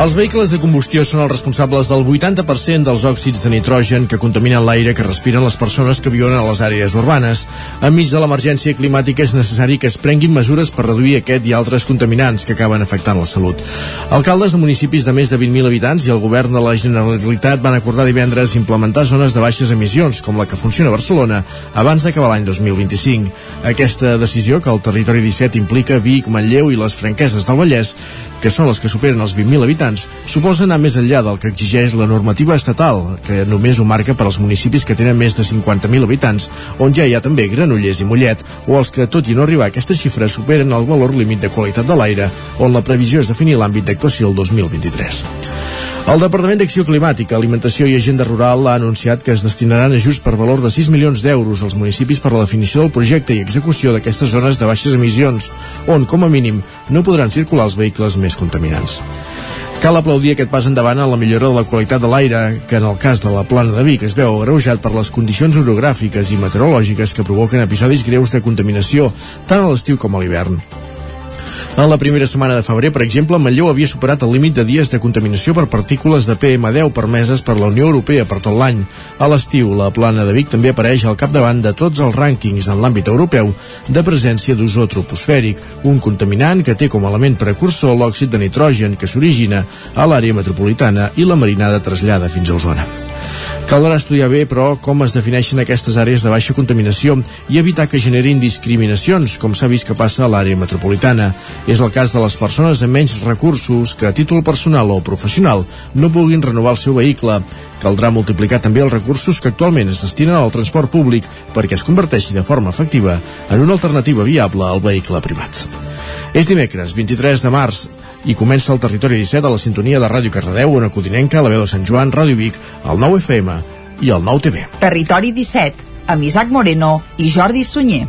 Els vehicles de combustió són els responsables del 80% dels òxids de nitrogen que contaminen l'aire que respiren les persones que viuen a les àrees urbanes. Enmig de l'emergència climàtica és necessari que es prenguin mesures per reduir aquest i altres contaminants que acaben afectant la salut. Alcaldes de municipis de més de 20.000 habitants i el govern de la Generalitat van acordar divendres implementar zones de baixes emissions, com la que funciona a Barcelona, abans d'acabar l'any 2025. Aquesta decisió, que el territori 17 implica Vic, Manlleu i les Franqueses del Vallès, que són les que superen els 20.000 habitants, suposa anar més enllà del que exigeix la normativa estatal, que només ho marca per als municipis que tenen més de 50.000 habitants, on ja hi ha també Granollers i Mollet, o els que, tot i no arribar a aquesta xifra, superen el valor límit de qualitat de l'aire, on la previsió és definir l'àmbit d'actuació el 2023. El Departament d'Acció Climàtica, Alimentació i Agenda Rural ha anunciat que es destinaran ajuts per valor de 6 milions d'euros als municipis per a la definició del projecte i execució d'aquestes zones de baixes emissions, on, com a mínim, no podran circular els vehicles més contaminants. Cal aplaudir aquest pas endavant en la millora de la qualitat de l'aire, que en el cas de la plana de Vic es veu agreujat per les condicions orogràfiques i meteorològiques que provoquen episodis greus de contaminació, tant a l'estiu com a l'hivern. En la primera setmana de febrer, per exemple, Manlleu havia superat el límit de dies de contaminació per partícules de PM10 permeses per la Unió Europea per tot l'any. A l'estiu, la plana de Vic també apareix al capdavant de tots els rànquings en l'àmbit europeu de presència d'ozó troposfèric, un contaminant que té com a element precursor l'òxid de nitrogen que s'origina a l'àrea metropolitana i la marinada trasllada fins a Osona. Caldrà estudiar bé, però, com es defineixen aquestes àrees de baixa contaminació i evitar que generin discriminacions, com s'ha vist que passa a l'àrea metropolitana. És el cas de les persones amb menys recursos que a títol personal o professional no puguin renovar el seu vehicle. Caldrà multiplicar també els recursos que actualment es destinen al transport públic perquè es converteixi de forma efectiva en una alternativa viable al vehicle privat. És dimecres, 23 de març, i comença el Territori 17 a la sintonia de Ràdio Cardedeu, una codinenca, la veu de Sant Joan, Ràdio Vic, el 9 FM i el 9 TV. Territori 17, amb Isaac Moreno i Jordi Sunyer.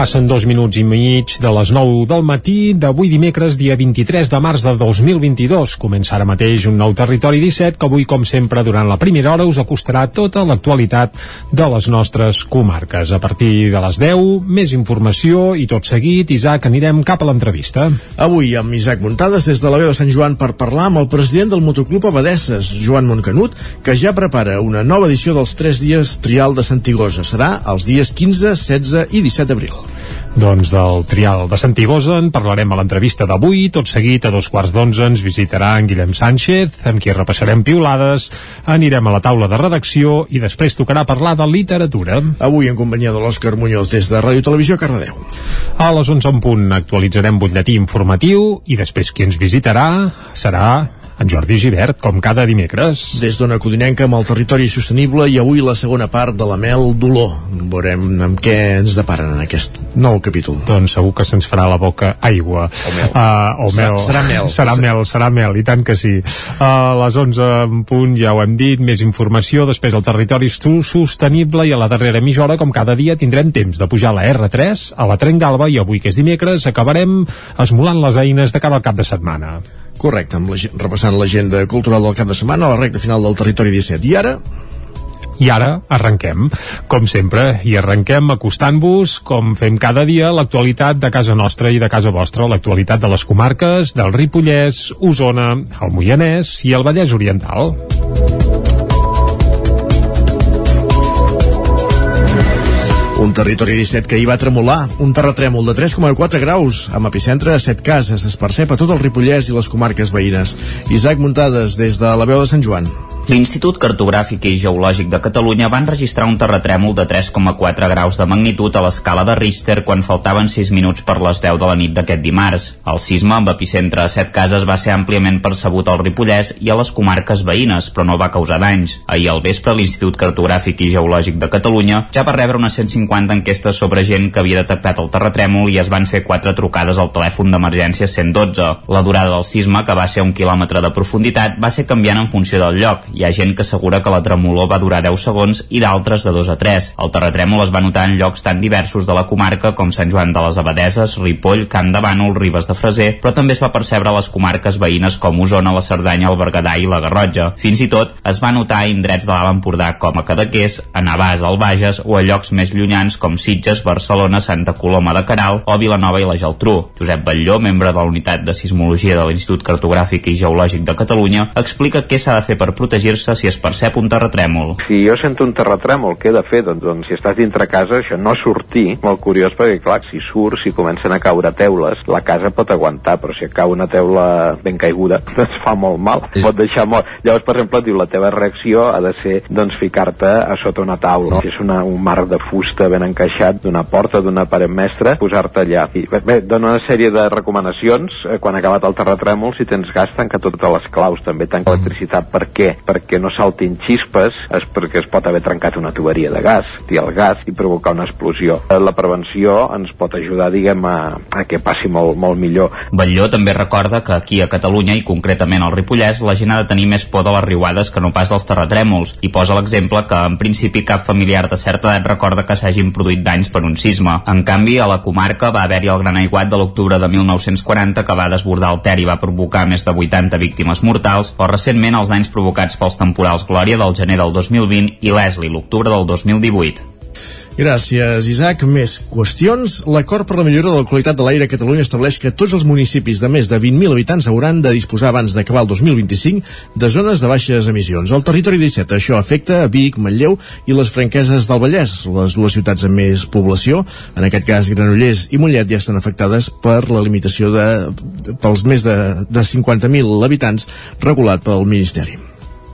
Passen dos minuts i mig de les 9 del matí d'avui dimecres, dia 23 de març de 2022. Comença ara mateix un nou Territori 17 que avui, com sempre, durant la primera hora us acostarà tota l'actualitat de les nostres comarques. A partir de les 10, més informació i tot seguit, Isaac, anirem cap a l'entrevista. Avui amb Isaac Muntades des de la veu de Sant Joan per parlar amb el president del Motoclub Abadesses, Joan Montcanut, que ja prepara una nova edició dels 3 dies trial de Santigosa. Serà els dies 15, 16 i 17 d'abril. Doncs del trial de Santigosa en parlarem a l'entrevista d'avui. Tot seguit, a dos quarts d'onze, ens visitarà en Guillem Sánchez, amb qui repassarem piulades, anirem a la taula de redacció i després tocarà parlar de literatura. Avui en companyia de l'Òscar Muñoz des de Ràdio Televisió Cardedeu. A les 11 en punt actualitzarem butlletí informatiu i després qui ens visitarà serà en Jordi Givert, com cada dimecres. Des d'Ona Codinenca amb el territori sostenible i avui la segona part de la Mel Dolor. Veurem amb què ens deparen en aquest nou capítol. Doncs segur que se'ns farà la boca aigua. O mel. Uh, o Serà- mel. serà mel. Serà mel, serà mel, i tant que sí. A les 11 en punt ja ho hem dit, més informació, després el territori sostenible i a la darrera mitja hora, com cada dia, tindrem temps de pujar a la R3, a la Trenc d'Alba i avui, que és dimecres, acabarem esmolant les eines de cara al cap de setmana. Correcte, amb la, repassant l'agenda cultural del cap de setmana a la recta final del territori 17. I ara, I ara arrenquem, com sempre, i arrenquem acostant-vos, com fem cada dia, l'actualitat de casa nostra i de casa vostra, l'actualitat de les comarques del Ripollès, Osona, el Moianès i el Vallès Oriental. Un territori 17 que hi va tremolar, un terratrèmol de 3,4 graus, amb epicentre a 7 cases, es percep a tot el Ripollès i les comarques veïnes. Isaac Muntades, des de la veu de Sant Joan. L'Institut Cartogràfic i Geològic de Catalunya van registrar un terratrèmol de 3,4 graus de magnitud a l'escala de Richter quan faltaven 6 minuts per les 10 de la nit d'aquest dimarts. El sisme, amb epicentre a 7 cases, va ser àmpliament percebut al Ripollès i a les comarques veïnes, però no va causar danys. Ahir al vespre, l'Institut Cartogràfic i Geològic de Catalunya ja va rebre unes 150 enquestes sobre gent que havia detectat el terratrèmol i es van fer 4 trucades al telèfon d'emergència 112. La durada del sisme, que va ser un quilòmetre de profunditat, va ser canviant en funció del lloc Hi ha gent que assegura que la tremolor va durar 10 segons i d'altres de 2 a 3. El terratrèmol es va notar en llocs tan diversos de la comarca com Sant Joan de les Abadeses, Ripoll, Camp de Bànol, Ribes de Freser, però també es va percebre a les comarques veïnes com Osona, la Cerdanya, el Berguedà i la Garrotja. Fins i tot es va notar a indrets de l'Alt Empordà com a Cadaqués, a Navàs, al Bages o a llocs més llunyans com Sitges, Barcelona, Santa Coloma de Caral o Vilanova i la Geltrú. Josep Batlló, membre de la Unitat de Sismologia de l'Institut Cartogràfic i Geològic de Catalunya, explica què s'ha de fer per protegir-se si es percep un terratrèmol. Si jo sento un terratrèmol, què he de fer? Doncs, doncs si estàs dintre casa, això no sortir. Molt curiós perquè, clar, si surts, si comencen a caure teules, la casa pot aguantar, però si cau una teula ben caiguda, et fa molt mal. Pot deixar molt. Llavors, per exemple, diu, la teva reacció ha de ser, doncs, ficar-te a sota una taula. No? Si és una, un marc de fusta ben encaixat d'una porta, d'una paret mestra, posar-te allà. I, bé, dona una sèrie de recomanacions eh, quan ha acabat el terratrèmol, si tens gas, tanca totes les claus, també tanca electricitat. Per què? Perquè no saltin xispes, és perquè es pot haver trencat una tuberia de gas, i el gas i provocar una explosió. Eh, La prevenció ens pot ajudar, diguem, a, a que passi molt, molt millor. Batlló també recorda que aquí a Catalunya i concretament al Ripollès la gent ha de tenir més por de les riuades que no pas dels terratrèmols i posa l'exemple que en principi cap familiar de certa edat recorda que s'hagin produït danys per un sisme. En canvi, a la comarca va haver-hi el gran aiguat de l'octubre de 1940 que va desbordar el Ter i va provocar més de 80 víctimes mortals, o recentment els danys provocats pels temporals Glòria del gener del 2020 i Leslie l'octubre del 2018. Gràcies, Isaac. Més qüestions. L'acord per la millora de la qualitat de l'aire a Catalunya estableix que tots els municipis de més de 20.000 habitants hauran de disposar abans d'acabar el 2025 de zones de baixes emissions. Al territori 17 això afecta a Vic, Manlleu i les franqueses del Vallès, les dues ciutats amb més població. En aquest cas, Granollers i Mollet ja estan afectades per la limitació de, pels més de, de 50.000 habitants regulat pel Ministeri.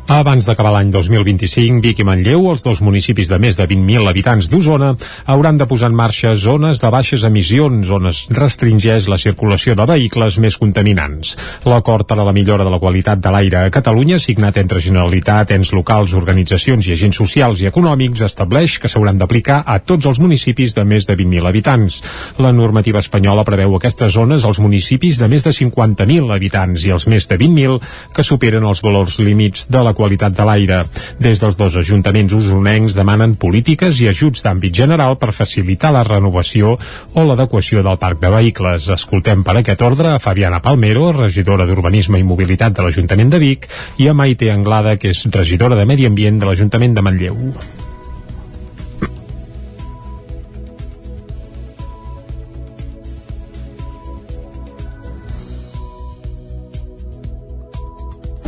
Abans d'acabar l'any 2025, Vic i Manlleu, els dos municipis de més de 20.000 habitants d'Osona, hauran de posar en marxa zones de baixes emissions on es restringeix la circulació de vehicles més contaminants. L'acord per a la millora de la qualitat de l'aire a Catalunya, signat entre Generalitat, ens locals, organitzacions i agents socials i econòmics, estableix que s'hauran d'aplicar a tots els municipis de més de 20.000 habitants. La normativa espanyola preveu aquestes zones als municipis de més de 50.000 habitants i els més de 20.000 que superen els valors límits de la qualitat de l'aire. Des dels dos ajuntaments usonencs demanen polítiques i ajuts d'àmbit general per facilitar la renovació o l'adequació del parc de vehicles. Escoltem per aquest ordre a Fabiana Palmero, regidora d'Urbanisme i Mobilitat de l'Ajuntament de Vic, i a Maite Anglada, que és regidora de Medi Ambient de l'Ajuntament de Manlleu.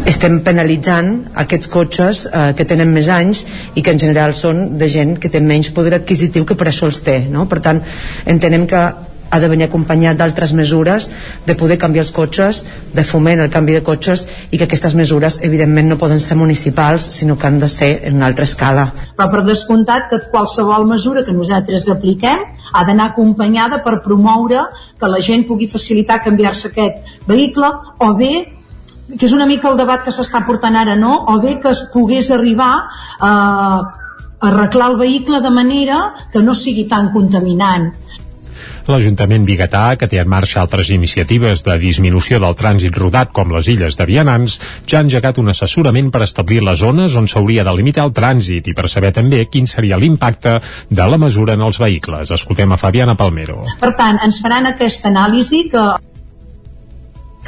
Estem penalitzant aquests cotxes eh, que tenen més anys i que en general són de gent que té menys poder adquisitiu que per això els té no? per tant entenem que ha de venir acompanyat d'altres mesures de poder canviar els cotxes, de foment el canvi de cotxes i que aquestes mesures evidentment no poden ser municipals sinó que han de ser en una altra escala. Però per descomptat que qualsevol mesura que nosaltres apliquem ha d'anar acompanyada per promoure que la gent pugui facilitar canviar-se aquest vehicle o bé que és una mica el debat que s'està portant ara, no? O bé que es pogués arribar a arreglar el vehicle de manera que no sigui tan contaminant. L'Ajuntament biguetà, que té en marxa altres iniciatives de disminució del trànsit rodat com les illes de Vianants, ja ha engegat un assessorament per establir les zones on s'hauria de limitar el trànsit i per saber també quin seria l'impacte de la mesura en els vehicles. Escoltem a Fabiana Palmero. Per tant, ens faran aquesta anàlisi que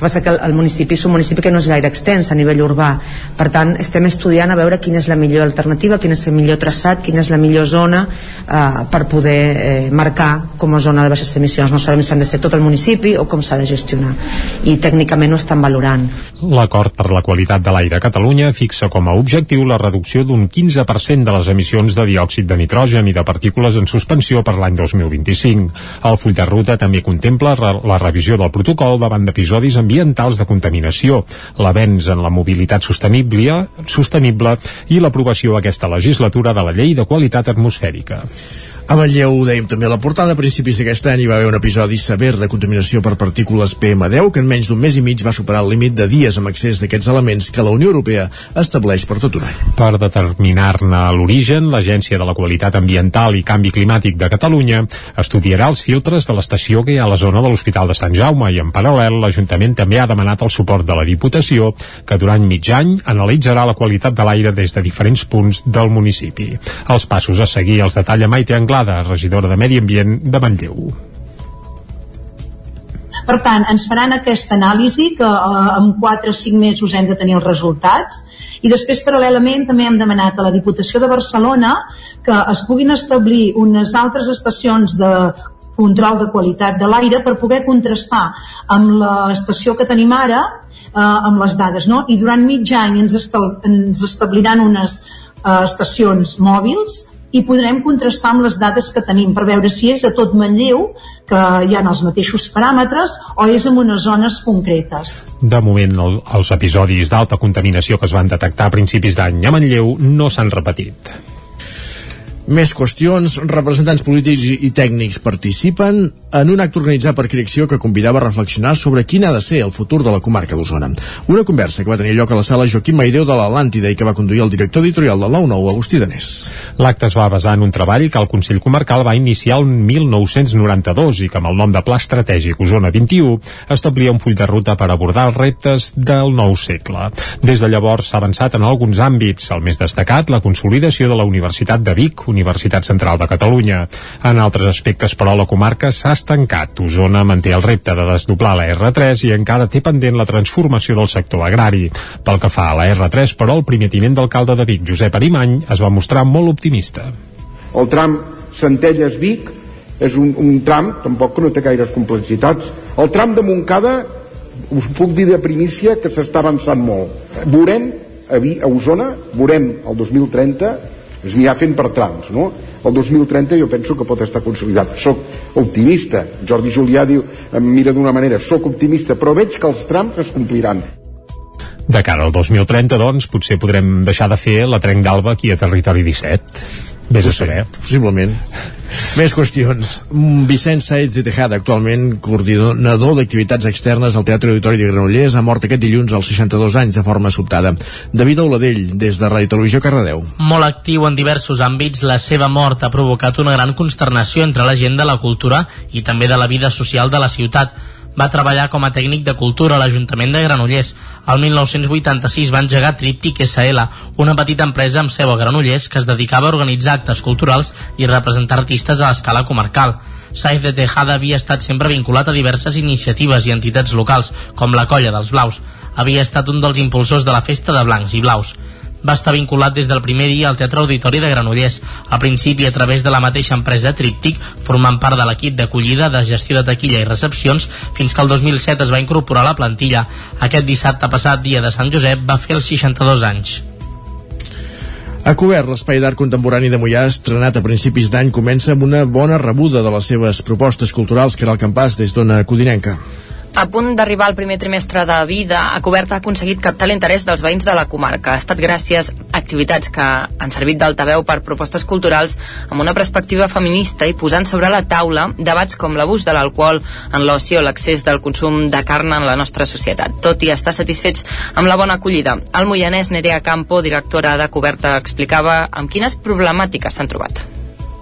que passa que el, el municipi és un municipi que no és gaire extens a nivell urbà. Per tant estem estudiant a veure quina és la millor alternativa quin és el millor traçat, quina és la millor zona eh, per poder eh, marcar com a zona de baixes emissions. No sabem si han de ser tot el municipi o com s'ha de gestionar. I tècnicament ho estan valorant. L'acord per la qualitat de l'aire a Catalunya fixa com a objectiu la reducció d'un 15% de les emissions de diòxid de nitrogen i de partícules en suspensió per l'any 2025. El full de ruta també contempla la revisió del protocol davant d'episodis ambientals de contaminació, l'avenç en la mobilitat sostenible, sostenible i l'aprovació aquesta legislatura de la llei de qualitat atmosfèrica. A Manlleu ho dèiem també a la portada, a principis d'aquest any hi va haver un episodi sever de contaminació per partícules PM10 que en menys d'un mes i mig va superar el límit de dies amb accés d'aquests elements que la Unió Europea estableix per tot un any. Per determinar-ne l'origen, l'Agència de la Qualitat Ambiental i Canvi Climàtic de Catalunya estudiarà els filtres de l'estació que hi ha a la zona de l'Hospital de Sant Jaume i en paral·lel l'Ajuntament també ha demanat el suport de la Diputació que durant mig any analitzarà la qualitat de l'aire des de diferents punts del municipi. Els passos a seguir els detalla Maite Anglada Anglada, regidora de Medi Ambient de Manlleu. Per tant, ens faran aquesta anàlisi que eh, en 4 o 5 mesos hem de tenir els resultats i després paral·lelament també hem demanat a la Diputació de Barcelona que es puguin establir unes altres estacions de control de qualitat de l'aire per poder contrastar amb l'estació que tenim ara eh, amb les dades. No? I durant mig any ens, estal ens establiran unes eh, estacions mòbils i podrem contrastar amb les dades que tenim per veure si és a tot Manlleu, que hi ha els mateixos paràmetres, o és en unes zones concretes. De moment, el, els episodis d'alta contaminació que es van detectar a principis d'any a Manlleu no s'han repetit. Més qüestions. Representants polítics i tècnics participen en un acte organitzat per Cricció que convidava a reflexionar sobre quin ha de ser el futur de la comarca d'Osona. Una conversa que va tenir lloc a la sala Joaquim Maideu de l'Atlàntida i que va conduir el director editorial de l'U9, Agustí Danés. L'acte es va basar en un treball que el Consell Comarcal va iniciar el 1992 i que amb el nom de Pla Estratègic Osona 21 establia un full de ruta per abordar els reptes del nou segle. Des de llavors s'ha avançat en alguns àmbits, el més destacat, la consolidació de la Universitat de Vic, Universitat Central de Catalunya. En altres aspectes, però, la comarca s'ha estancat. Osona manté el repte de desdoblar la R3 i encara té pendent la transformació del sector agrari. Pel que fa a la R3, però, el primer tinent d'alcalde de Vic, Josep Arimany, es va mostrar molt optimista. El tram Centelles-Vic és un, un tram, tampoc que no té gaires complexitats. El tram de Montcada, us puc dir de primícia que s'està avançant molt. Veurem a, Vi, a Osona, veurem el 2030 es anirà fent per trams no? el 2030 jo penso que pot estar consolidat. Soc optimista. Jordi Julià diu, em mira d'una manera soc optimista però veig que els trams es compliran. De cara al 2030, doncs, potser podrem deixar de fer la trenc d'alba aquí a Territori 17 Vés a saber. Possiblement. Més qüestions. Mm, Vicent Saez de Tejada, actualment coordinador d'activitats externes al Teatre Auditori de Granollers, ha mort aquest dilluns als 62 anys de forma sobtada. David Auladell, des de Ràdio Televisió Cardedeu. Molt actiu en diversos àmbits, la seva mort ha provocat una gran consternació entre la gent de la cultura i també de la vida social de la ciutat va treballar com a tècnic de cultura a l'Ajuntament de Granollers. El 1986 va engegar Tríptic SL, una petita empresa amb seu a Granollers que es dedicava a organitzar actes culturals i representar artistes a l'escala comarcal. Saiz de Tejada havia estat sempre vinculat a diverses iniciatives i entitats locals, com la Colla dels Blaus. Havia estat un dels impulsors de la Festa de Blancs i Blaus va estar vinculat des del primer dia al Teatre Auditori de Granollers, a principi a través de la mateixa empresa Tríptic, formant part de l'equip d'acollida, de gestió de taquilla i recepcions, fins que el 2007 es va incorporar a la plantilla. Aquest dissabte passat, dia de Sant Josep, va fer els 62 anys. A cobert, l'Espai d'Art Contemporani de Mollà, estrenat a principis d'any, comença amb una bona rebuda de les seves propostes culturals, que era el campàs des d'Ona Codinenca. A punt d'arribar al primer trimestre de vida, a Cobert ha aconseguit captar l'interès dels veïns de la comarca. Ha estat gràcies a activitats que han servit d'altaveu per propostes culturals amb una perspectiva feminista i posant sobre la taula debats com l'abús de l'alcohol en l'oci o l'accés del consum de carn en la nostra societat. Tot i estar satisfets amb la bona acollida, el moianès Nerea Campo, directora de Coberta, explicava amb quines problemàtiques s'han trobat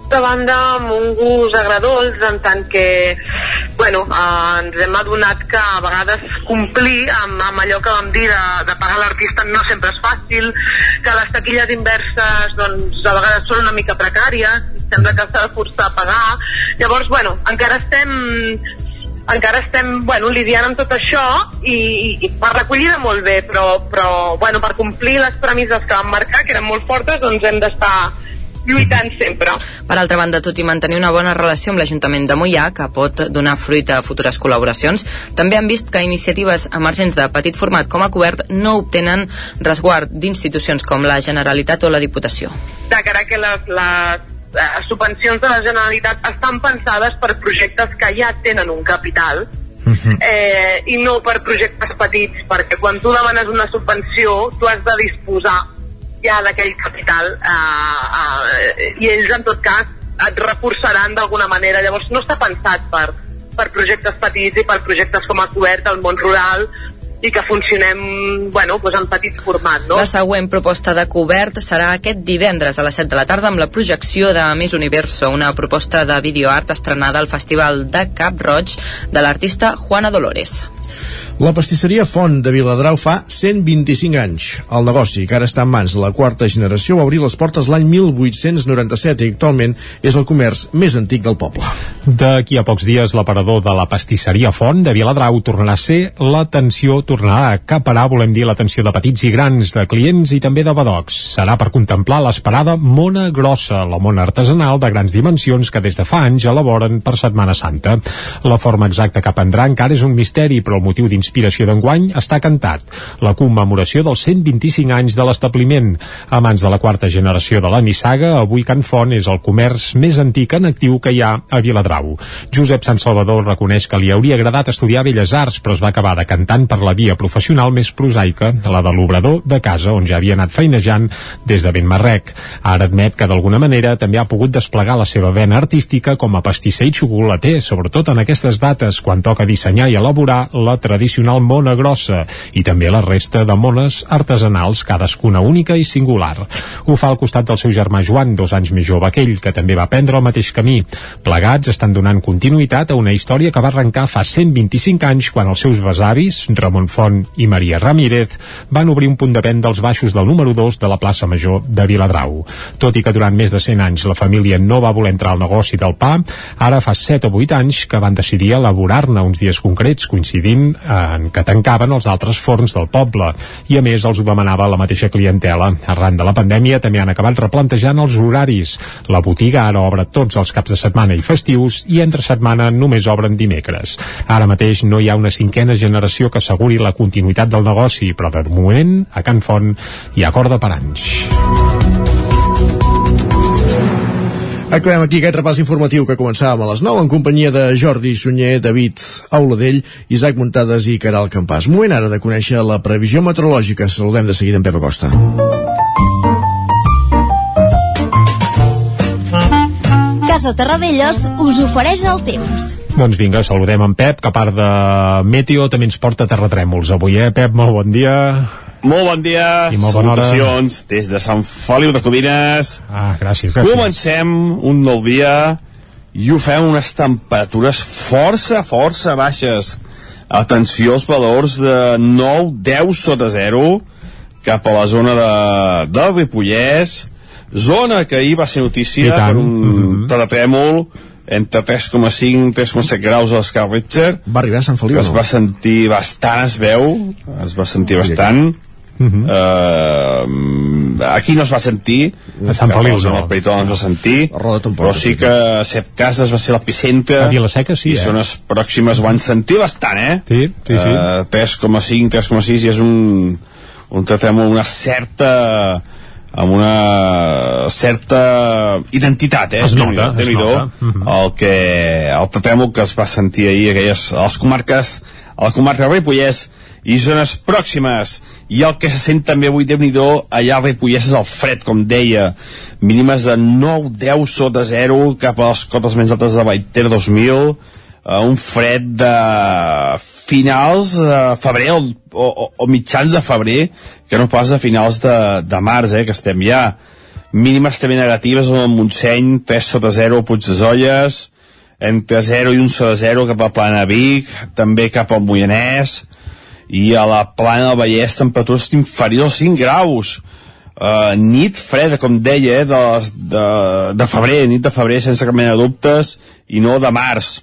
d'altra banda amb un gust agradolç en tant que bueno, eh, ens hem adonat que a vegades complir amb, amb allò que vam dir de, de pagar l'artista no sempre és fàcil que les taquilles inverses doncs, a vegades són una mica precàries sembla que s'ha de forçar a pagar. Llavors bueno, encara estem encara estem bueno, lidiant amb tot això i, i, per recollida molt bé però, però bueno, per complir les premisses que vam marcar que eren molt fortes doncs hem d'estar lluitant sempre. Per altra banda, tot i mantenir una bona relació amb l'Ajuntament de Mollà, que pot donar fruit a futures col·laboracions, també han vist que iniciatives emergents de petit format com a cobert no obtenen resguard d'institucions com la Generalitat o la Diputació. De cara que les, les les subvencions de la Generalitat estan pensades per projectes que ja tenen un capital eh, i no per projectes petits perquè quan tu demanes una subvenció tu has de disposar ja d'aquell capital eh, eh, i ells en tot cas et reforçaran d'alguna manera. Llavors no està pensat per, per projectes petits i per projectes com a cobert al món rural i que funcionem bueno, doncs en petit format. No? La següent proposta de cobert serà aquest divendres a les 7 de la tarda amb la projecció de Miss Universo, una proposta de videoart estrenada al Festival de Cap Roig de l'artista Juana Dolores. La pastisseria Font de Viladrau fa 125 anys. El negoci, que ara està en mans de la quarta generació, va obrir les portes l'any 1897 i actualment és el comerç més antic del poble. D'aquí a pocs dies, l'aparador de la pastisseria Font de Viladrau tornarà a ser l'atenció, tornarà a acaparar, volem dir, l'atenció de petits i grans, de clients i també de badocs. Serà per contemplar l'esperada Mona Grossa, la mona artesanal de grans dimensions que des de fa anys elaboren per Setmana Santa. La forma exacta que prendrà encara és un misteri, però el motiu d'inspiració d'enguany està cantat. La commemoració dels 125 anys de l'establiment. A mans de la quarta generació de la nissaga, avui Can Font és el comerç més antic en actiu que hi ha a Viladrau. Josep Sant Salvador reconeix que li hauria agradat estudiar Belles Arts, però es va acabar decantant per la via professional més prosaica, la de l'obrador de casa, on ja havia anat feinejant des de ben marrec. Ara admet que d'alguna manera també ha pogut desplegar la seva vena artística com a pastisser i xocolater, sobretot en aquestes dates, quan toca dissenyar i elaborar la tradicional mona grossa i també la resta de mones artesanals, cadascuna única i singular. Ho fa al costat del seu germà Joan, dos anys més jove que ell, que també va prendre el mateix camí. Plegats estan donant continuïtat a una història que va arrencar fa 125 anys quan els seus besavis, Ramon Font i Maria Ramírez, van obrir un punt de venda als baixos del número 2 de la plaça Major de Viladrau. Tot i que durant més de 100 anys la família no va voler entrar al negoci del pa, ara fa 7 o 8 anys que van decidir elaborar-ne uns dies concrets coincidint en que tancaven els altres forns del poble i a més els ho demanava la mateixa clientela. Arran de la pandèmia també han acabat replantejant els horaris. La botiga ara obre tots els caps de setmana i festius i entre setmana només obren dimecres. Ara mateix no hi ha una cinquena generació que asseguri la continuïtat del negoci, però de moment a Can Font hi ha corda per anys. Acabem aquí aquest repàs informatiu que començàvem a les 9 en companyia de Jordi Sunyer, David Auladell, Isaac Muntades i Caral Campàs. Moment ara de conèixer la previsió meteorològica. Saludem de seguida en Pep Acosta. Casa Terradellos us ofereix el temps. Doncs vinga, saludem en Pep, que a part de Meteo també ens porta terratrèmols avui, eh, Pep? Molt bon dia. Molt bon dia, I molt bona hora. salutacions des de Sant Feliu de Codines. Ah, gràcies, gràcies. Comencem un nou dia i ho fem unes temperatures força, força baixes. Atenció als valors de 9, 10 sota 0 cap a la zona de, del Ripollès, zona que ahir va ser notícia per un mm -hmm. terratrèmol entre 3,5 3,7 graus a l'Scar Richter Va arribar a Sant Feliu, es va sentir bastant, es veu es va sentir bastant Uh -huh. uh, aquí no es va sentir A Sant Feliu, no no. el Peritó no es va sentir Roda tampoc, però sí que a Set Cases va ser l'epicentre A Vilaseca sí, i eh? zones pròximes ho van sentir bastant eh Sí, sí, sí. Uh, 3,5 3,6 i és un un terratrèmol amb una certa amb una certa identitat, eh? Es nota, es nota. Mhm. el que el terratrèmol que es va sentir ahir aquelles, a les comarques a la comarca del Ripollès i zones pròximes i el que se sent també avui déu nhi allà al Ripollès és el fred, com deia. Mínimes de 9-10 sota 0 cap a les cotes més altes de Baiter 2000 uh, un fred de finals de febrer o, o, o mitjans de febrer que no pas a finals de, de març eh, que estem ja. Mínimes també negatives en el Montseny 3 sota 0 a Puig de Zolles entre 0 i 1 sota 0 cap a Plana Vic també cap al Moianès i a la Plana del Vallès temperatures inferiors a 5 graus. Uh, nit freda, com deia, eh, de, les, de, de febrer, nit de febrer sense cap mena de dubtes, i no de març.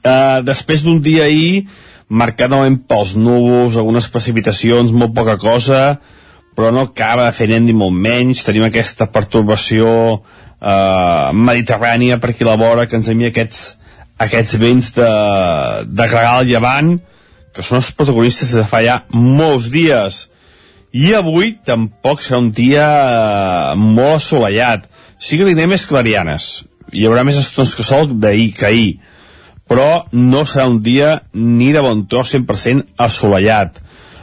Uh, després d'un dia ahir, marcat novament pels núvols, algunes precipitacions, molt poca cosa, però no acaba de fer net ni molt menys, tenim aquesta pertorbació uh, mediterrània per aquí a la vora que ens envia aquests, aquests vents de, de gregal llevant, que són els protagonistes de fa ja molts dies. I avui tampoc serà un dia eh, molt assolellat. Sí que tindrem més clarianes. Hi haurà més estones que sol d'ahir que ahir. Però no serà un dia ni de bon tros 100% assolellat.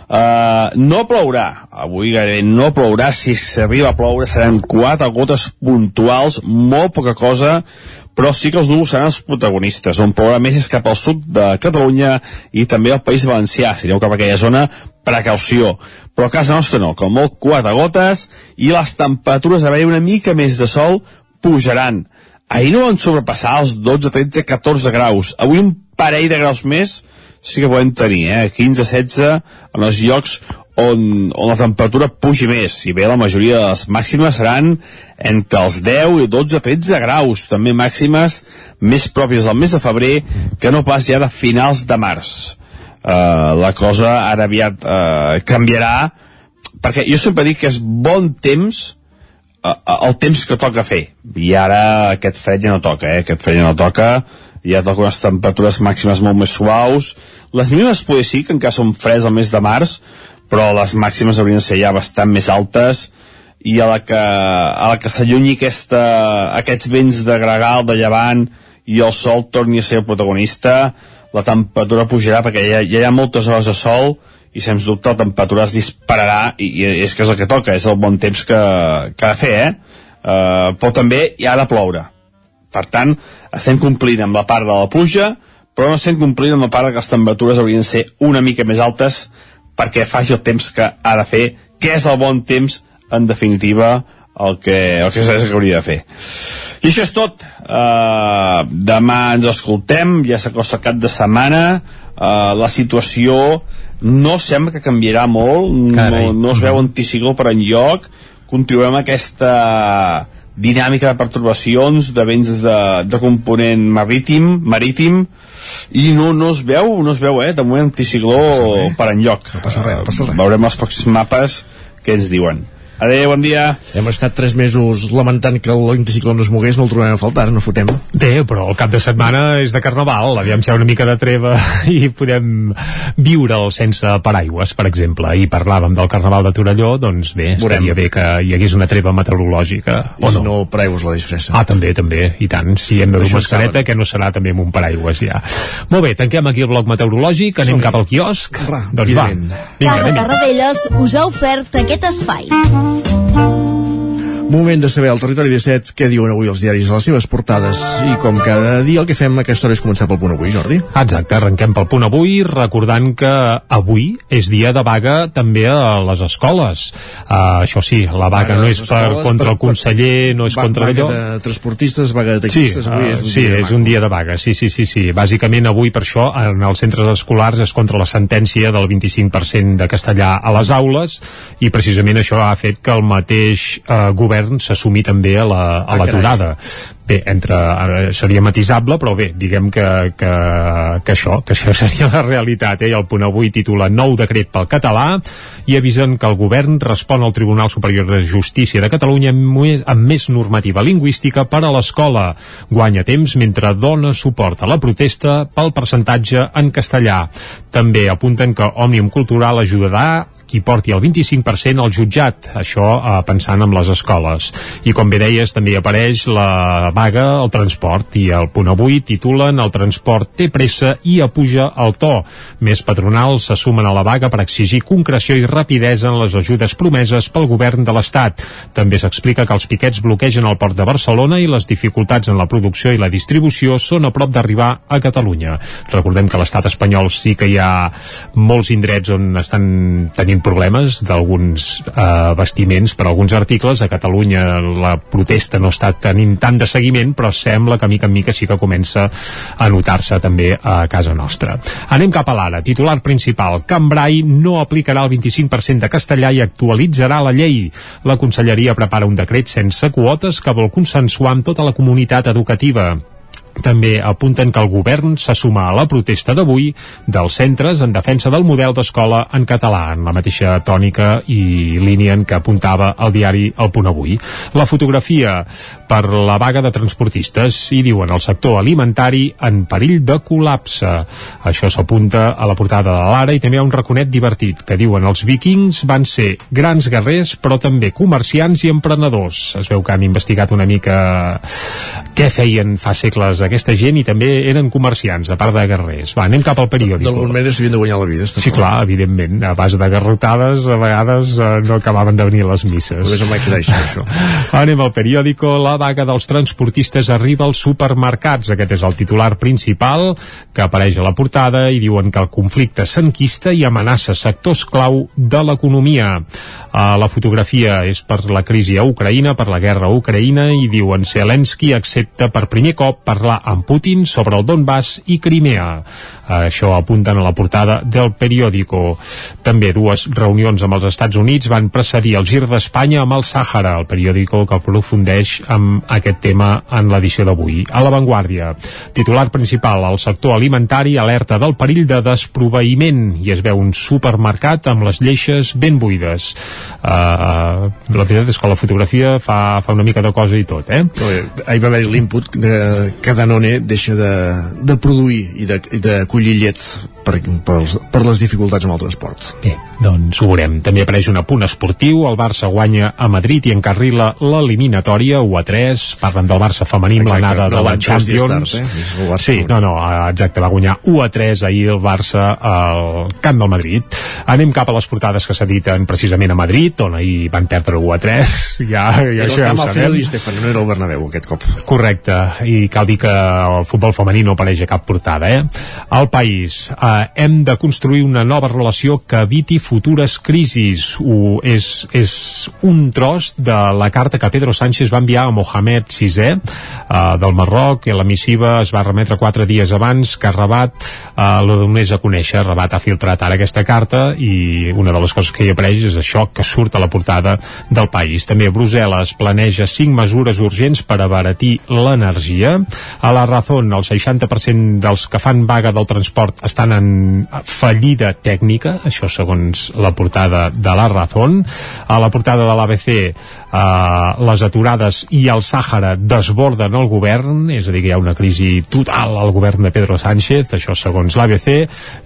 Uh, no plourà, avui gairebé no plourà, si s'arriba a ploure seran quatre gotes puntuals, molt poca cosa, però sí que els núvols seran els protagonistes. On plourà més és cap al sud de Catalunya i també al País Valencià. Si aneu cap a aquella zona, precaució. Però a casa nostra no, com molt quatre gotes i les temperatures a veure una mica més de sol pujaran. Ahir no van sobrepassar els 12, 13, 14 graus. Avui un parell de graus més sí que podem tenir, eh? 15-16 en els llocs on, on la temperatura pugi més. Si bé la majoria de les màximes seran entre els 10 i 12-13 graus, també màximes més pròpies del mes de febrer que no pas ja de finals de març. Uh, la cosa ara aviat uh, canviarà perquè jo sempre dic que és bon temps uh, el temps que toca fer i ara aquest fred ja no toca eh? aquest fred ja no toca ja toca unes temperatures màximes molt més suaus les mínimes poder sí que encara són freds al mes de març però les màximes haurien de ser ja bastant més altes i a la que, a la que s'allunyi aquests vents de gregal, de llevant i el sol torni a ser el protagonista la temperatura pujarà perquè ja, ja hi ha moltes hores de sol i sens dubte la temperatura es dispararà i, i és que és el que toca, és el bon temps que, que ha de fer, eh? Uh, però també hi ha de ploure per tant, estem complint amb la part de la pluja però no estem complint amb la part que les temperatures haurien de ser una mica més altes perquè faci el temps que ha de fer, que és el bon temps, en definitiva, el que, el que, és que hauria de fer. I això és tot. Uh, demà ens escoltem, ja s'acosta cap de setmana, uh, la situació no sembla que canviarà molt, no, no es veu anticicló per enlloc, continuem aquesta dinàmica de pertorbacions de vents de, de component marítim, marítim i no, no es veu, no es veu, eh? De moment anticicló no per enlloc. No passa res, no passa res. Veurem els pròxims mapes que ens diuen. Adéu, bon dia. Hem estat tres mesos lamentant que l'anticicló no es mogués, no el trobem a faltar, no fotem. Bé, però el cap de setmana és de carnaval, aviam si hi ha una mica de treva i podem viure'l sense paraigües, per exemple. I parlàvem del carnaval de Torelló, doncs bé, Veurem. estaria bé que hi hagués una treva meteorològica. I O si no? no, paraigües la disfressa. Ah, també, també, i tant. Si hem de dur mascareta, que no serà també amb un paraigües, ja. Molt bé, tanquem aquí el bloc meteorològic, anem cap al quiosc. Va, doncs va. Vinga, Casa. Tarradellas us ha ofert aquest espai. Thank you. Moment de saber al territori 17 què diuen avui els diaris a les seves portades i com cada dia el que fem a aquesta hora és començar pel punt avui, Jordi. Exacte, arrenquem pel punt avui, recordant que avui és dia de vaga també a les escoles. Uh, això sí, la vaga Vaga a no és per contra per- el conseller, no és Va- contra vaga allò. de transportistes, vaga de Sí, taxistes, avui és un uh, sí, dia de és un dia de vaga, sí, sí, sí, sí. Bàsicament avui per això en els centres escolars és contra la sentència del 25% de castellà a les aules i precisament això ha fet que el mateix eh, govern s'assumi també a la- a Ah, l'aturada. Bé, entre, seria matisable, però bé, diguem que, que, que això, que això seria la realitat. Eh? I el punt avui titula Nou decret pel català i avisen que el govern respon al Tribunal Superior de Justícia de Catalunya amb, més- amb més normativa lingüística per a l'escola. Guanya temps mentre dona suport a la protesta pel percentatge en castellà. També apunten que Òmnium Cultural ajudarà qui porti el 25% al jutjat, això eh, pensant en les escoles. I com bé deies, també apareix la vaga al transport i el punt avui titulen El transport té pressa i apuja el to. Més patronals se sumen a la vaga per exigir concreció i rapidesa en les ajudes promeses pel govern de l'Estat. També s'explica que els piquets bloquegen el port de Barcelona i les dificultats en la producció i la distribució són a prop d'arribar a Catalunya. Recordem que l'estat espanyol sí que hi ha molts indrets on estan tenint problemes d'alguns eh, vestiments per alguns articles. A Catalunya la protesta no està tenint tant de seguiment, però sembla que mica en mica sí que comença a notar-se també a casa nostra. Anem cap a l'ara. Titular principal. Cambrai no aplicarà el 25% de castellà i actualitzarà la llei. La Conselleria prepara un decret sense quotes que vol consensuar amb tota la comunitat educativa. També apunten que el govern se suma a la protesta d'avui dels centres en defensa del model d'escola en català, en la mateixa tònica i línia en què apuntava el diari El Punt Avui. La fotografia per la vaga de transportistes i diuen el sector alimentari en perill de col·lapse. Això s'apunta a la portada de l'Ara i també hi ha un raconet divertit que diuen els vikings van ser grans guerrers però també comerciants i emprenedors. Es veu que han investigat una mica què feien fa segles aquesta gent i també eren comerciants, a part de guerrers. Va, anem cap al periòdic. D'alguna manera s'havien de guanyar la vida. Sí, clar, evidentment. A base de garrotades, a vegades eh, no acabaven de venir les misses. Només amb Mike Tyson, això. Anem al periòdico. La vaga dels transportistes arriba als supermercats. Aquest és el titular principal que apareix a la portada i diuen que el conflicte s'enquista i amenaça sectors clau de l'economia. Uh, la fotografia és per la crisi a Ucraïna, per la guerra a Ucraïna, i diuen Zelensky accepta per primer cop parlar amb Putin sobre el Donbass i Crimea. Uh, això apunten a la portada del periòdico. També dues reunions amb els Estats Units van precedir el gir d'Espanya amb el Sàhara, el periòdico que aprofundeix amb aquest tema en l'edició d'avui. A l'avantguàrdia, titular principal, el sector alimentari alerta del perill de desproveïment i es veu un supermercat amb les lleixes ben buides. Uh, la veritat és que la fotografia fa, fa una mica de cosa i tot, eh? Ahir va haver l'input que Danone deixa de, de produir i de, de collir llet per, per, per les dificultats amb el transport. Bé, doncs ho veurem. També apareix un apunt esportiu, el Barça guanya a Madrid i encarrila l'eliminatòria 1 a 3, parlen del Barça femení amb l'anada no de la Champions. tard, eh? El Barça. Sí, no, no, exacte, va guanyar 1 a 3 ahir el Barça al camp del Madrid. Anem cap a les portades que s'editen precisament a Madrid, on ahir van perdre 1 a 3, ja, ja Era això el camp ho sabem. Di Stefano, no era el Bernabéu aquest cop. Correcte, i cal dir que el futbol femení no apareix a cap portada, eh? El país, eh, hem de construir una nova relació que eviti futures crisis. Ho, és, és un tros de la carta que Pedro Sánchez va enviar a Mohamed VI eh, del Marroc, i la missiva es va remetre quatre dies abans que Rabat eh, la donés a conèixer. Rabat ha filtrat ara aquesta carta i una de les coses que hi apareix és això que surt a la portada del país. També Brussel·les planeja cinc mesures urgents per abaratir l'energia. A la Razón, el 60% dels que fan vaga del transport estan en fallida tècnica, això segons la portada de la Razón. A la portada de l'ABC, eh, les aturades i el Sàhara desborden el govern, és a dir, que hi ha una crisi total al govern de Pedro Sánchez, això segons l'ABC,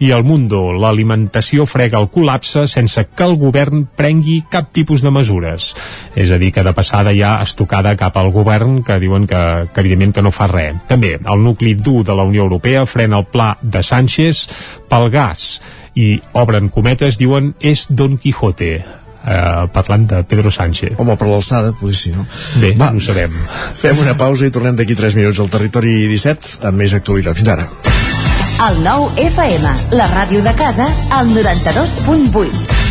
i el Mundo, l'alimentació frega el col·lapse sense que el govern prengui cap tipus de mesures. És a dir, que de passada ja estocada cap al govern que diuen que, que evidentment que no fa res. També el nucli dur de la Unió Europea frena el pla de Sánchez pel gas i obren cometes, diuen és Don Quijote eh, parlant de Pedro Sánchez. Home, per l'alçada, potser sí, no? Bé, Va. no ho sabem. Fem una pausa i tornem d'aquí 3 minuts al territori 17 amb més actualitat. Fins ara. El nou FM, la ràdio de casa, al 92.8.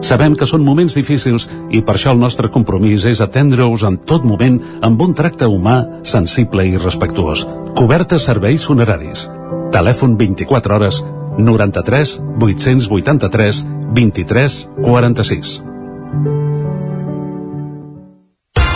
Sabem que són moments difícils i per això el nostre compromís és atendre-us en tot moment amb un tracte humà, sensible i respectuós. Cobertes serveis funeraris. Telèfon 24 hores 93 883 23 46.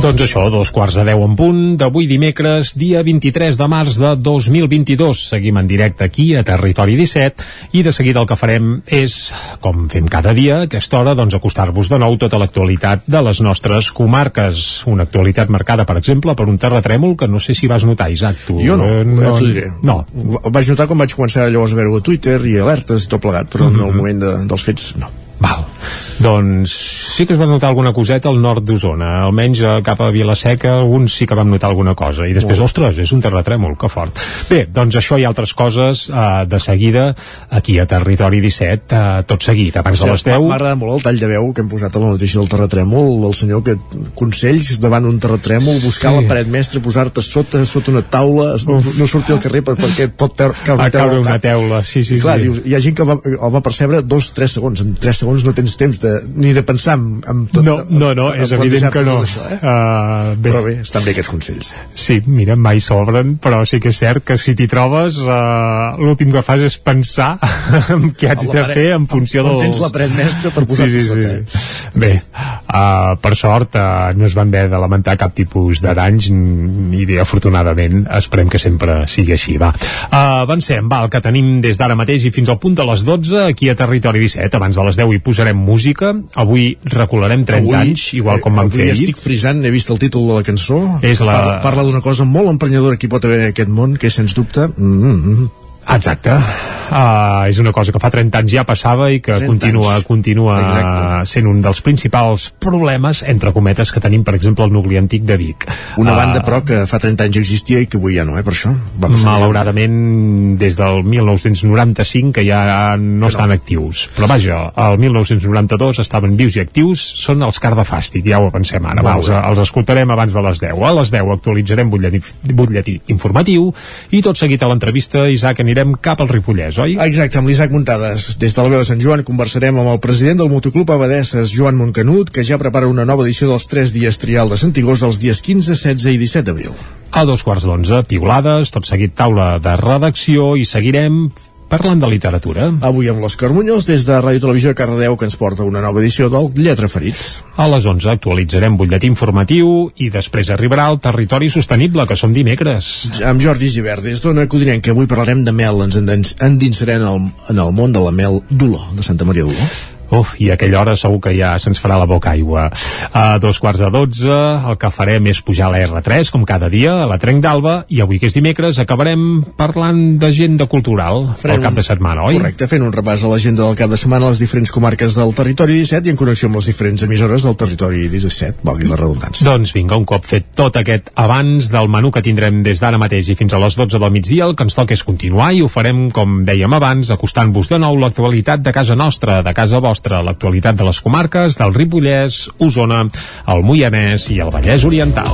Doncs això, dos quarts de deu en punt, d'avui dimecres, dia 23 de març de 2022. Seguim en directe aquí, a Territori 17, i de seguida el que farem és, com fem cada dia, a aquesta hora, doncs acostar-vos de nou tota l'actualitat de les nostres comarques. Una actualitat marcada, per exemple, per un terratrèmol que no sé si vas notar, Isaac, tu. Jo no, Eh, ja t'ho diré. No. Ho vaig notar quan vaig començar llavors a veure a Twitter i alertes i tot plegat, però mm -hmm. en el moment de, dels fets no. Val. Doncs sí que es va notar alguna coseta al nord d'Osona, almenys eh, cap a Vilaseca alguns sí que vam notar alguna cosa i després, Molt. ostres, és un terratrèmol, que fort bé, doncs això i altres coses eh, de seguida aquí a Territori 17 eh, tot seguit, abans de les 10 M'ha agradat molt el tall de veu que hem posat a la notícia del terratrèmol, el senyor que consells davant un terratrèmol, buscar Sí. la paret mestra, posar-te sota, sota una taula, no, no sortir al carrer per, perquè et pot caure una caure teula, sí, sí, I clar, sí. dius, hi ha gent que va, el va percebre dos, tres segons. En tres segons no tens temps de, ni de pensar en, en tot. no, no, no, és evident que no. Això, eh? uh, bé. Però bé, estan bé aquests consells. Sí, mira, mai sobren, però sí que és cert que si t'hi trobes, uh, l'últim que fas és pensar en què haig de fer en funció del... tens la paret mestra per posar-te sí, sí, sota, eh? sí. Bé, uh, per sort uh, no es van haver de lamentar cap tipus de danys ni bé, afortunadament, esperem que sempre sigui així, va. Uh, avancem, va, el que tenim des d'ara mateix i fins al punt de les 12, aquí a Territori 17, abans de les 10 hi posarem música, avui recularem 30 Avui, anys, igual com vam fer ahir. estic frisant, he vist el títol de la cançó. És la- parla, parla d'una cosa molt emprenyadora que hi pot haver en aquest món que és sens dubte mm, mm, Exacte. Uh, és una cosa que fa 30 anys ja passava i que 30 continua, anys. continua Exacte. sent un dels principals problemes, entre cometes, que tenim, per exemple, al nucli antic de Vic. una Ah, banda però que fa 30 anys existia i que avui ja no, eh, per això va Malauradament, des del 1995, que ja no estan actius. Però vaja, el 1992 estaven vius i actius, són els car de fàstic, ja ho avancem ara. Va, els, els escoltarem abans de les 10. A les 10 actualitzarem butlletí, butlletí informatiu i tot seguit a l'entrevista, Isaac, anirem cap al Ripollès, oi? Exacte, amb l'Isaac Muntades. Des de la veu de Sant Joan conversarem amb el president del Motoclub Abadesses, Joan Montcanut, que ja prepara una nova edició dels 3 dies trial de Santigós els dies 15, 16 i 17 d'abril. A dos quarts d'onze, piulades, tot seguit taula de redacció i seguirem parlant de literatura. Avui amb l'Òscar Muñoz des de Ràdio Televisió de Cardedeu que ens porta una nova edició del Lletra Ferits. A les 11 actualitzarem butlletí informatiu i després arribarà el territori sostenible, que som dimecres. Amb Jordi Givert, des d'Ona Codinenc, que avui parlarem de mel, ens endins- endinsarem en el, en el món de la mel d'Olor, de Santa Maria d'Olor. Uf, i a aquella hora segur que ja se'ns farà la boca aigua. A dos quarts de dotze, el que farem és pujar a la R3, com cada dia, a la Trenc d'Alba, i avui que és dimecres acabarem parlant d'agenda cultural Farem el cap de setmana, oi? Correcte, fent un repàs a l'agenda del cap de setmana a les diferents comarques del territori 17 i en connexió amb les diferents emissores del territori 17, valgui la redundància. Doncs vinga, un cop fet tot aquest abans del menú que tindrem des d'ara mateix i fins a les 12 del migdia, el que ens toca és continuar i ho farem, com dèiem abans, acostant-vos de nou l'actualitat de casa nostra, de casa vostra, l'actualitat de les comarques del Ripollès, Osona, el Moianès i el Vallès Oriental.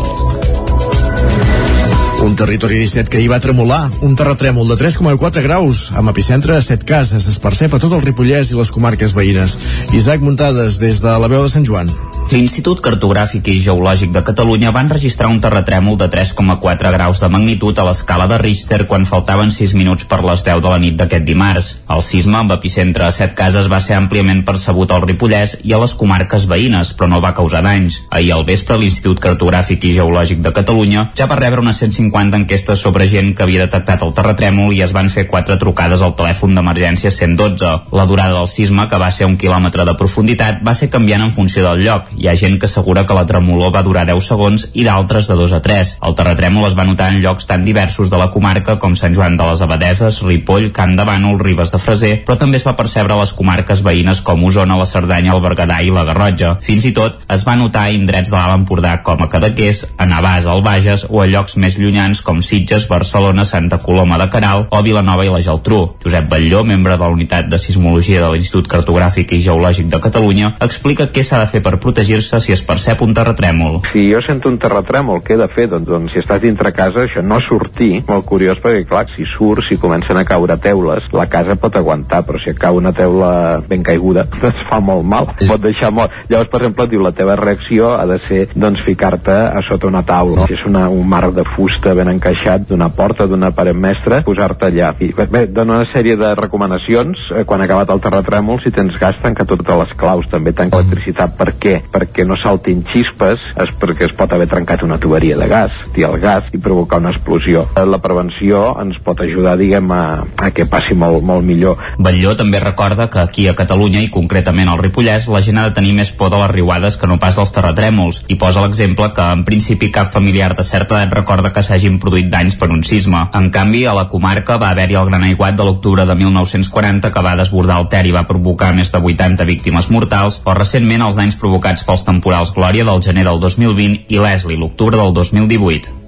Un territori 17 que hi va tremolar, un terratrèmol de 3,4 graus, amb epicentre a 7 cases, es percep a tot el Ripollès i les comarques veïnes. Isaac Muntades, des de la veu de Sant Joan. L'Institut Cartogràfic i Geològic de Catalunya van registrar un terratrèmol de 3,4 graus de magnitud a l'escala de Richter quan faltaven 6 minuts per les 10 de la nit d'aquest dimarts. El sisme amb epicentre a 7 cases va ser àmpliament percebut al Ripollès i a les comarques veïnes, però no va causar danys. Ahir al vespre, l'Institut Cartogràfic i Geològic de Catalunya ja va rebre unes 150 enquestes sobre gent que havia detectat el terratrèmol i es van fer 4 trucades al telèfon d'emergència 112. La durada del sisme, que va ser un quilòmetre de profunditat, va ser canviant en funció del lloc hi ha gent que assegura que la tremolor va durar 10 segons i d'altres de 2 a 3. El terratrèmol es va notar en llocs tan diversos de la comarca com Sant Joan de les Abadeses, Ripoll, Camp de Bànol, Ribes de Freser, però també es va percebre a les comarques veïnes com Osona, la Cerdanya, el Berguedà i la Garrotja. Fins i tot es va notar a indrets de l'Alt Empordà com a Cadaqués, a Navàs, al Bages o a llocs més llunyans com Sitges, Barcelona, Santa Coloma de Caral o Vilanova i la Geltrú. Josep Batlló, membre de la unitat de sismologia de l'Institut Cartogràfic i Geològic de Catalunya, explica què s'ha de fer per protegir protegir-se si es percep un terratrèmol. Si jo sento un terratrèmol, què he de fer? Doncs, doncs si estàs dintre casa, això no sortir, molt curiós, perquè clar, si surt, si comencen a caure teules, la casa pot aguantar, però si cau una teula ben caiguda, es fa molt mal, pot deixar molt. Llavors, per exemple, diu, la teva reacció ha de ser, doncs, ficar-te a sota una taula. Si és una, un marc de fusta ben encaixat d'una porta, d'una paret mestra, posar-te allà. I, bé, dona una sèrie de recomanacions, eh, quan ha acabat el terratrèmol, si tens gas, tanca totes les claus, també tanca electricitat. Per què? Perquè no saltin xispes és perquè es pot haver trencat una tuberia de gas, i el gas i provocar una explosió. La prevenció ens pot ajudar, diguem, a, a que passi molt, molt millor. Batlló també recorda que aquí a Catalunya i concretament al Ripollès la gent ha de tenir més por de les riuades que no pas dels terratrèmols i posa l'exemple que en principi cap familiar de certa edat recorda que s'hagin produït danys per un sisme. En canvi, a la comarca va haver-hi el gran aiguat de l'octubre de 1940 que va desbordar el Ter i va provocar més de 80 víctimes mortals o recentment els danys provocats pels temporals Glòria del gener del 2020 i Leslie l'octubre del 2018.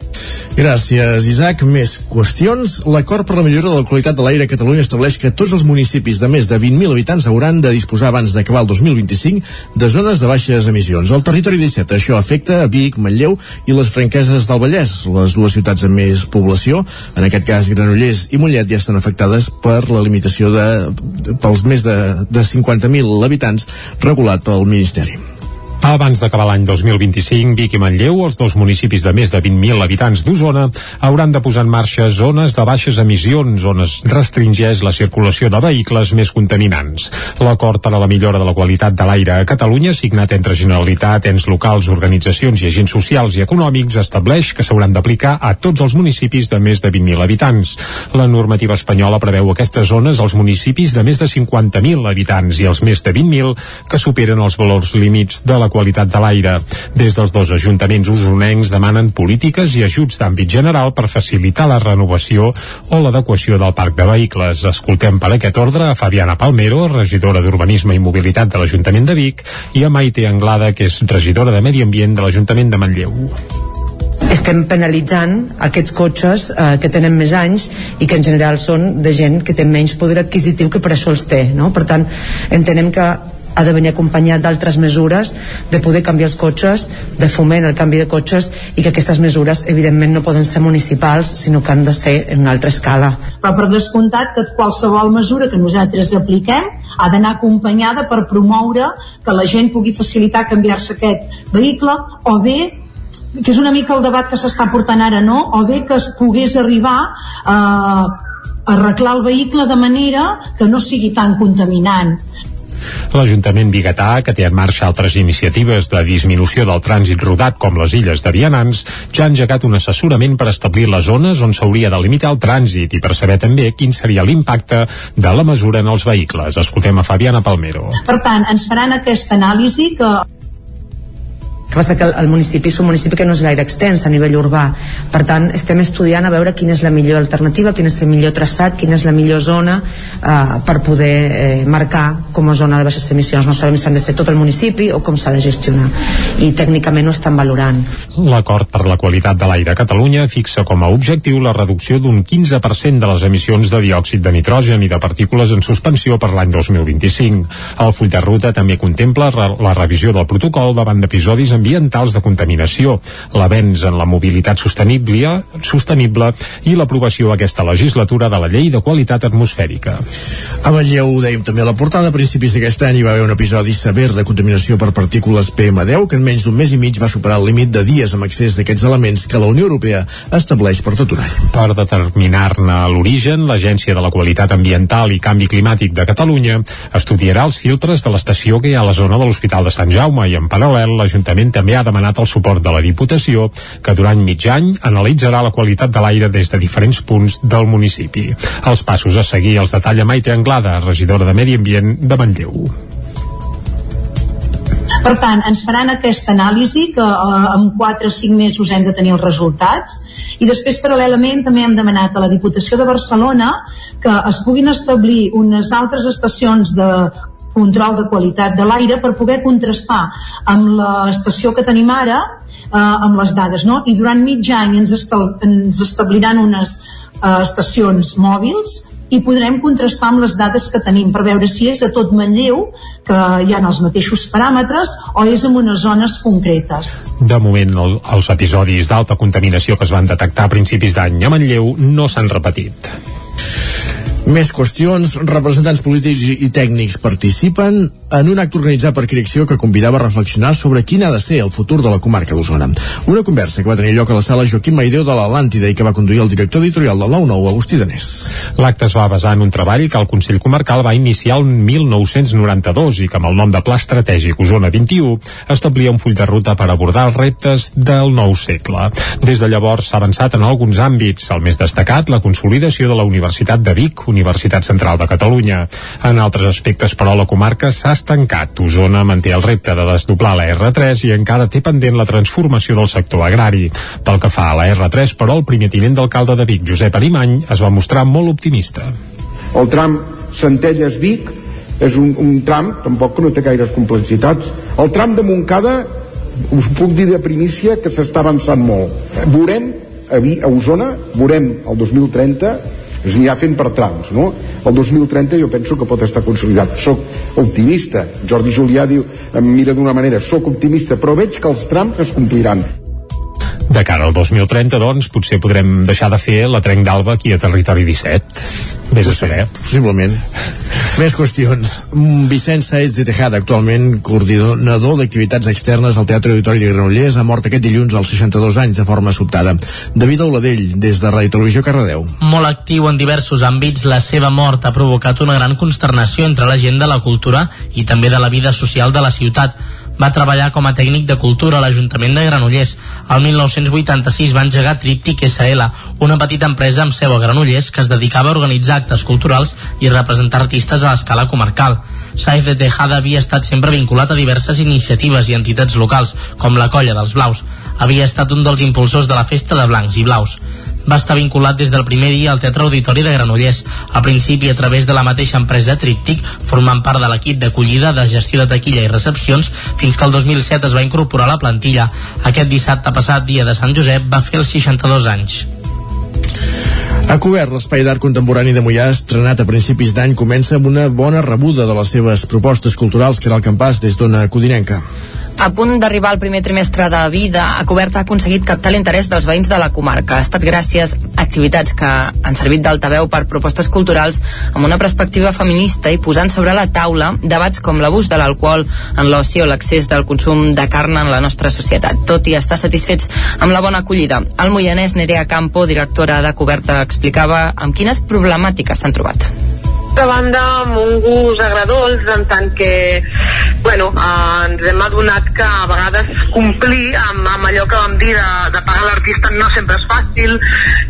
Gràcies, Isaac. Més qüestions. L'acord per la millora de la qualitat de l'aire a Catalunya estableix que tots els municipis de més de 20.000 habitants hauran de disposar abans d'acabar el 2025 de zones de baixes emissions. Al territori 17 això afecta a Vic, Manlleu i les franqueses del Vallès, les dues ciutats amb més població. En aquest cas, Granollers i Mollet ja estan afectades per la limitació de, pels més de, de 50.000 habitants regulat pel Ministeri. Abans d'acabar l'any 2025, Vic i Manlleu, els dos municipis de més de 20.000 habitants d'Osona, hauran de posar en marxa zones de baixes emissions on es restringeix la circulació de vehicles més contaminants. L'acord per a la millora de la qualitat de l'aire a Catalunya, signat entre Generalitat, ens locals, organitzacions i agents socials i econòmics, estableix que s'hauran d'aplicar a tots els municipis de més de 20.000 habitants. La normativa espanyola preveu aquestes zones als municipis de més de 50.000 habitants i els més de 20.000 que superen els valors límits de la qualitat de l'aire. Des dels dos ajuntaments usonencs demanen polítiques i ajuts d'àmbit general per facilitar la renovació o l'adequació del parc de vehicles. Escoltem per aquest ordre a Fabiana Palmero, regidora d'Urbanisme i Mobilitat de l'Ajuntament de Vic, i a Maite Anglada, que és regidora de Medi Ambient de l'Ajuntament de Manlleu estem penalitzant aquests cotxes eh, que tenen més anys i que en general són de gent que té menys poder adquisitiu que per això els té no? per tant entenem que ha de venir acompanyat d'altres mesures de poder canviar els cotxes, de foment el canvi de cotxes i que aquestes mesures evidentment no poden ser municipals sinó que han de ser en una altra escala. Però per descomptat que qualsevol mesura que nosaltres apliquem ha d'anar acompanyada per promoure que la gent pugui facilitar canviar-se aquest vehicle o bé que és una mica el debat que s'està portant ara, no? O bé que es pogués arribar a arreglar el vehicle de manera que no sigui tan contaminant. L'Ajuntament Bigatà, que té en marxa altres iniciatives de disminució del trànsit rodat com les illes de Vianants, ja ha engegat un assessorament per establir les zones on s'hauria de limitar el trànsit i per saber també quin seria l'impacte de la mesura en els vehicles. Escoltem a Fabiana Palmero. Per tant, ens faran aquesta anàlisi que que passa que el, municipi és un municipi que no és gaire extens a nivell urbà. Per tant estem estudiant a veure quina és la millor alternativa quin és el millor traçat, quina és la millor zona eh, per poder eh, marcar com a zona de baixes emissions. No sabem si han de ser tot el municipi o com s'ha de gestionar. I tècnicament ho estan valorant. L'acord per la qualitat de l'aire a Catalunya fixa com a objectiu la reducció d'un 15% de les emissions de diòxid de nitrogen i de partícules en suspensió per l'any 2025. El full de ruta també contempla la revisió del protocol davant d'episodis ambientals de contaminació, l'avenç en la mobilitat sostenible, sostenible i l'aprovació aquesta legislatura de la Llei de Qualitat Atmosfèrica. A Manlleu, ho dèiem també a la portada, a principis d'aquest any hi va haver un episodi sever de contaminació per partícules PM10 que en menys d'un mes i mig va superar el límit de dies amb accés d'aquests elements que la Unió Europea estableix per tot un any. Per determinar-ne l'origen, l'Agència de la Qualitat Ambiental i Canvi Climàtic de Catalunya estudiarà els filtres de l'estació que hi ha a la zona de l'Hospital de Sant Jaume i en paral·lel l'Ajuntament també ha demanat el suport de la Diputació que durant mig any analitzarà la qualitat de l'aire des de diferents punts del municipi. Els passos a seguir els detalla Maite Anglada, regidora de Medi Ambient de Manlleu. Per tant, ens faran aquesta anàlisi que eh, en 4 o 5 mesos hem de tenir els resultats i després paral·lelament també hem demanat a la Diputació de Barcelona que es puguin establir unes altres estacions de control de qualitat de l'aire per poder contrastar amb l'estació que tenim ara eh, amb les dades, no? I durant mig any ens, estal ens establiran unes eh, estacions mòbils i podrem contrastar amb les dades que tenim per veure si és a tot Manlleu que hi ha els mateixos paràmetres o és en unes zones concretes. De moment, el, els episodis d'alta contaminació que es van detectar a principis d'any a Manlleu no s'han repetit. Més qüestions. Representants polítics i tècnics participen en un acte organitzat per Cricció que convidava a reflexionar sobre quin ha de ser el futur de la comarca d'Osona. Una conversa que va tenir lloc a la sala Joaquim Maideu de l'Atlàntida i que va conduir el director editorial del 9-9, Agustí Danés. L'acte es va basar en un treball que el Consell Comarcal va iniciar el 1992 i que amb el nom de Pla Estratègic Osona 21 establia un full de ruta per abordar els reptes del nou segle. Des de llavors s'ha avançat en alguns àmbits, el més destacat, la consolidació de la Universitat de Vic, Universitat Central de Catalunya. En altres aspectes, però, la comarca s'ha estancat. Osona manté el repte de desdoblar la R3 i encara té pendent la transformació del sector agrari. Pel que fa a la R3, però, el primer tinent d'alcalde de Vic, Josep Arimany, es va mostrar molt optimista. El tram Centelles-Vic és un, un tram, tampoc que no té gaires complexitats. El tram de Montcada, us puc dir de primícia que s'està avançant molt. Veurem a, a Osona, veurem el 2030 es anirà fent per trams no? el 2030 jo penso que pot estar consolidat. Soc optimista. Jordi Julià diu, em mira d'una manera soc optimista però veig que els trams es compliran de cara al 2030, doncs, potser podrem deixar de fer la trenc d'alba aquí a Territori 17. Vés a saber. Possiblement. Més qüestions. Mm, Vicenç Saez de Tejada, actualment coordinador d'activitats externes al Teatre Auditori de Granollers, ha mort aquest dilluns als 62 anys de forma sobtada. David Auladell, des de Ràdio Televisió Cardedeu. Molt actiu en diversos àmbits, la seva mort ha provocat una gran consternació entre la gent de la cultura i també de la vida social de la ciutat va treballar com a tècnic de cultura a l'Ajuntament de Granollers. El 1986 va engegar Tríptic SL, una petita empresa amb seu a Granollers que es dedicava a organitzar actes culturals i representar artistes a l'escala comarcal. Saif de Tejada havia estat sempre vinculat a diverses iniciatives i entitats locals, com la Colla dels Blaus. Havia estat un dels impulsors de la Festa de Blancs i Blaus va estar vinculat des del primer dia al Teatre Auditori de Granollers, a principi a través de la mateixa empresa Tríptic, formant part de l'equip d'acollida de gestió de taquilla i recepcions, fins que el 2007 es va incorporar a la plantilla. Aquest dissabte passat, dia de Sant Josep, va fer els 62 anys. A cobert, l'Espai d'Art Contemporani de Mollà, estrenat a principis d'any, comença amb una bona rebuda de les seves propostes culturals que era el campàs des d'Ona Codinenca. A punt d'arribar al primer trimestre de vida, a cobert ha aconseguit captar l'interès dels veïns de la comarca. Ha estat gràcies a activitats que han servit d'altaveu per propostes culturals amb una perspectiva feminista i posant sobre la taula debats com l'abús de l'alcohol en l'oci o l'accés del consum de carn en la nostra societat. Tot i estar satisfets amb la bona acollida. El moianès Nerea Campo, directora de Coberta, explicava amb quines problemàtiques s'han trobat d'altra banda amb un gust agradolç en tant que bueno, eh, ens hem adonat que a vegades complir amb, amb allò que vam dir de, de pagar l'artista no sempre és fàcil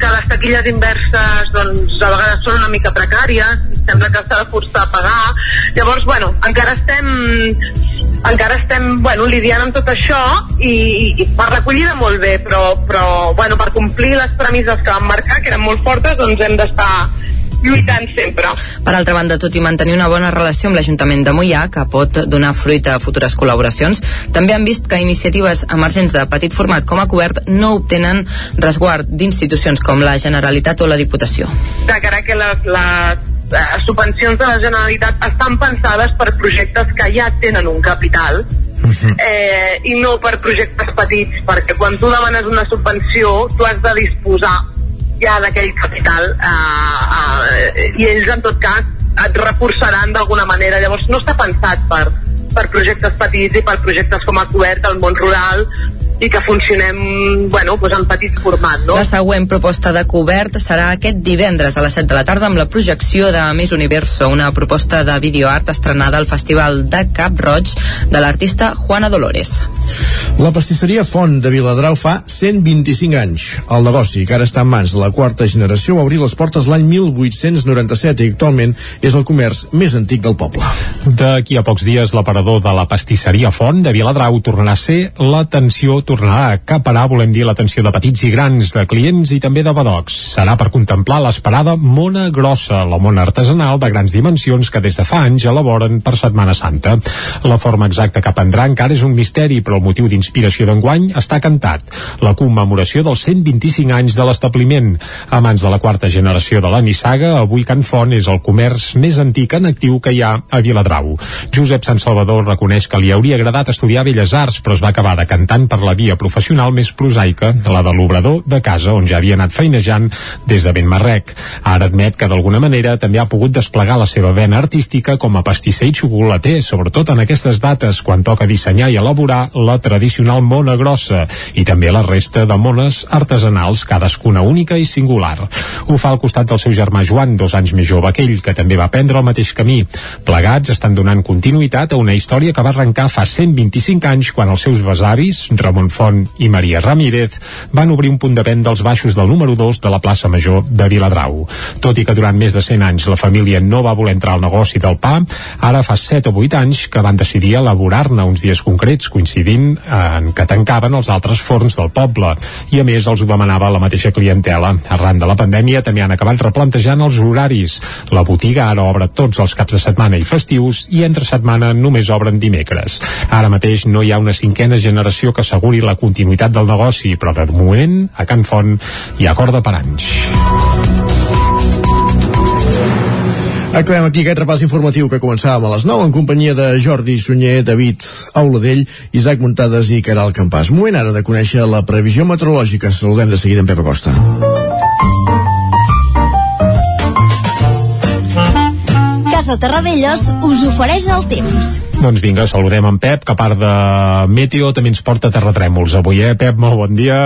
que les taquilles inverses doncs, a vegades són una mica precàries sembla que s'ha de forçar a pagar. Llavors bueno, encara estem encara estem bueno, lidiant amb tot això i, i per recollida molt bé però, però bueno, per complir les premisses que vam marcar que eren molt fortes doncs hem d'estar lluitant sempre. Per altra banda, tot i mantenir una bona relació amb l'Ajuntament de Mollà, que pot donar fruit a futures col·laboracions, també han vist que iniciatives emergents de petit format com a cobert no obtenen resguard d'institucions com la Generalitat o la Diputació. De cara que les, les les subvencions de la Generalitat estan pensades per projectes que ja tenen un capital eh, i no per projectes petits, perquè quan tu demanes una subvenció tu has de disposar ja d'aquell capital eh, eh, i ells en tot cas et reforçaran d'alguna manera. Llavors no està pensat per, per projectes petits i per projectes com a cobert al món rural i que funcionem bueno, doncs en petit format. No? La següent proposta de cobert serà aquest divendres a les 7 de la tarda amb la projecció de Miss Universo, una proposta de videoart estrenada al Festival de Cap Roig de l'artista Juana Dolores. La pastisseria Font de Viladrau fa 125 anys. El negoci, que ara està en mans de la quarta generació, va obrir les portes l'any 1897 i actualment és el comerç més antic del poble. D'aquí a pocs dies, l'aparador de la pastisseria Font de Viladrau tornarà a ser l'atenció, tornarà a acaparar, volem dir, l'atenció de petits i grans, de clients i també de badocs. Serà per contemplar l'esperada Mona Grossa, la mona artesanal de grans dimensions que des de fa anys elaboren per Setmana Santa. La forma exacta que prendrà encara és un misteri, però el motiu d'inspiració d'enguany està cantat. La commemoració dels 125 anys de l'establiment. A mans de la quarta generació de la Nissaga, avui Can Font és el comerç més antic en actiu que hi ha a Viladrau. Josep Sant Salvador reconeix que li hauria agradat estudiar Belles Arts, però es va acabar decantant per la via professional més prosaica, la de l'obrador de casa, on ja havia anat feinejant des de ben marrec. Ara admet que d'alguna manera també ha pogut desplegar la seva vena artística com a pastisser i xocolater, sobretot en aquestes dates, quan toca dissenyar i elaborar la tradicional mona grossa i també la resta de mones artesanals, cadascuna única i singular. Ho fa al costat del seu germà Joan, dos anys més jove que ell, que també va prendre el mateix camí. Plegats estan donant continuïtat a una història que va arrencar fa 125 anys quan els seus besavis, Ramon Font i Maria Ramírez, van obrir un punt de venda als baixos del número 2 de la plaça Major de Viladrau. Tot i que durant més de 100 anys la família no va voler entrar al negoci del pa, ara fa 7 o 8 anys que van decidir elaborar-ne uns dies concrets, coincidint en que tancaven els altres forns del poble. I a més els ho demanava la mateixa clientela. Arran de la pandèmia també han acabat replantejant els horaris. La botiga ara obre tots els caps de setmana i festius i entre setmana només obren dimecres. Ara mateix no hi ha una cinquena generació que asseguri la continuïtat del negoci, però de moment a Can Font hi ha corda per anys. Acabem aquí aquest repàs informatiu que començàvem a les 9 en companyia de Jordi Sunyer, David Auladell, Isaac Muntades i Caral Campàs. Moment ara de conèixer la previsió meteorològica. Saludem de seguida en Pep Acosta. Casa Terradellos us ofereix el temps. Doncs vinga, saludem en Pep, que a part de Meteo també ens porta terratrèmols avui, eh? Pep, molt bon dia.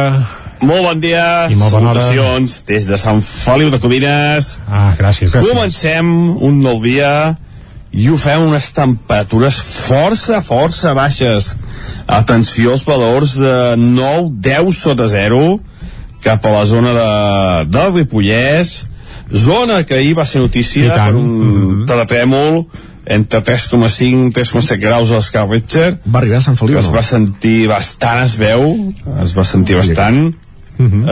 Molt bon dia, I molt bona hora. des de Sant Feliu de Codines. Ah, gràcies, gràcies. Comencem un nou dia i ho fem unes temperatures força, força baixes. Atenció als valors de 9, 10 sota 0 cap a la zona de, del Ripollès, zona que ahir va ser notícia per un mm -hmm. terratrèmol entre 3,5 i 3,7 graus a l'Scar Richter. Va arribar a Sant Feliu, Es no? va sentir bastant, es veu, es va sentir bastant. Uh -huh.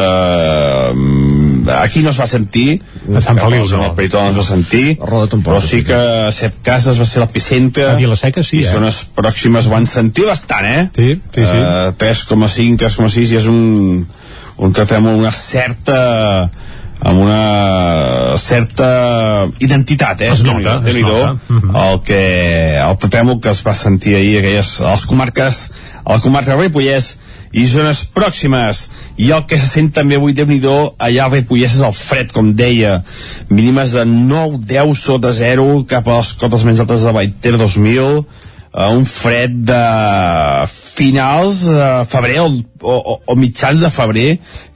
uh, aquí no es va sentir A Sant Feliu, no. el Peritó no es va sentir però sí que a Set Cases va ser l'epicentre A Vilaseca sí, eh? zones pròximes ho van sentir bastant eh? Sí, sí, sí. Uh, 3,5 3,6 i és un un amb una certa amb una certa identitat, eh? Es nota, es nota. Mhm. el que el terratrèmol que es va sentir ahir aquelles, a les comarques a la comarca del Ripollès i zones pròximes i el que se sent també avui déu nhi allà al Ripollès és el fred, com deia mínimes de 9-10 sota 0 cap a les cotes més altes de Baiter 2000 uh, un fred de finals de febrer o, o, o mitjans de febrer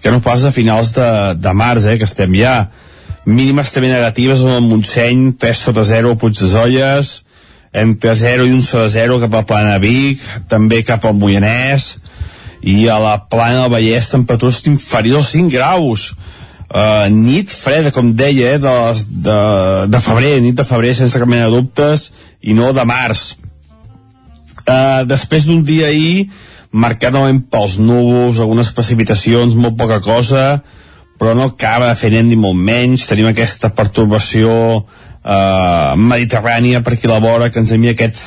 que no pas a finals de, de març eh, que estem ja mínimes també negatives en el Montseny 3 sota 0 a Puig des Olles entre 0 i 1 sota 0 cap a Plana Vic també cap al Moianès i a la Plana del Vallès temperatures inferiors als 5 graus uh, nit freda, com deia, eh, de, les, de, de febrer, nit de febrer sense cap mena de dubtes, i no de març. Uh, després d'un dia ahir, marcat novament pels núvols, algunes precipitacions, molt poca cosa, però no acaba de fer net ni molt menys. Tenim aquesta pertorbació uh, mediterrània per aquí a la vora que ens envia aquests,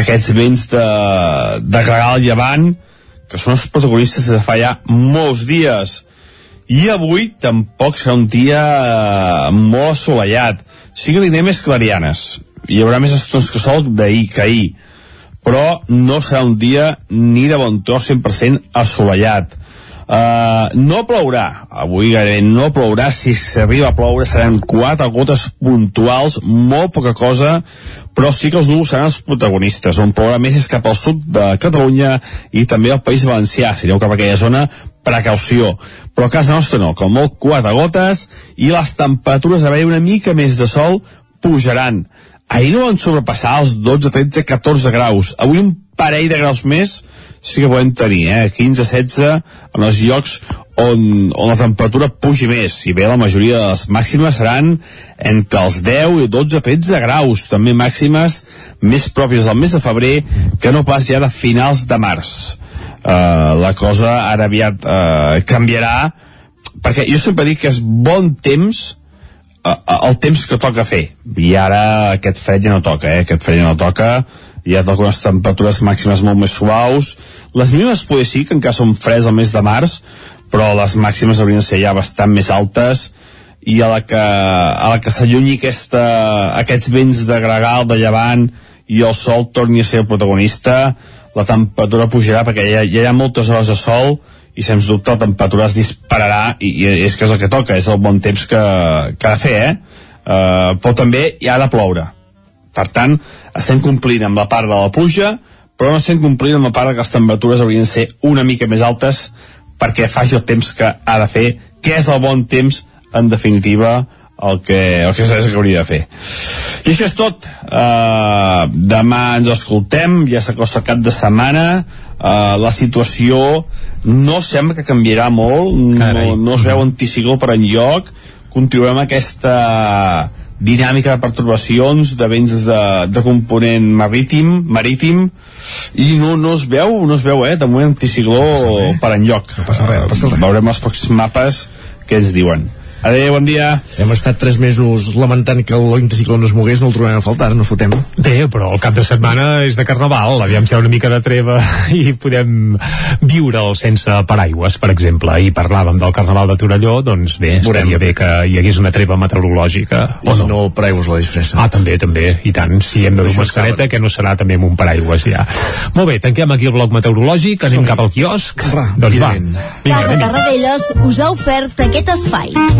aquests vents de, de gregal llevant, que són els protagonistes de fa ja molts dies. I avui tampoc serà un dia eh, molt assolellat. Sí que tindrem més clarianes. Hi haurà més estones que sol d'ahir que ahir. Però no serà un dia ni de bon tros 100% assolellat. Uh, no plourà, avui gairebé no plourà, si s'arriba a ploure seran quatre gotes puntuals, molt poca cosa, però sí que els núvols seran els protagonistes. On plourà més és cap al sud de Catalunya i també al País Valencià. Si aneu cap a aquella zona, precaució. Però a casa nostra no, com molt quatre gotes i les temperatures a veure una mica més de sol pujaran. Ahir no van sobrepassar els 12, 13, 14 graus. Avui un parell de graus més sí que podem tenir, eh? 15, 16 en els llocs on, on la temperatura pugi més. Si bé la majoria de les màximes seran entre els 10 i 12, 13 graus, també màximes més pròpies del mes de febrer que no pas ja de finals de març. Uh, la cosa ara aviat uh, canviarà perquè jo sempre dic que és bon temps el temps que toca fer. I ara aquest fred ja no toca eh? aquest fred ja no toca. Ja toca unes temperatures màximes molt més suaus. Les mínimes poder sí que encara són freds al mes de març però les màximes haurien de ser ja bastant més altes. I a la que, a la que s'allunyi aquests vents de gregal de llevant i el sol torni a ser el protagonista la temperatura pujarà perquè ja, ja hi ha moltes hores de sol i sens dubte la temperatura es dispararà i, i és que és el que toca, és el bon temps que, que ha de fer, eh? Uh, però també hi ha de ploure. Per tant, estem complint amb la part de la pluja però no estem complint amb la part que les temperatures haurien de ser una mica més altes perquè faci el temps que ha de fer que és el bon temps en definitiva el que, el que que hauria de fer. I això és tot. Uh, demà ens escoltem ja s'acosta cap de setmana. Uh, la situació no sembla que canviarà molt no, no es veu anticicló per enlloc. Continuem aquesta dinàmica de pertorbacions de vents de, de component marítim marítim i no, no es veu no es veu eh, de moment anticicló no per enlloc. No passa res, no passa res. veurem els pròxims mapes que ens diuen Adéu, bon dia. Hem estat tres mesos lamentant que l'anticicló no es mogués, no el trobem a faltar, no fotem. Bé, però el cap de setmana és de carnaval, aviam si hi ha una mica de treva i podem viure'l sense paraigües, per exemple. I parlàvem del carnaval de Torelló, doncs bé, Veurem. estaria bé que hi hagués una treva meteorològica. I si no, paraigües la disfressa. Ah, també, també, i tant. Si hem de dur mascareta, que no serà també amb un paraigües ja. Molt bé, tanquem aquí el bloc meteorològic, anem cap al quiosc. Va, doncs va. Vinga, Casa. Tarradellas us ha ofert aquest espai.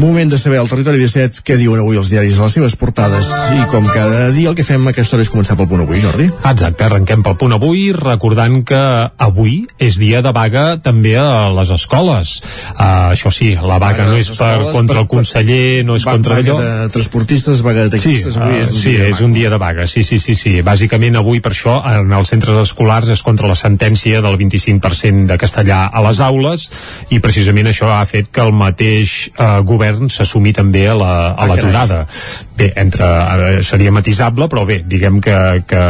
Moment de saber al territori 17 què diuen avui els diaris a les seves portades i com cada dia el que fem a aquesta hora és començar pel punt avui, Jordi. Exacte, arrenquem pel punt avui recordant que avui és dia de vaga també a les escoles. Uh, això sí, la vaga Vaga no és per contra per- el conseller, no és Va- contra vaga allò. de transportistes, vaga de Sí, taxistes, avui uh, és un sí, dia és vaga. un dia de vaga, sí, sí, sí, sí. Bàsicament avui per això en els centres escolars és contra la sentència del 25% de castellà a les aules i precisament això ha fet que el mateix uh, govern s'assumi també a la- a Ah, l'aturada. Bé, entre, seria matisable, però bé, diguem que, que,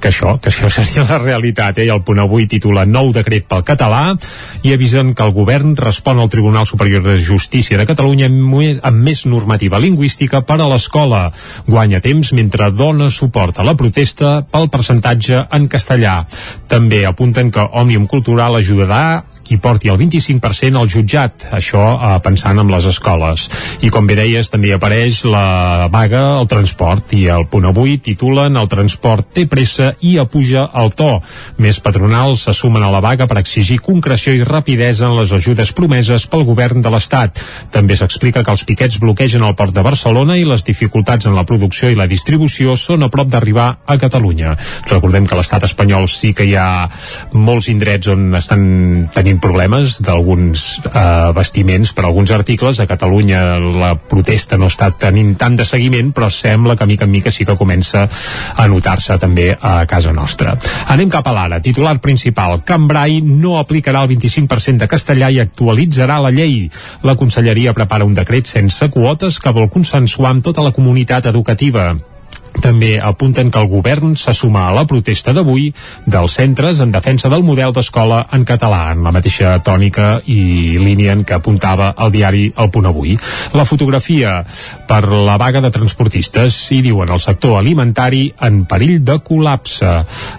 que això, que això seria la realitat, eh? I el punt avui titula Nou decret pel català i avisen que el govern respon al Tribunal Superior de Justícia de Catalunya amb més, amb més normativa lingüística per a l'escola. Guanya temps mentre dona suport a la protesta pel percentatge en castellà. També apunten que Òmnium Cultural ajudarà qui porti el 25% al jutjat, això eh, pensant en les escoles. I com bé deies, també apareix la vaga al transport i el punt avui titulen El transport té pressa i apuja el to. Més patronals se sumen a la vaga per exigir concreció i rapidesa en les ajudes promeses pel govern de l'Estat. També s'explica que els piquets bloquegen el port de Barcelona i les dificultats en la producció i la distribució són a prop d'arribar a Catalunya. Recordem que l'estat espanyol sí que hi ha molts indrets on estan tenint problemes d'alguns eh, vestiments per alguns articles. A Catalunya la protesta no està tenint tant de seguiment, però sembla que mica en mica sí que comença a notar-se també a casa nostra. Anem cap a l'ara. Titular principal. Cambrai no aplicarà el 25% de castellà i actualitzarà la llei. La Conselleria prepara un decret sense quotes que vol consensuar amb tota la comunitat educativa. També apunten que el govern se suma a la protesta d'avui dels centres en defensa del model d'escola en català, en la mateixa tònica i línia en què apuntava el diari El Punt Avui. La fotografia per la vaga de transportistes i diuen el sector alimentari en perill de col·lapse.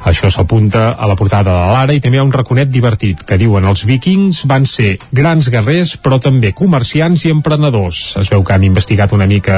Això s'apunta a la portada de l'Ara i també hi ha un raconet divertit que diuen els vikings van ser grans guerrers però també comerciants i emprenedors. Es veu que han investigat una mica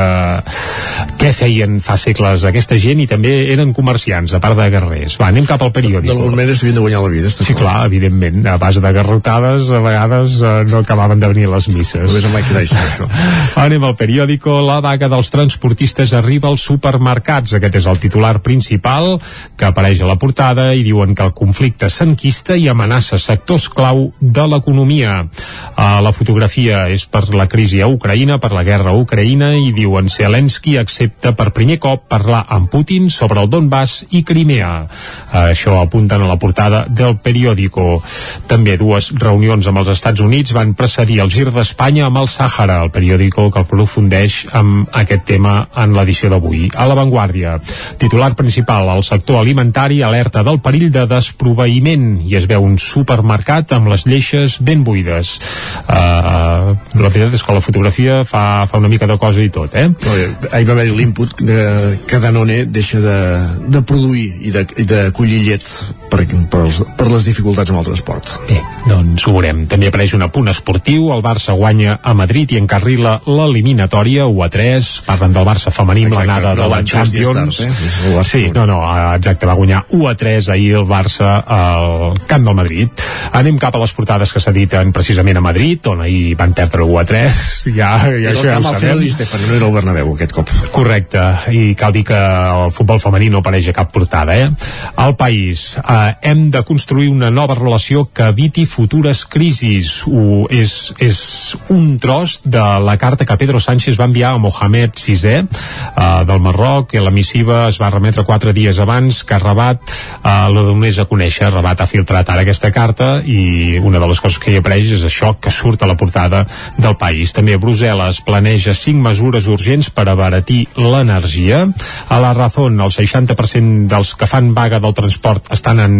què feien fa segles aquesta gent i també eren comerciants, a part de guerrers. Va, anem cap al periòdic. D'alguna manera s'havien de guanyar la vida. Sí, clar, evidentment. A base de garrotades, a vegades eh, no acabaven de venir les misses. Només amb Mike Tyson, això. Anem al periòdico. La vaga dels transportistes arriba als supermercats. Aquest és el titular principal que apareix a la portada i diuen que el conflicte s'enquista i amenaça sectors clau de l'economia. Uh, la fotografia és per la crisi a Ucraïna, per la guerra a Ucraïna i diuen Zelensky accepta per primer cop parlar amb Putin sobre el Donbass i Crimea. Uh, això apunten a la portada del periòdico. També dues reunions amb els Estats Units van precedir el gir d'Espanya amb el Sàhara, el periòdico que el aprofundeix amb aquest tema en l'edició d'avui. A l'avantguàrdia, titular principal, el sector alimentari alerta del perill de desproveïment i es veu un supermercat amb les lleixes ben buides. Uh, la veritat és que la fotografia fa, fa una mica de cosa i tot, eh? Ahir va haver-hi l'input de, que Danone deixa de, de produir i de, i de collir llet per, per, els, per les dificultats amb el transport. Bé, doncs ho veurem. També apareix un apunt esportiu, el Barça guanya a Madrid i encarrila l'eliminatòria 1 a 3, parlen del Barça femení amb l'anada de la Champions. Eh? Sí, no, no, exacte, va guanyar 1 a 3 ahir el Barça al camp del Madrid. Anem cap a les portades que s'editen precisament a Madrid, on ahir van perdre 1 a 3, ja, ja el això ja camp ho sabem. Di Stefano, no era el Bernabéu aquest cop. Correcte, i cal dir que el futbol femení no apareix a cap portada, eh? Al país, eh, hem de construir una nova relació que eviti futures crisis. Ho, és, és un tros de la carta que Pedro Sánchez va enviar a Mohamed VI eh, del Marroc, que la missiva es va remetre quatre dies abans que Rabat eh, la donés a conèixer. Rabat ha filtrat ara aquesta carta i una de les coses que hi apareix és això que surt a la portada del país. També Brussel·les planeja cinc mesures urgents per abaratir l'energia. A la Razón, el 60% dels que fan vaga del transport estan en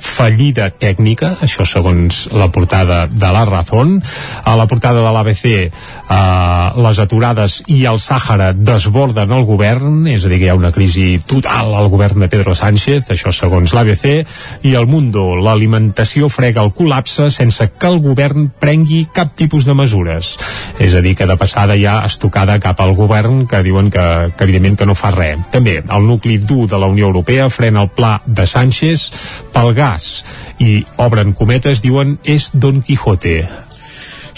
fallida tècnica, això segons la portada de la Razón. A la portada de l'ABC, eh, les aturades i el Sàhara desborden el govern, és a dir, que hi ha una crisi total al govern de Pedro Sánchez, això segons l'ABC, i el Mundo, l'alimentació frega el col·lapse sense que el govern prengui cap tipus de mesures. És a dir, que de passada ja estocada cap al govern que diuen que, que evidentment que no fa res. També el nucli dur de la Unió Europea frena el pla de Sánchez pel gas i obren cometes, diuen, és Don Quijote.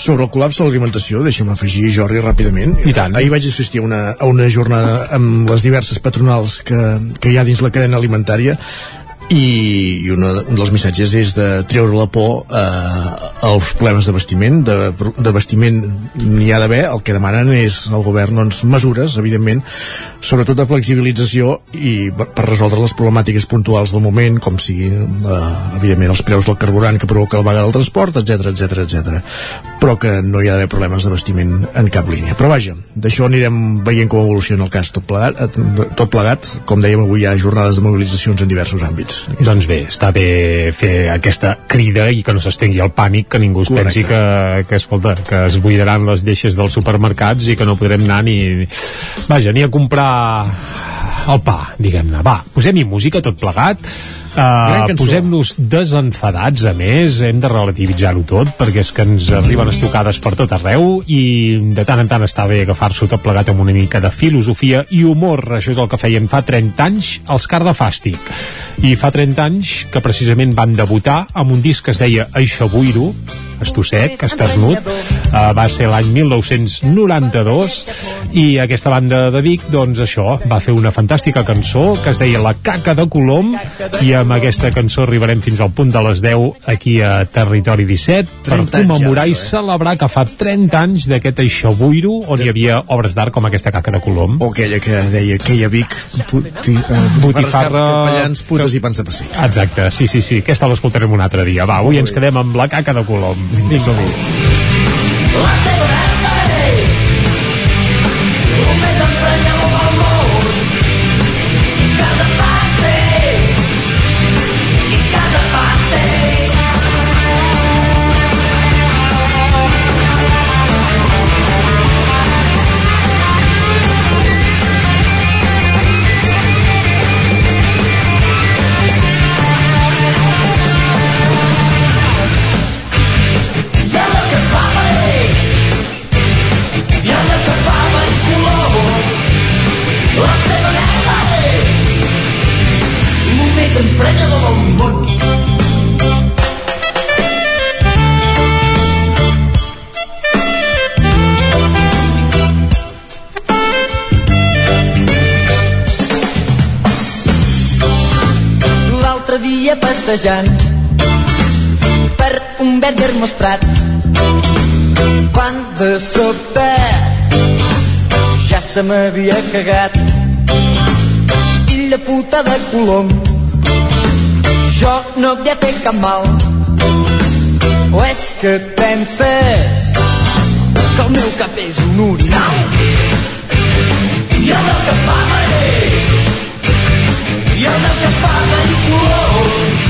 Sobre el col·lapse de l'alimentació, deixa'm afegir, Jordi, ràpidament. I tant. Ahir vaig assistir a una, a una jornada amb les diverses patronals que, que hi ha dins la cadena alimentària i, i una, un dels missatges és de treure la por eh, als problemes de vestiment de, de vestiment n'hi ha d'haver. El que demanen és al govern doncs, mesures, evidentment sobretot de flexibilització i per resoldre les problemàtiques puntuals del moment com siguin eh, evidentment els preus del carburant que provoca la vaga del transport etc etc etc. però que no hi ha d'haver problemes de vestiment en cap línia. Però vaja, d'això anirem veient com evoluciona el cas tot plegat, eh, tot plegat. Com dèiem avui hi ha jornades de mobilitzacions en diversos àmbits Doncs bé, està bé fer aquesta crida i que no s'estengui el pànic, que ningú es Correcte. pensi que, que, escolta, que es buidaran les deixes dels supermercats i que no podrem anar ni... Vaja, ni a comprar el pa, diguem-ne. Va, posem-hi música tot plegat. Uh. Posem-nos desenfadats, a més, hem de relativitzar-ho tot, perquè és que ens arriben estocades per tot arreu i de tant en tant està bé agafar-s'ho tot plegat amb una mica de filosofia i humor. Això és el que feien fa 30 anys els Car de Fàstic. I fa 30 anys que precisament van debutar amb un disc que es deia Aixabuiro, Estossec, Esternut, uh, va ser l'any 1992 i aquesta banda de Vic, doncs això, va fer una fantàstica cançó que es deia La caca de Colom i amb aquesta cançó arribarem fins al punt de les 10 aquí a Territori 17 per 30 anys commemorar ja, i eh? celebrar que fa 30 anys d'aquest Aixabuiro on hi havia obres d'art com aquesta caca de Colom. o aquella que deia que hi ha Vic puti, uh, Botifarra, capellans, putes i pans de passi Exacte, sí, sí, sí. Aquesta l'escoltarem un altre dia. Va, avui ens quedem amb la caca de Colom. Vinga. La teva nena passejant per un verd hermos prat quan de sobte ja se m'havia cagat filla puta de colom jo no havia fet cap mal. O és que et penses que el meu cap és un urinal i el meu cap fa i el meu cap fa color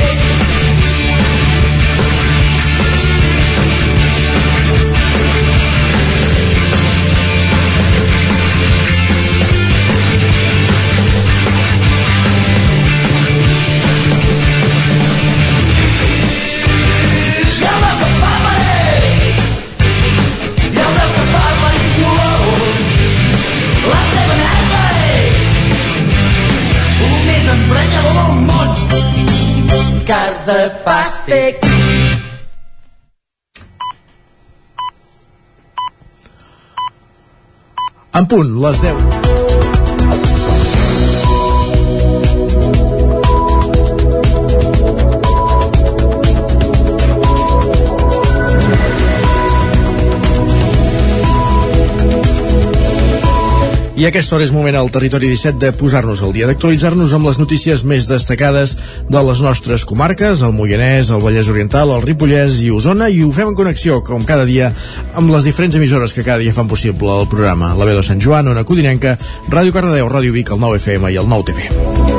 cada pas té En punt, les 10. I a aquesta hora és moment al Territori 17 de posar-nos al dia, d'actualitzar-nos amb les notícies més destacades de les nostres comarques, el Moianès, el Vallès Oriental, el Ripollès i Osona, i ho fem en connexió, com cada dia, amb les diferents emissores que cada dia fan possible el programa. La veu de Sant Joan, Ona Codinenca, Ràdio Cardedeu, Ràdio Vic, el 9FM i el 9TV.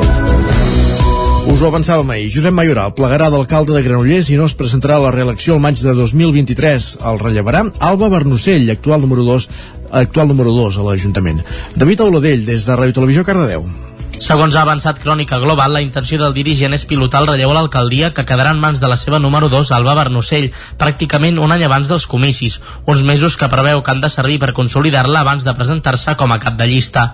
Us ho avançàvem ahir. Josep Mayoral plegarà d'alcalde de Granollers i no es presentarà a la reelecció el maig de 2023. El rellevarà Alba Bernocell, actual número 2 actual número 2 a l'Ajuntament. David Auladell, des de Ràdio Televisió Cardedeu. Segons ha avançat Crònica Global, la intenció del dirigent és pilotar el relleu a l'alcaldia que quedarà en mans de la seva número 2, Alba Bernocell, pràcticament un any abans dels comicis, uns mesos que preveu que han de servir per consolidar-la abans de presentar-se com a cap de llista.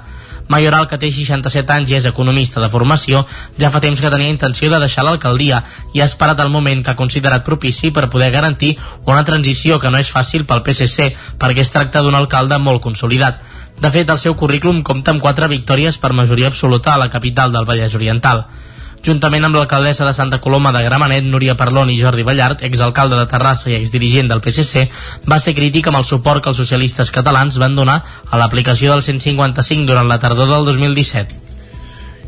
Mayoral, que té 67 anys i és economista de formació, ja fa temps que tenia intenció de deixar l'alcaldia i ha esperat el moment que ha considerat propici per poder garantir una transició que no és fàcil pel PSC, perquè es tracta d'un alcalde molt consolidat. De fet, el seu currículum compta amb quatre victòries per majoria absoluta a la capital del Vallès Oriental. Juntament amb l'alcaldessa de Santa Coloma de Gramenet, Núria Parlon i Jordi Ballart, exalcalde de Terrassa i exdirigent del PSC, va ser crític amb el suport que els socialistes catalans van donar a l'aplicació del 155 durant la tardor del 2017.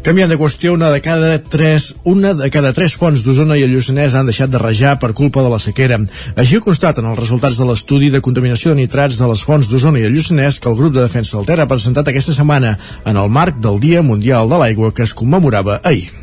Canviant de qüestió, una de cada tres, una de cada tres fonts d'Osona i el Lluçanès han deixat de rajar per culpa de la sequera. Així ho constaten els resultats de l'estudi de contaminació de nitrats de les fonts d'Osona i el Lluçanès que el grup de defensa del Ter ha presentat aquesta setmana en el marc del Dia Mundial de l'Aigua que es commemorava ahir.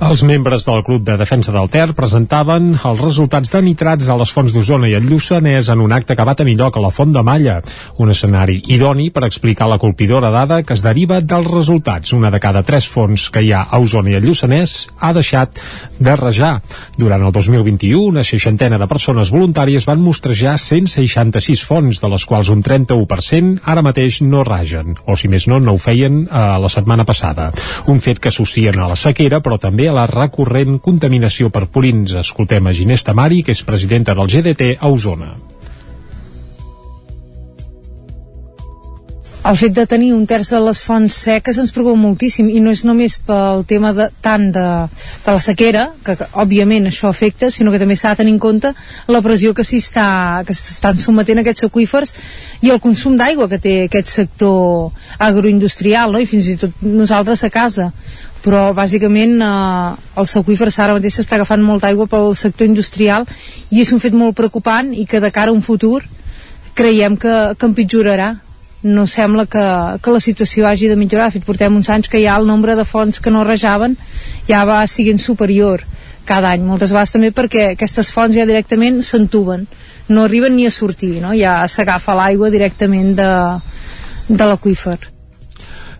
Els membres del Club de Defensa del Ter presentaven els resultats de nitrats de les fonts d'Osona i el Lluçanès en un acte que va tenir lloc a la Font de Malla, un escenari idoni per explicar la colpidora dada que es deriva dels resultats. Una de cada tres fonts que hi ha a Osona i el Lluçanès ha deixat de rajar. Durant el 2021, una seixantena de persones voluntàries van mostrejar 166 fonts, de les quals un 31% ara mateix no ragen, o si més no, no ho feien eh, la setmana passada. Un fet que associen a la sequera, però també a la recurrent contaminació per purins. Escoltem a Ginés Tamari, que és presidenta del GDT a Osona. el fet de tenir un terç de les fonts seques ens preocupa moltíssim i no és només pel tema de, tant de, de la sequera, que, que òbviament això afecta, sinó que també s'ha de tenir en compte la pressió que s'estan sometent aquests aquífers i el consum d'aigua que té aquest sector agroindustrial no? i fins i tot nosaltres a casa però bàsicament eh, els aquífers ara mateix s'està agafant molta aigua pel sector industrial i és un fet molt preocupant i que de cara a un futur creiem que, que empitjorarà. No sembla que, que la situació hagi de millorar. De fet portem uns anys que ja el nombre de fonts que no rajaven ja va siguent superior cada any, moltes vegades també perquè aquestes fonts ja directament s'entuben. No arriben ni a sortir, no? ja s'agafa l'aigua directament de, de l'aqüífer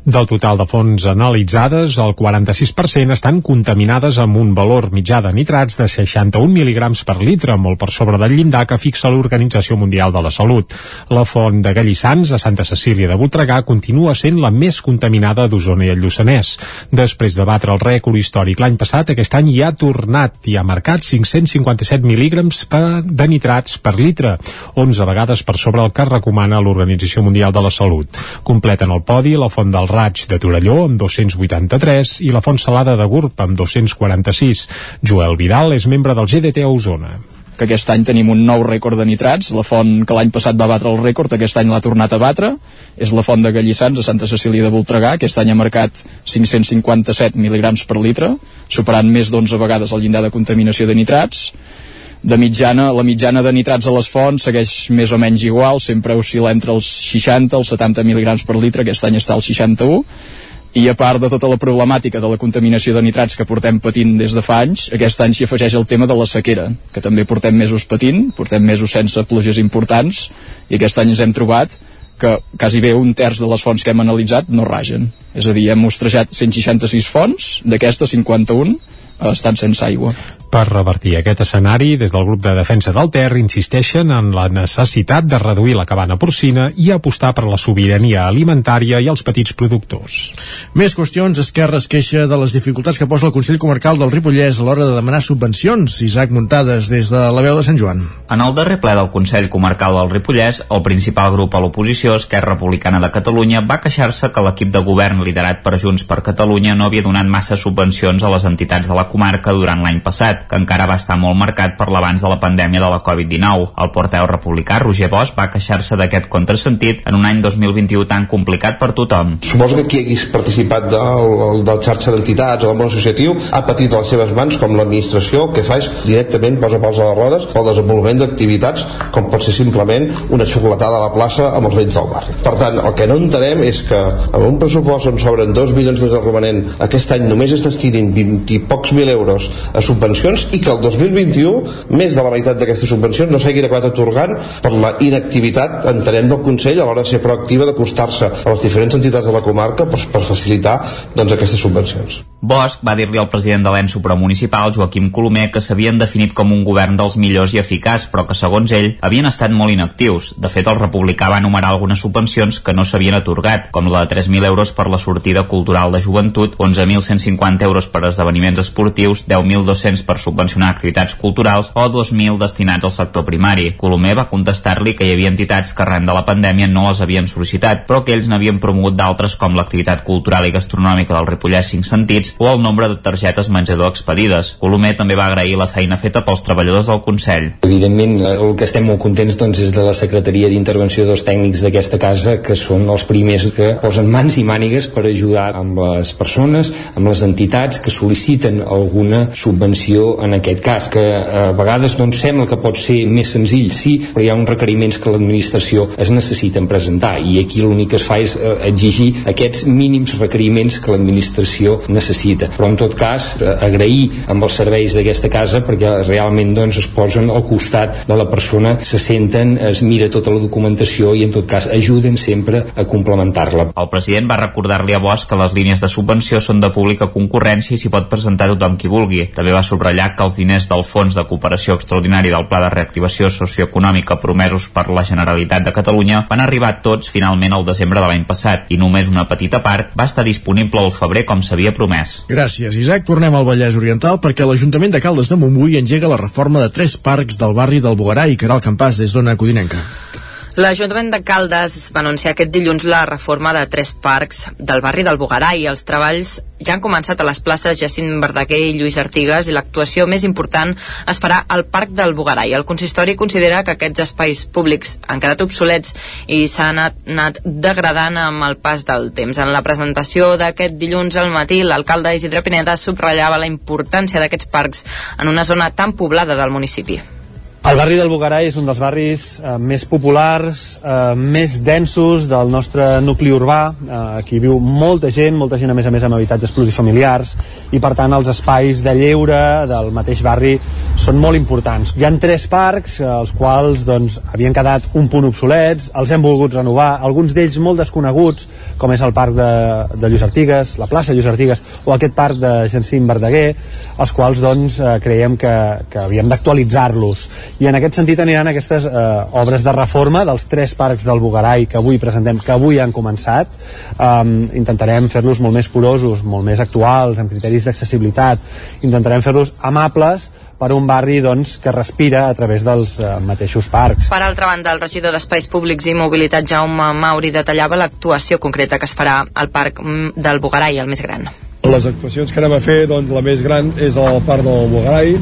Del total de fonts analitzades, el 46% estan contaminades amb un valor mitjà de nitrats de 61 mil·ligrams per litre, molt per sobre del llindar que fixa l'Organització Mundial de la Salut. La font de Gallissans, a Santa Cecília de Voltregà, continua sent la més contaminada d'Osona i el Lluçanès. Després de batre el rècord històric l'any passat, aquest any hi ha tornat i ha marcat 557 mil·lígrams de nitrats per litre, 11 vegades per sobre el que recomana l'Organització Mundial de la Salut. Completen el podi la font del Raig de Torelló amb 283 i la Font Salada de Gurb amb 246. Joel Vidal és membre del GDT a Osona. Que aquest any tenim un nou rècord de nitrats, la font que l'any passat va batre el rècord, aquest any l'ha tornat a batre, és la font de Gallissans a Santa Cecília de Voltregà, aquest any ha marcat 557 mil·ligrams per litre, superant més d'11 vegades el llindar de contaminació de nitrats, de mitjana, la mitjana de nitrats a les fonts segueix més o menys igual, sempre oscil·la entre els 60 els 70 mil·ligrams per litre, aquest any està al 61, i a part de tota la problemàtica de la contaminació de nitrats que portem patint des de fa anys, aquest any s'hi afegeix el tema de la sequera, que també portem mesos patint, portem mesos sense pluges importants, i aquest any ens hem trobat que quasi bé un terç de les fonts que hem analitzat no ragen. És a dir, hem mostrejat 166 fonts, d'aquestes 51 estan sense aigua. Per revertir aquest escenari, des del grup de defensa del Ter insisteixen en la necessitat de reduir la cabana porcina i apostar per la sobirania alimentària i els petits productors. Més qüestions. Esquerra es queixa de les dificultats que posa el Consell Comarcal del Ripollès a l'hora de demanar subvencions. Isaac Muntades, des de la veu de Sant Joan. En el darrer ple del Consell Comarcal del Ripollès, el principal grup a l'oposició, Esquerra Republicana de Catalunya, va queixar-se que l'equip de govern liderat per Junts per Catalunya no havia donat massa subvencions a les entitats de la comarca durant l'any passat, que encara va estar molt marcat per l'abans de la pandèmia de la Covid-19. El porteu republicà Roger Bosch va queixar-se d'aquest contrasentit en un any 2021 tan complicat per tothom. Suposo que qui hagués participat del, del xarxa d'entitats o del món associatiu ha patit a les seves mans com l'administració que fa és directament posa pals a les rodes pel desenvolupament d'activitats com pot ser simplement una xocolatada a la plaça amb els veïns del barri. Per tant, el que no entenem és que amb un pressupost on s'obren 2 milions de romanent aquest any només es destinin 20 i pocs mil euros a subvencions i que el 2021 més de la meitat d'aquestes subvencions no s'hagin acabat atorgant per la inactivitat, entenem, del Consell a l'hora de ser proactiva d'acostar-se a les diferents entitats de la comarca per, per facilitar doncs, aquestes subvencions. Bosch va dir-li al president de l'ENS supramunicipal, Joaquim Colomer, que s'havien definit com un govern dels millors i eficaç, però que, segons ell, havien estat molt inactius. De fet, el republicà va enumerar algunes subvencions que no s'havien atorgat, com la de 3.000 euros per la sortida cultural de joventut, 11.150 euros per esdeveniments esportius, 10.200 per subvencionar activitats culturals o 2.000 destinats al sector primari. Colomer va contestar-li que hi havia entitats que arran de la pandèmia no les havien sol·licitat, però que ells n'havien promogut d'altres com l'activitat cultural i gastronòmica del Ripollès 5 sentits o el nombre de targetes menjador expedides. Colomer també va agrair la feina feta pels treballadors del Consell. Evidentment, el que estem molt contents doncs, és de la Secretaria d'Intervenció dels tècnics d'aquesta casa, que són els primers que posen mans i mànigues per ajudar amb les persones, amb les entitats que sol·liciten alguna subvenció en aquest cas, que a vegades doncs, sembla que pot ser més senzill, sí, però hi ha uns requeriments que l'administració es necessiten presentar i aquí l'únic que es fa és eh, exigir aquests mínims requeriments que l'administració necessita. Però en tot cas, eh, agrair amb els serveis d'aquesta casa perquè realment doncs, es posen al costat de la persona, se senten, es mira tota la documentació i en tot cas ajuden sempre a complementar-la. El president va recordar-li a Bosch que les línies de subvenció són de pública concurrència i s'hi pot presentar tothom qui vulgui. També va subratllar que els diners del Fons de Cooperació Extraordinari del Pla de Reactivació Socioeconòmica promesos per la Generalitat de Catalunya van arribar tots finalment al desembre de l'any passat i només una petita part va estar disponible al febrer com s'havia promès. Gràcies, Isaac. Tornem al Vallès Oriental perquè l'Ajuntament de Caldes de Montbui engega la reforma de tres parcs del barri del Bogarà i Caral Campàs des d'Ona Codinenca. L'Ajuntament de Caldes va anunciar aquest dilluns la reforma de tres parcs del barri del Bogarà i els treballs ja han començat a les places. Jacint Verdaguer i Lluís Artigas i l'actuació més important es farà al Parc del Bogarà i el consistori considera que aquests espais públics han quedat obsolets i s'han anat degradant amb el pas del temps. En la presentació d'aquest dilluns al matí, l'alcalde Isidre Pineda subratllava la importància d'aquests parcs en una zona tan poblada del municipi El barri del Bugarai és un dels barris eh, més populars, eh, més densos del nostre nucli urbà. Eh, aquí viu molta gent, molta gent a més a més amb habitatges plurifamiliars i per tant els espais de lleure del mateix barri són molt importants. Hi han tres parcs, eh, els quals doncs, havien quedat un punt obsolets, els hem volgut renovar, alguns d'ells molt desconeguts, com és el parc de, de Lluís Artigues, la plaça Lluís Artigues o aquest parc de Gencín Verdaguer, els quals doncs, eh, creiem que, que havíem d'actualitzar-los i en aquest sentit aniran aquestes eh, obres de reforma dels tres parcs del Bugarai que avui presentem, que avui han començat um, intentarem fer-los molt més porosos molt més actuals, amb criteris d'accessibilitat intentarem fer-los amables per un barri doncs, que respira a través dels eh, mateixos parcs. Per altra banda, el regidor d'Espais Públics i Mobilitat Jaume Mauri detallava l'actuació concreta que es farà al Parc mm, del Bugarai, el més gran. Les actuacions que anem a fer, doncs, la més gran és el Parc del Bugarai,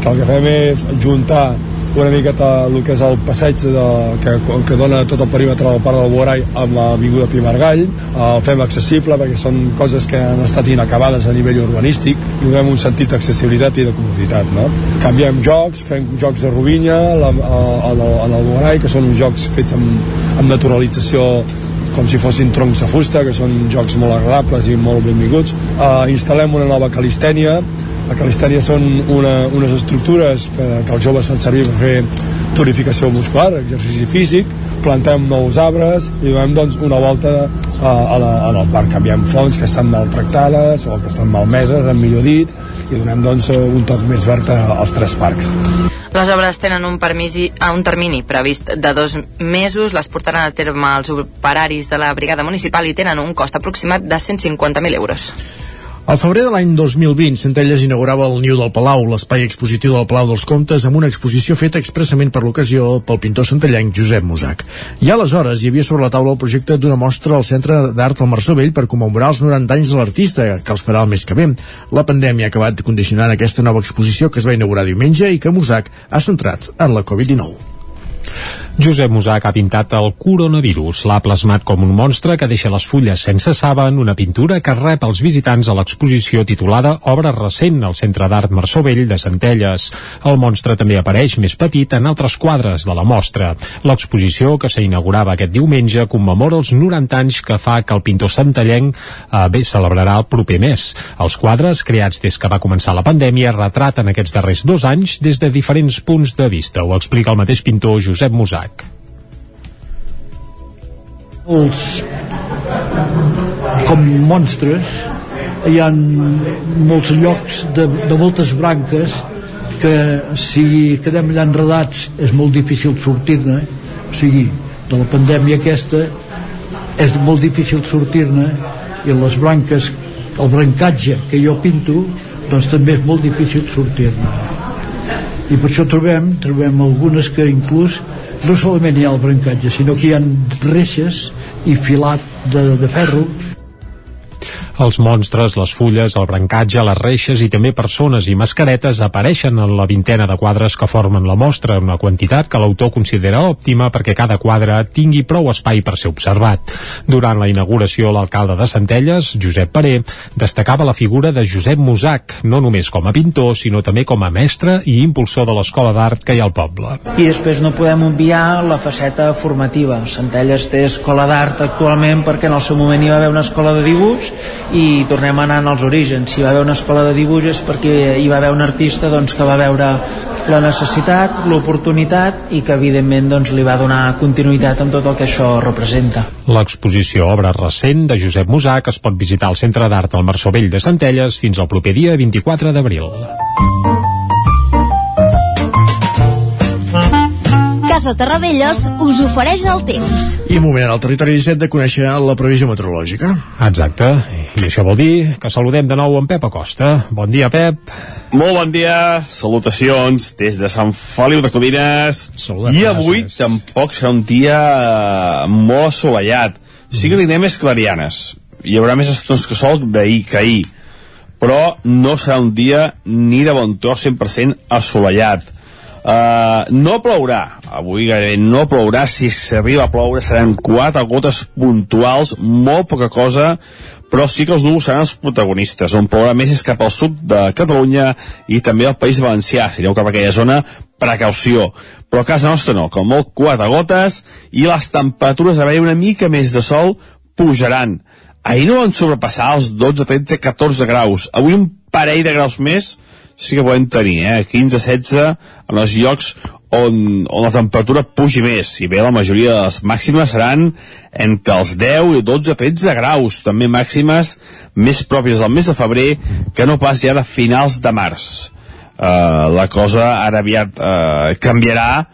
que el que fem és juntar una miqueta el que és el passeig de, que, que dona tot el perímetre del Parc del Borai amb l'Avinguda Pimargall el fem accessible perquè són coses que han estat inacabades a nivell urbanístic i donem un sentit d'accessibilitat i de comoditat no? canviem jocs, fem jocs de Rovinya la, a, a, a, Borai que són uns jocs fets amb, amb naturalització com si fossin troncs de fusta, que són jocs molt agradables i molt benvinguts. Uh, instal·lem una nova calistènia, la calistènia són una, unes estructures que, que els joves fan servir per fer tonificació muscular, exercici físic, plantem nous arbres i donem doncs, una volta a, a, la, a el parc. Canviem fonts que estan maltractades o que estan malmeses, en millor dit, i donem doncs, un toc més verd als tres parcs. Les obres tenen un, permisi, a un termini previst de dos mesos, les portaran a terme els operaris de la brigada municipal i tenen un cost aproximat de 150.000 euros. Al febrer de l'any 2020, Centelles inaugurava el Niu del Palau, l'espai expositiu del Palau dels Comtes, amb una exposició feta expressament per l'ocasió pel pintor centellenc Josep Musac. I aleshores hi havia sobre la taula el projecte d'una mostra al Centre d'Art al Marçó Vell per commemorar els 90 anys de l'artista, que els farà el mes que ve. La pandèmia ha acabat condicionant aquesta nova exposició que es va inaugurar diumenge i que Musac ha centrat en la Covid-19. Josep Musac ha pintat el coronavirus. L'ha plasmat com un monstre que deixa les fulles sense saben, una pintura que rep els visitants a l'exposició titulada Obra recent al Centre d'Art Marçó Vell de Centelles. El monstre també apareix més petit en altres quadres de la mostra. L'exposició, que s'inaugurava aquest diumenge, commemora els 90 anys que fa que el pintor centellenc eh, bé celebrarà el proper mes. Els quadres, creats des que va començar la pandèmia, retraten aquests darrers dos anys des de diferents punts de vista. Ho explica el mateix pintor Josep Musac. Els com monstres hi ha molts llocs de, de moltes branques que si quedem allà enredats és molt difícil sortir-ne o sigui, de la pandèmia aquesta és molt difícil sortir-ne i les branques el brancatge que jo pinto doncs també és molt difícil sortir-ne i per això trobem trobem algunes que inclús no solament hi ha el brancatge sinó que hi ha reixes i filat de, de ferro els monstres, les fulles, el brancatge, les reixes i també persones i mascaretes apareixen en la vintena de quadres que formen la mostra, una quantitat que l'autor considera òptima perquè cada quadre tingui prou espai per ser observat. Durant la inauguració, l'alcalde de Centelles, Josep Paré, destacava la figura de Josep Musac, no només com a pintor, sinó també com a mestre i impulsor de l'escola d'art que hi ha al poble. I després no podem enviar la faceta formativa. Centelles té escola d'art actualment perquè en el seu moment hi va haver una escola de dibuix i tornem a anar als orígens si va haver una escola de dibuix és perquè hi va haver un artista doncs, que va veure la necessitat, l'oportunitat i que evidentment doncs, li va donar continuïtat amb tot el que això representa. L'exposició Obra recent de Josep Musac es pot visitar al Centre d'Art al Marçó Vell de Centelles fins al proper dia 24 d'abril. Casa Terradellos us ofereix el temps. I moment al territori 17 de conèixer la previsió meteorològica. Exacte. I això vol dir que saludem de nou en Pep Acosta. Bon dia, Pep. Molt bon dia, salutacions des de Sant Feliu de Codines. Saludem, I avui gràcies. tampoc serà un dia molt assolellat. Sí que tindrem més clarianes. Hi haurà més estons que sol d'ahir que ahir. Però no serà un dia ni de bon tros 100% assolellat. Uh, no plourà, avui gairebé no plourà, si s'arriba a ploure seran quatre gotes puntuals, molt poca cosa, però sí que els núvols seran els protagonistes. On plourà més és cap al sud de Catalunya i també al País Valencià. Si aneu cap a aquella zona, precaució. Però a casa nostra no, com molt quatre gotes i les temperatures a veure una mica més de sol pujaran. Ahir no van sobrepassar els 12, 13, 14 graus. Avui un parell de graus més sí que podem tenir, eh? 15, 16 en els llocs on, on la temperatura pugi més. I bé, la majoria de les màximes seran entre els 10 i 12, 13 graus, també màximes més pròpies del mes de febrer que no pas ja de finals de març. Uh, la cosa ara aviat uh, canviarà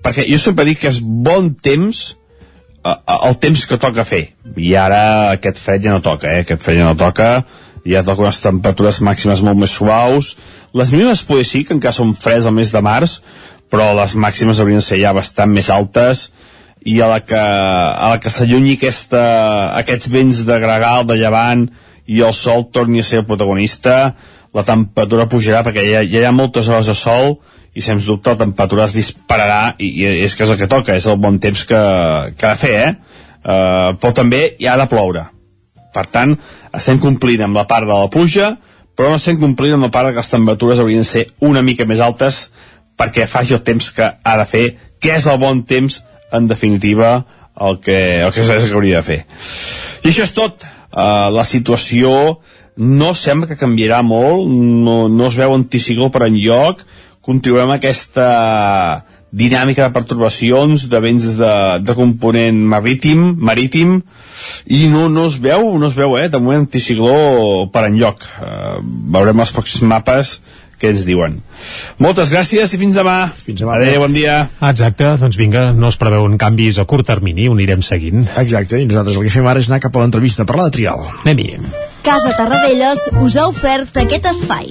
perquè jo sempre dic que és bon temps uh, el temps que toca fer i ara aquest fred ja no toca eh? aquest fred ja no toca ja toca unes temperatures màximes molt més suaus. Les mínimes potser sí que encara són freds al mes de març però les màximes haurien de ser ja bastant més altes. I a la que, a la que s'allunyi aquests vents de gregal de llevant i el sol torni a ser el protagonista la temperatura pujarà perquè ja, ja hi ha moltes hores de sol i sens dubte la temperatura es dispararà i, i és que és el que toca, és el bon temps que, que ha de fer, eh? Uh, però també hi ha de ploure per tant, estem complint amb la part de la pluja però no estem complint amb la part que les temperatures haurien de ser una mica més altes perquè faci el temps que ha de fer, que és el bon temps, en definitiva, el que, el que, és que hauria de fer. I això és tot. Uh, la situació no sembla que canviarà molt, no, no es veu anticicló per enlloc, continuem aquesta dinàmica de pertorbacions de vents de, de component marítim, marítim i no, no es veu, no es veu, eh, de moment anticicló per enlloc. Uh, veurem els pròxims mapes què ens diuen. Moltes gràcies i fins demà. Fins demà. Adéu, bon dia. Exacte, doncs vinga, no es preveuen canvis a curt termini, ho anirem seguint. Exacte, i nosaltres el que fem ara és anar cap a l'entrevista a parlar de trial. Anem-hi. Casa Tarradellas us ha ofert aquest espai.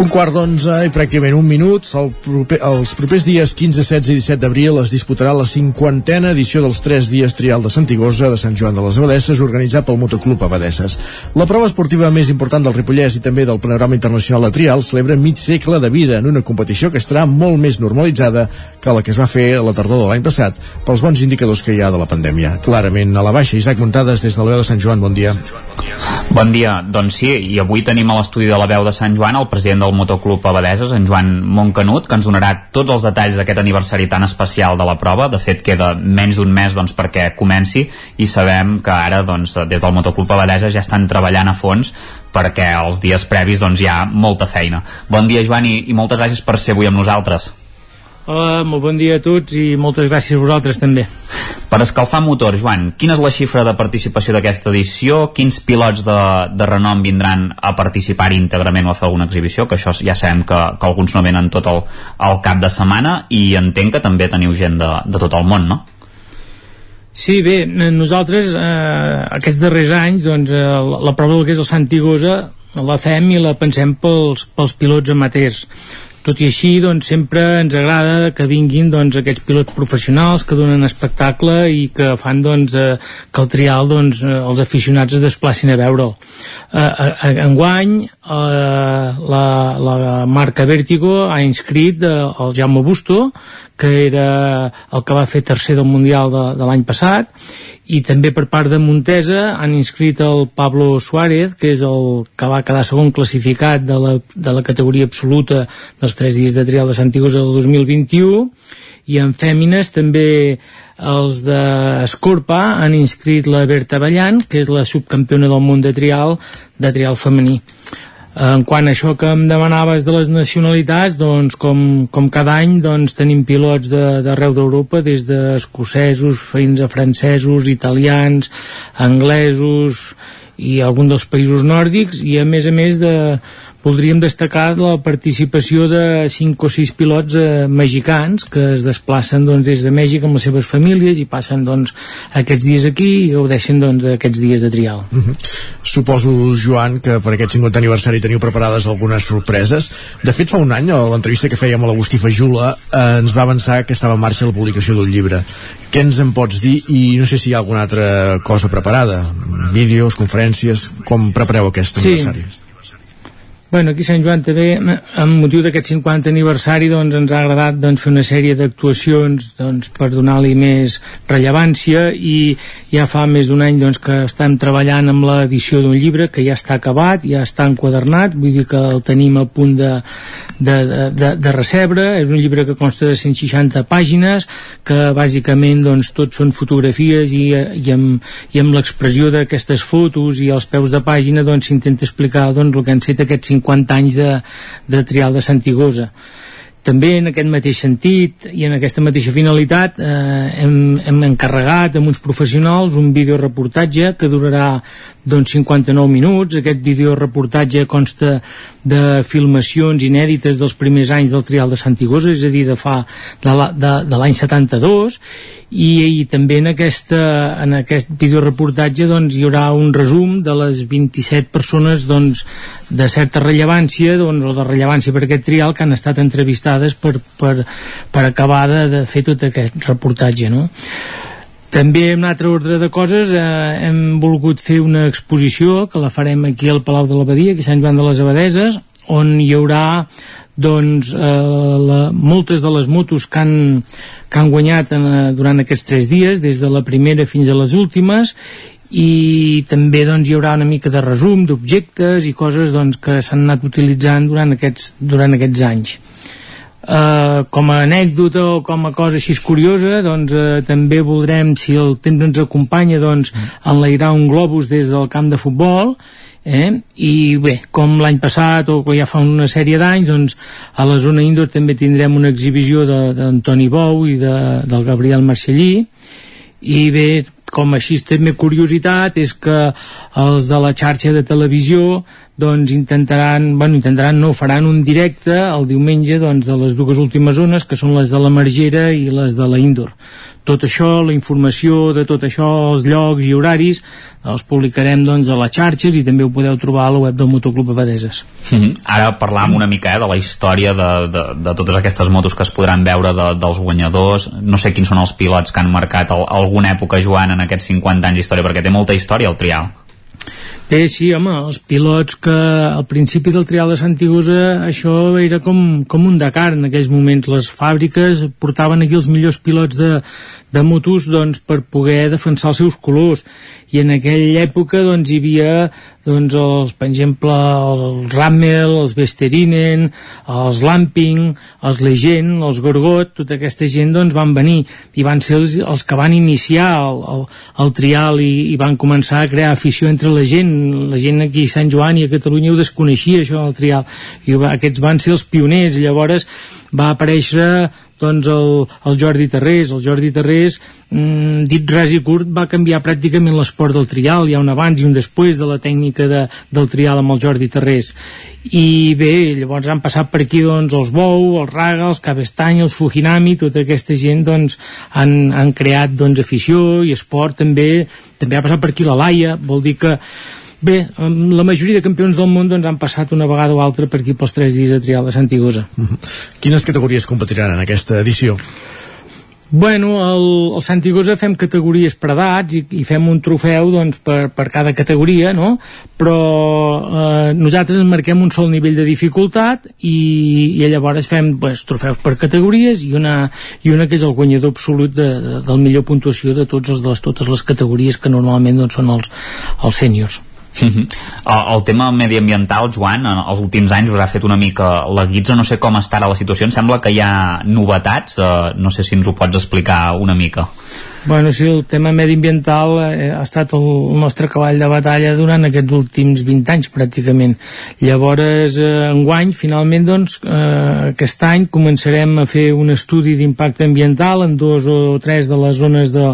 Un quart d'onze i pràcticament un minut. El proper, els propers dies 15, 16 i 17 d'abril es disputarà la cinquantena edició dels 3 dies trial de Santigosa de Sant Joan de les Abadesses organitzat pel Motoclub Abadesses. La prova esportiva més important del Ripollès i també del panorama internacional de trial celebra mig segle de vida en una competició que estarà molt més normalitzada que la que es va fer a la tardor de l'any passat pels bons indicadors que hi ha de la pandèmia. Clarament a la baixa. Isaac Muntades des de la veu de Sant Joan, bon dia. Bon dia, doncs sí, i avui tenim a l'estudi de la veu de Sant Joan el president del Motoclub Abadeses, en Joan Montcanut, que ens donarà tots els detalls d'aquest aniversari tan especial de la prova. De fet, queda menys d'un mes doncs, perquè comenci i sabem que ara doncs, des del Motoclub Abadeses ja estan treballant a fons perquè els dies previs doncs, hi ha molta feina. Bon dia, Joan, i, i moltes gràcies per ser avui amb nosaltres. Hola, molt bon dia a tots i moltes gràcies a vosaltres també. Per escalfar motor, Joan, quina és la xifra de participació d'aquesta edició? Quins pilots de, de renom vindran a participar íntegrament o a fer alguna exhibició? Que això ja sabem que, que alguns no venen tot el, el cap de setmana i entenc que també teniu gent de, de tot el món, no? Sí, bé, nosaltres eh, aquests darrers anys doncs, eh, la, prova del que és el Santigosa la fem i la pensem pels, pels pilots amateurs tot i així doncs, sempre ens agrada que vinguin doncs, aquests pilots professionals que donen espectacle i que fan doncs, eh, que el trial doncs, eh, els aficionats es desplacin a veure'l eh, enguany eh, la, la marca Vértigo ha inscrit eh, el Jaume Busto que era el que va fer tercer del Mundial de, de l'any passat i també per part de Montesa han inscrit el Pablo Suárez que és el que va quedar segon classificat de la, de la categoria absoluta dels tres dies de trial de Santigosa del 2021 i en fèmines també els d'Escorpa han inscrit la Berta Ballant, que és la subcampiona del món de trial, de trial femení. En quant a això que em demanaves de les nacionalitats, doncs com, com cada any doncs, tenim pilots d'arreu de, d'Europa, des d'escocesos fins a francesos, italians, anglesos i algun dels països nòrdics i a més a més de, voldríem destacar la participació de 5 o 6 pilots eh, mexicans que es desplacen doncs, des de Mèxic amb les seves famílies i passen doncs, aquests dies aquí i gaudeixen doncs, aquests dies de trial. Uh -huh. Suposo, Joan, que per aquest 50 aniversari teniu preparades algunes sorpreses. De fet, fa un any, a l'entrevista que fèiem a l'Agustí Fajula, eh, ens va avançar que estava en marxa la publicació d'un llibre. Què ens en pots dir? I no sé si hi ha alguna altra cosa preparada. Vídeos, conferències, com prepareu aquest sí. aniversari? Bueno, aquí Sant Joan també, amb motiu d'aquest 50 aniversari, doncs, ens ha agradat doncs, fer una sèrie d'actuacions doncs, per donar-li més rellevància i ja fa més d'un any doncs, que estem treballant amb l'edició d'un llibre que ja està acabat, ja està enquadernat, vull dir que el tenim a punt de, de, de, de recebre. És un llibre que consta de 160 pàgines, que bàsicament doncs, tot són fotografies i, i amb, i amb l'expressió d'aquestes fotos i els peus de pàgina doncs, s'intenta doncs, explicar doncs, el que han set aquests 50 anys de, de trial de Santigosa també en aquest mateix sentit i en aquesta mateixa finalitat eh, hem, hem encarregat amb uns professionals un videoreportatge que durarà doncs 59 minuts. Aquest videoreportatge consta de filmacions inèdites dels primers anys del trial de Santigosa, és a dir, de fa de l'any 72, i, i també en, aquesta, en aquest videoreportatge doncs, hi haurà un resum de les 27 persones doncs, de certa rellevància doncs, o de rellevància per aquest trial que han estat entrevistades per, per, per acabar de, de fer tot aquest reportatge. No? També en un altre ordre de coses eh, hem volgut fer una exposició que la farem aquí al Palau de l'Abadia, aquí a Sant Joan de les Abadeses, on hi haurà doncs, eh, la, moltes de les motos que han, que han guanyat en, eh, durant aquests tres dies, des de la primera fins a les últimes, i també doncs, hi haurà una mica de resum d'objectes i coses doncs, que s'han anat utilitzant durant aquests, durant aquests anys. Uh, com a anècdota o com a cosa així curiosa doncs uh, també voldrem si el temps ens acompanya doncs enlairar un globus des del camp de futbol eh? i bé, com l'any passat o ja fa una sèrie d'anys doncs a la zona indoor també tindrem una exhibició d'Antoni Bou i de, del Gabriel Marcellí i bé, com així també curiositat és que els de la xarxa de televisió doncs intentaran, bueno, intentaran no, faran un directe el diumenge doncs, de les dues últimes zones que són les de la Margera i les de la Indoor tot això, la informació de tot això, els llocs i horaris els publicarem doncs a les xarxes i també ho podeu trobar a la web del Motoclub Abadeses. Mm -hmm. Ara parlam una mica eh, de la història de, de, de totes aquestes motos que es podran veure de, dels guanyadors. No sé quins són els pilots que han marcat el, alguna època Joan en aquests 50 anys d'història perquè té molta història el trial Bé, sí, home, els pilots que al principi del trial de Santigosa això era com, com un Dakar en aquells moments. Les fàbriques portaven aquí els millors pilots de, de motos doncs, per poder defensar els seus colors i en aquella època doncs, hi havia doncs, els, per exemple els Rammel, els Vesterinen els Lamping, els Legend els Gorgot, tota aquesta gent doncs, van venir i van ser els, els que van iniciar el, el, el trial i, i van començar a crear afició entre la gent. La gent aquí a Sant Joan i a Catalunya ho desconeixia això del trial. I aquests van ser els pioners. Llavors va aparèixer doncs el, el Jordi Terrés. El Jordi Terrés, mm, dit res i curt, va canviar pràcticament l'esport del trial. Hi ha un abans i un després de la tècnica de, del trial amb el Jordi Terrés. I bé, llavors han passat per aquí doncs, els Bou, els Raga, els Cabestany, els Fujinami, tota aquesta gent doncs, han, han creat doncs, afició i esport també. També ha passat per aquí la Laia, vol dir que Bé, la majoria de campions del món doncs, han passat una vegada o altra per aquí pels tres dies de trial de Santigosa. Mhm. Quines categories competiran en aquesta edició? Bueno, al, al Santigosa fem categories per edats i, i fem un trofeu doncs, per, per cada categoria, no? però eh, nosaltres ens marquem un sol nivell de dificultat i, i llavors fem pues, trofeus per categories i una, i una que és el guanyador absolut de, de, del millor puntuació de, tots els, de les, totes les categories que normalment doncs, són els, els sèniors. -huh. el, tema mediambiental, Joan, en els últims anys us ha fet una mica la guitza, no sé com està ara la situació, em sembla que hi ha novetats, uh, no sé si ens ho pots explicar una mica. Bueno, sí, el tema mediambiental eh, ha estat el nostre cavall de batalla durant aquests últims 20 anys, pràcticament. Llavors, eh, enguany, finalment, doncs, eh, aquest any començarem a fer un estudi d'impacte ambiental en dos o tres de les zones de,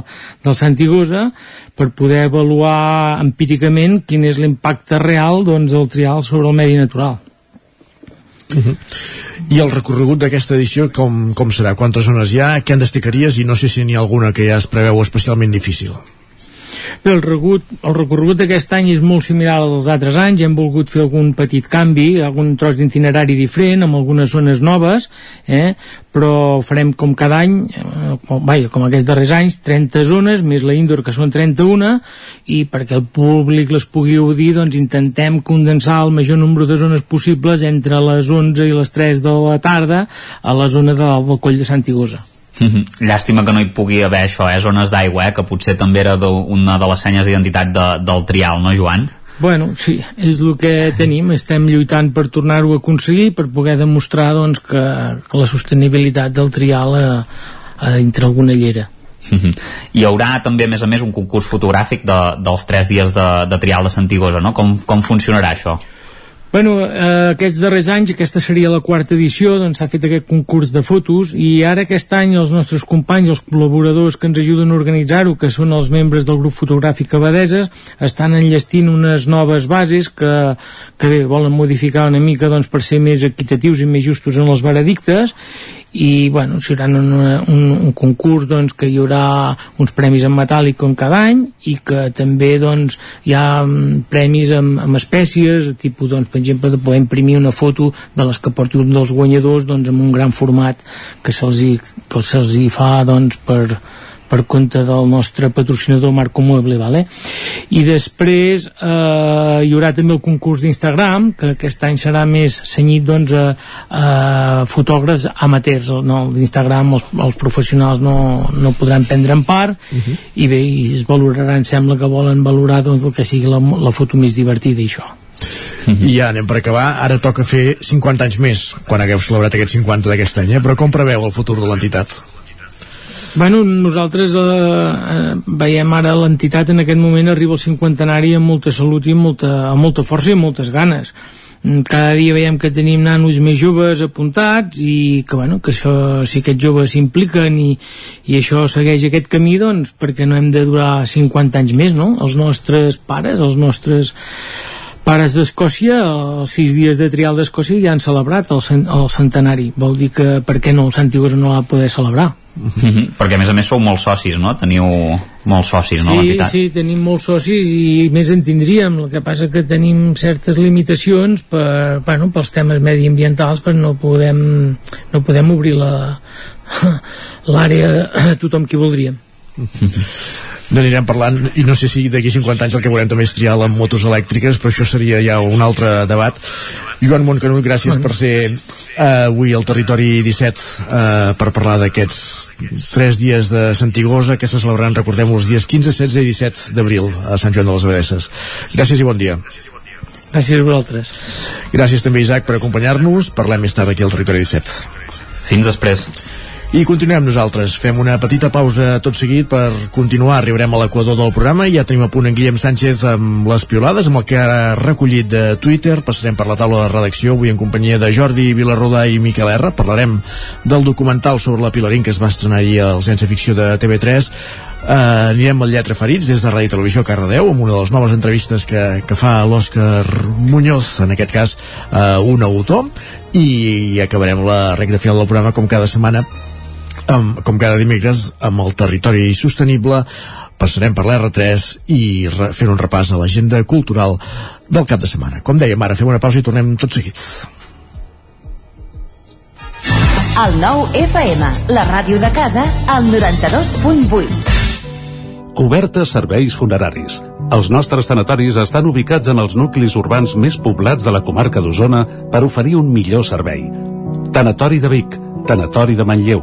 del Santigosa per poder avaluar empíricament quin és l'impacte real doncs, del trial sobre el medi natural. Uh -huh. I el recorregut d'aquesta edició com, com serà? Quantes zones hi ha? Què en destacaries? I no sé si n'hi ha alguna que ja es preveu especialment difícil. Bé, el, regut, el recorregut d'aquest any és molt similar al dels altres anys, hem volgut fer algun petit canvi, algun tros d'itinerari diferent, amb algunes zones noves, eh? però farem com cada any, eh, vaja, com aquests darrers anys, 30 zones, més la indoor, que són 31, i perquè el públic les pugui audir, doncs intentem condensar el major nombre de zones possibles entre les 11 i les 3 de la tarda a la zona del coll de Santigosa. -hmm. Llàstima que no hi pugui haver això, eh? zones d'aigua, eh? que potser també era una de les senyes d'identitat de, del trial, no Joan? Bueno, sí, és el que tenim, estem lluitant per tornar-ho a aconseguir, per poder demostrar doncs, que, que la sostenibilitat del trial a, a dintre alguna llera. -hmm. Hi haurà també, a més a més, un concurs fotogràfic de, dels tres dies de, de trial de Santigosa, no? Com, com funcionarà això? Bueno, eh, aquests darrers anys, aquesta seria la quarta edició, doncs s'ha fet aquest concurs de fotos i ara aquest any els nostres companys, els col·laboradors que ens ajuden a organitzar-ho, que són els membres del grup fotogràfic Abadeses, estan enllestint unes noves bases que, que bé, volen modificar una mica doncs, per ser més equitatius i més justos en els veredictes i bueno, serà un, un, un concurs doncs, que hi haurà uns premis en metàl·lic com cada any i que també doncs, hi ha um, premis amb, amb espècies tipus, doncs, per exemple, de poder imprimir una foto de les que porti un dels guanyadors doncs, amb un gran format que se'ls se, hi fa doncs, per, per compte del nostre patrocinador Marco Mueble vale? i després eh, hi haurà també el concurs d'Instagram que aquest any serà més senyit doncs, a, a fotògrafs amateurs no? d'Instagram els, els professionals no, no podran prendre en part uh -huh. i bé, i es valorarà em sembla que volen valorar doncs, el que sigui la, la foto més divertida i això I ja anem per acabar, ara toca fer 50 anys més, quan hagueu celebrat aquests 50 d'aquest any, eh? però com preveu el futur de l'entitat? Bueno, nosaltres eh, eh, veiem ara l'entitat en aquest moment arriba al cinquantenari amb molta salut i amb molta, amb molta força i amb moltes ganes mm, cada dia veiem que tenim nanos més joves apuntats i que, bueno, que això, si aquests joves s'impliquen i, i això segueix aquest camí, doncs perquè no hem de durar 50 anys més, no? Els nostres pares, els nostres pares d'Escòcia, els sis dies de trial d'Escòcia ja han celebrat el, el centenari. Vol dir que per què no el Santiago no l'ha poder celebrar? Mm -hmm. perquè a més a més sou molts socis no? teniu molts socis sí, no, l'entitat sí, tenim molts socis i més en tindríem el que passa que tenim certes limitacions per, bueno, pels temes mediambientals però no podem, no podem obrir la l'àrea a tothom qui voldríem n'anirem parlant i no sé si d'aquí 50 anys el que veurem també és trial amb motos elèctriques però això seria ja un altre debat Joan Montcanut, gràcies bueno. per ser uh, avui al Territori 17 uh, per parlar d'aquests tres dies de Santigosa que se celebraran, recordem, els dies 15, 16 i 17 d'abril a Sant Joan de les Abadesses. Gràcies i bon dia. Gràcies a vosaltres. Gràcies també, Isaac, per acompanyar-nos. Parlem més tard aquí al Territori 17. Fins després. I continuem nosaltres. Fem una petita pausa tot seguit per continuar. Arribarem a l'equador del programa i ja tenim a punt en Guillem Sánchez amb les piolades, amb el que ha recollit de Twitter. Passarem per la taula de redacció avui en companyia de Jordi Vilarrodà i Miquel R. Parlarem del documental sobre la Pilarín que es va estrenar ahir al Ciència Ficció de TV3 Uh, anirem al Lletra Ferits des de Ràdio Televisió Cardedeu amb una de les noves entrevistes que, que fa l'Òscar Muñoz, en aquest cas uh, un autor i acabarem la recta final del programa com cada setmana amb, com cada dimecres amb el territori sostenible passarem per l'R3 i re, fer un repàs a l'agenda cultural del cap de setmana. Com dèiem, ara fem una pausa i tornem tot seguit. El nou FM, la ràdio de casa, al 92.8. Cobertes serveis funeraris. Els nostres tanatoris estan ubicats en els nuclis urbans més poblats de la comarca d'Osona per oferir un millor servei. Tanatori de Vic, Tanatori de Manlleu,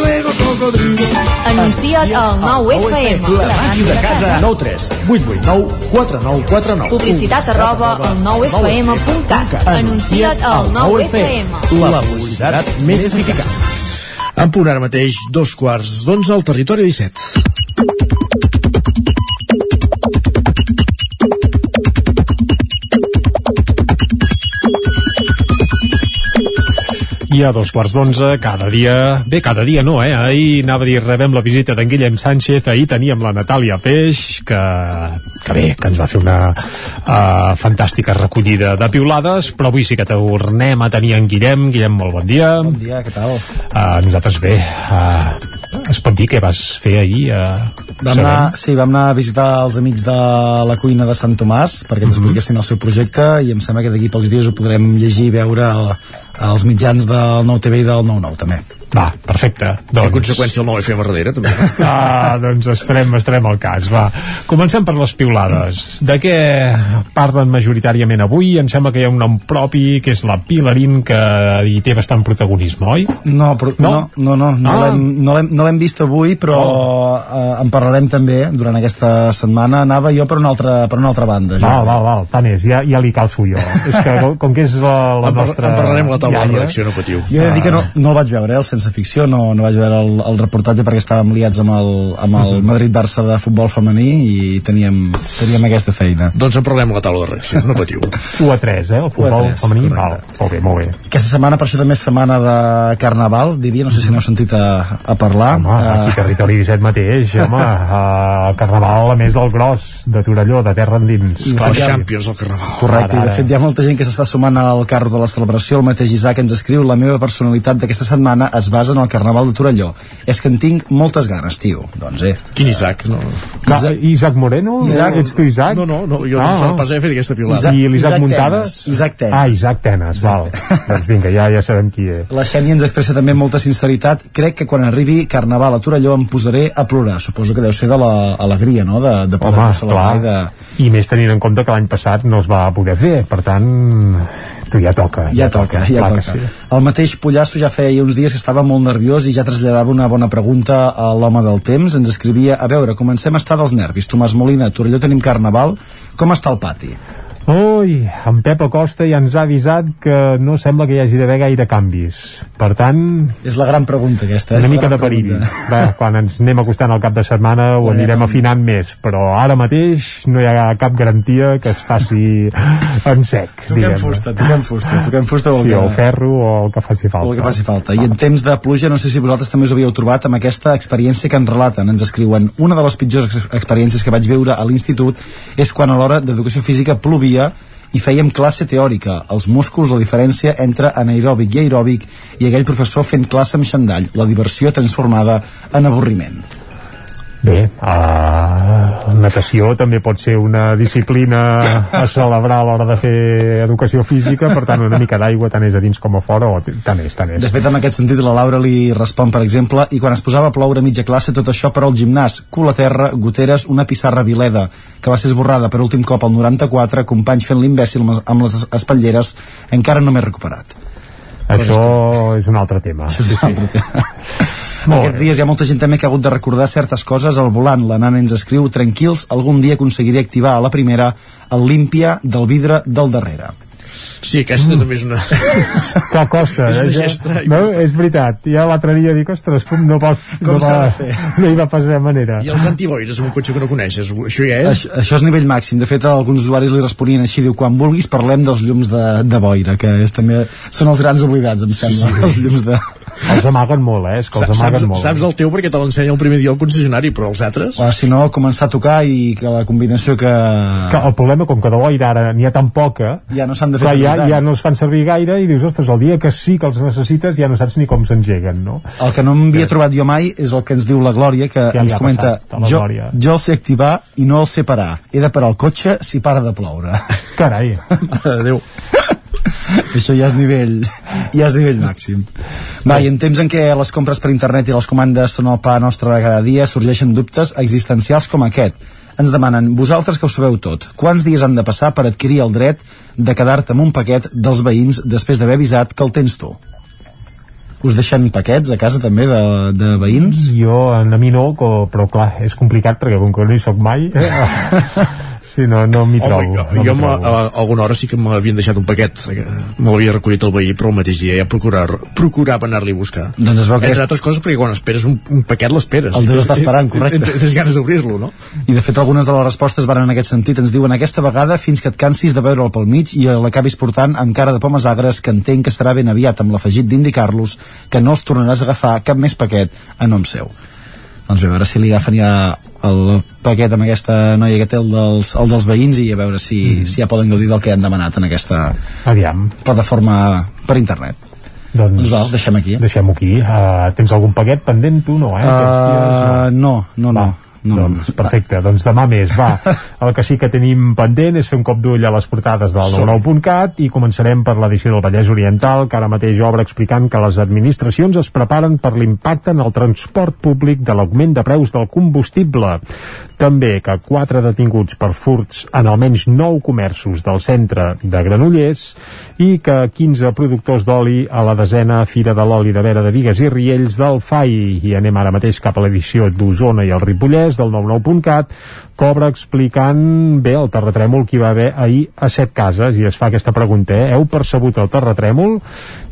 cocodrilo. Anuncia't al 9FM. La màquina de casa. 9 3 8 8 9 4 9 4 9 Publicitat arroba al 9FM.cat. Anuncia't al 9FM. La publicitat més eficaç. En punt ara mateix, dos quarts d'onze al territori 17. I a dos quarts d'onze, cada dia... Bé, cada dia no, eh? Ahir anava a dir, rebem la visita d'en Guillem Sánchez, ahir teníem la Natàlia Peix, que, que bé, que ens va fer una uh, fantàstica recollida de piulades, però avui sí que tornem a tenir en Guillem. Guillem, molt bon dia. Bon dia, què tal? Uh, nosaltres bé, uh, es pot dir què vas fer ahir? Uh, Vam anar, sí, vam anar a visitar els amics de la cuina de Sant Tomàs perquè ens expliquessin el seu projecte i em sembla que d'aquí pocs dies ho podrem llegir i veure al, als mitjans del Nou TV i del 9-9 també. Va, perfecte. Doncs... En conseqüència el 9 FM a darrere, també. Ah, doncs estarem, estarem al cas, va. Comencem per les piulades. De què parlen majoritàriament avui? Em sembla que hi ha un nom propi, que és la Pilarín, que hi té bastant protagonisme, oi? No, però, no? no, no, no, no, Ah. l'hem no l'hem- no vist avui, però oh. eh, en parlarem també durant aquesta setmana. Anava jo per una altra, per una altra banda. Val, val, val, tant és, ja, ja li calço jo. és que com, que és la, la En, nostra... en parlarem la taula de iaia, redacció, no patiu. Jo he de dir que no, no el vaig veure, eh, el Sense Ficció, no, no vaig veure el, el reportatge perquè estàvem liats amb el, amb el Mhm. Madrid-Barça de futbol femení i teníem, teníem aquesta feina. Doncs en parlem a la taula de redacció, no patiu. 1 a 3, eh? El futbol 1 a 3, femení, val. Molt bé, molt bé. Aquesta setmana, per això també és setmana de Carnaval, diria, no sé si n'heu sentit a, a parlar. Home, aquí Territori 17 mateix, home, uh, Carnaval a més del gros de Torelló, de terra endins. I Els ja- Champions del Carnaval. Correcte, Ara, i de ara. fet hi ha molta gent que s'està sumant al carro de la celebració. El mateix Isaac ens escriu la meva personalitat d'aquesta setmana es basa en el Carnaval de Torelló. És que en tinc moltes ganes, tio. Doncs eh. Quin Isaac? No. Isaac, Isaac Moreno? Isaac- Ets tu Isaac? No, no, no jo no, em sort pas haver fet aquesta pilada. I l'Isaac Isaac Muntades? Tenes, Isaac Tenes. Ah, Isaac Tenes, val. doncs vinga, ja, ja sabem qui és. La Xènia ens expressa també amb molta sinceritat. Crec que quan arribi Carnaval a Torelló em posaré a plorar. Suposo que deu ser de l'alegria, no?, de, de poder Home, celebrar clar. i de... I més tenint en compte que l'any passat no es va poder fer, per tant, tu ja toca. Ja toca, ja que toca. sí. El mateix Pollasso ja feia uns dies que estava molt nerviós i ja traslladava una bona pregunta a l'home del temps. Ens escrivia, a veure, comencem a estar dels nervis. Tomàs Molina, a Torelló tenim Carnaval. Com està el pati? Ui, en Pep Acosta ja ens ha avisat que no sembla que hi hagi d'haver gaire canvis. Per tant... És la gran pregunta aquesta. Una mica de perill. Bé, quan ens anem acostant al cap de setmana ho anirem afinant més, però ara mateix no hi ha cap garantia que es faci en sec, Toquem fusta, toquem fusta, toquem fusta Sí, o ferro o el que faci falta. o el que faci falta. I en temps de pluja, no sé si vosaltres també us havíeu trobat amb aquesta experiència que ens relaten, ens escriuen. Una de les pitjors ex- experiències que vaig veure a l'institut és quan a l'hora d'educació física plovia i fèiem classe teòrica, els músculs, la diferència entre anaeròbic i aeròbic i aquell professor fent classe amb xandall, la diversió transformada en avorriment. Bé, uh, natació també pot ser una disciplina a celebrar a l'hora de fer educació física, per tant una mica d'aigua tant és a dins com a fora, o tant és, tant és. De fet, en aquest sentit, la Laura li respon, per exemple, i quan es posava a ploure a mitja classe, tot això però al gimnàs, cul a terra, goteres, una pissarra vileda, que va ser esborrada per últim cop al 94, companys fent l'imbècil amb les- espatlleres, encara no m'he recuperat. Això és un altre tema. Sí, sí. Tema. Aquests dies hi ha molta gent també que ha hagut de recordar certes coses al volant. La nana ens escriu, tranquils, algun dia aconseguiré activar a la primera el límpia del vidre del darrere. Sí, aquesta també és una... Que costa, És una eh? gesta. No, és veritat. Ja l'altre dia dic, ostres, com no, pot, Com no, s'ha va, de fer? no hi va passar manera. I els antiboires amb un cotxe que no coneixes, això ja és? Això, això és nivell màxim. De fet, alguns usuaris li responien així, diu, quan vulguis parlem dels llums de, de boira, que és, també són els grans oblidats, em sembla, sí. els llums de... Els amaguen molt, eh? És que els Saps, amaguen molt. saps el teu perquè te l'ensenya el primer dia al concessionari, però els altres... O, si no, començar a tocar i que la combinació que... Que el problema, com que de boira ara n'hi ha tan poca, Ja no s'han de fer clar, servir ja, ja no es fan servir gaire i dius, ostres, el dia que sí que els necessites ja no saps ni com s'engeguen, no? El que no m'havia trobat jo mai és el que ens diu la Glòria, que li ens comenta passat jo, Glòria?" jo el sé activar i no el sé parar. He de parar el cotxe si para de ploure. Carai. Mare de Déu. Això ja és nivell, ja és nivell màxim. Va, i en temps en què les compres per internet i les comandes són el pa nostre de cada dia, sorgeixen dubtes existencials com aquest. Ens demanen, vosaltres que ho sabeu tot, quants dies han de passar per adquirir el dret de quedar-te amb un paquet dels veïns després d'haver avisat que el tens tu? Us deixen paquets a casa també de, de veïns? Jo, a mi no, però clar, és complicat perquè com que no hi soc mai, eh, si no, no m'hi trobo. Home, jo, no jo trobo. a, a alguna hora sí que m'havien deixat un paquet eh, me l'havia recollit el veí però el mateix dia ja procurar, procurava anar-li a buscar Doncs es veu que entre és- altres coses perquè quan esperes un, un paquet l'esperes El Déu està esperant, correcte. Tens ganes d'obrir-lo no? I de fet algunes de les respostes van en aquest sentit. Ens diuen aquesta vegada fins que et cansis de veure'l pel mig i l'acabis portant amb cara de pomes agres que entenc que estarà ben aviat amb l'afegit d'indicar-los que no els tornaràs a agafar cap més paquet a nom seu. Doncs bé, a veure si li agafen ja el paquet amb aquesta noia que té el dels, el dels veïns i a veure si, mm. si ja poden gaudir del que han demanat en aquesta Aviam. plataforma per internet. Doncs, Doncs val, deixem aquí. Deixem-ho aquí. Uh, tens algun paquet pendent tu, no, eh? Uh, no, no, no. no, doncs perfecte, doncs demà més, va. El que sí que tenim pendent és fer un cop d'ull a les portades del Som. 99.cat i començarem per l'edició del Vallès Oriental, que ara mateix obre explicant que les administracions es preparen per l'impacte en el transport públic de l'augment de preus del combustible. També que quatre detinguts per furts en almenys nou comerços del centre de Granollers i que 15 productors d'oli a la desena Fira de l'Oli de Vera de Vigues i Riells del FAI. I anem ara mateix cap a l'edició d'Osona i el Ripollès del 99.cat cobra explicant bé el terratrèmol que hi va haver ahir a set cases i es fa aquesta pregunta, eh? heu percebut el terratrèmol?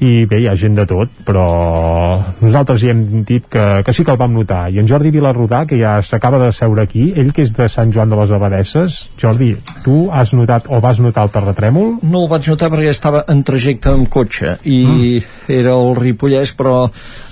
I bé, hi ha gent de tot, però nosaltres hi hem dit que, que sí que el vam notar. I en Jordi Vilarrodà, que ja s'acaba de seure aquí, ell que és de Sant Joan de les Abadesses, Jordi, tu has notat o vas notar el terratrèmol? No el vaig notar perquè estava en trajecte amb cotxe i mm. era el Ripollès però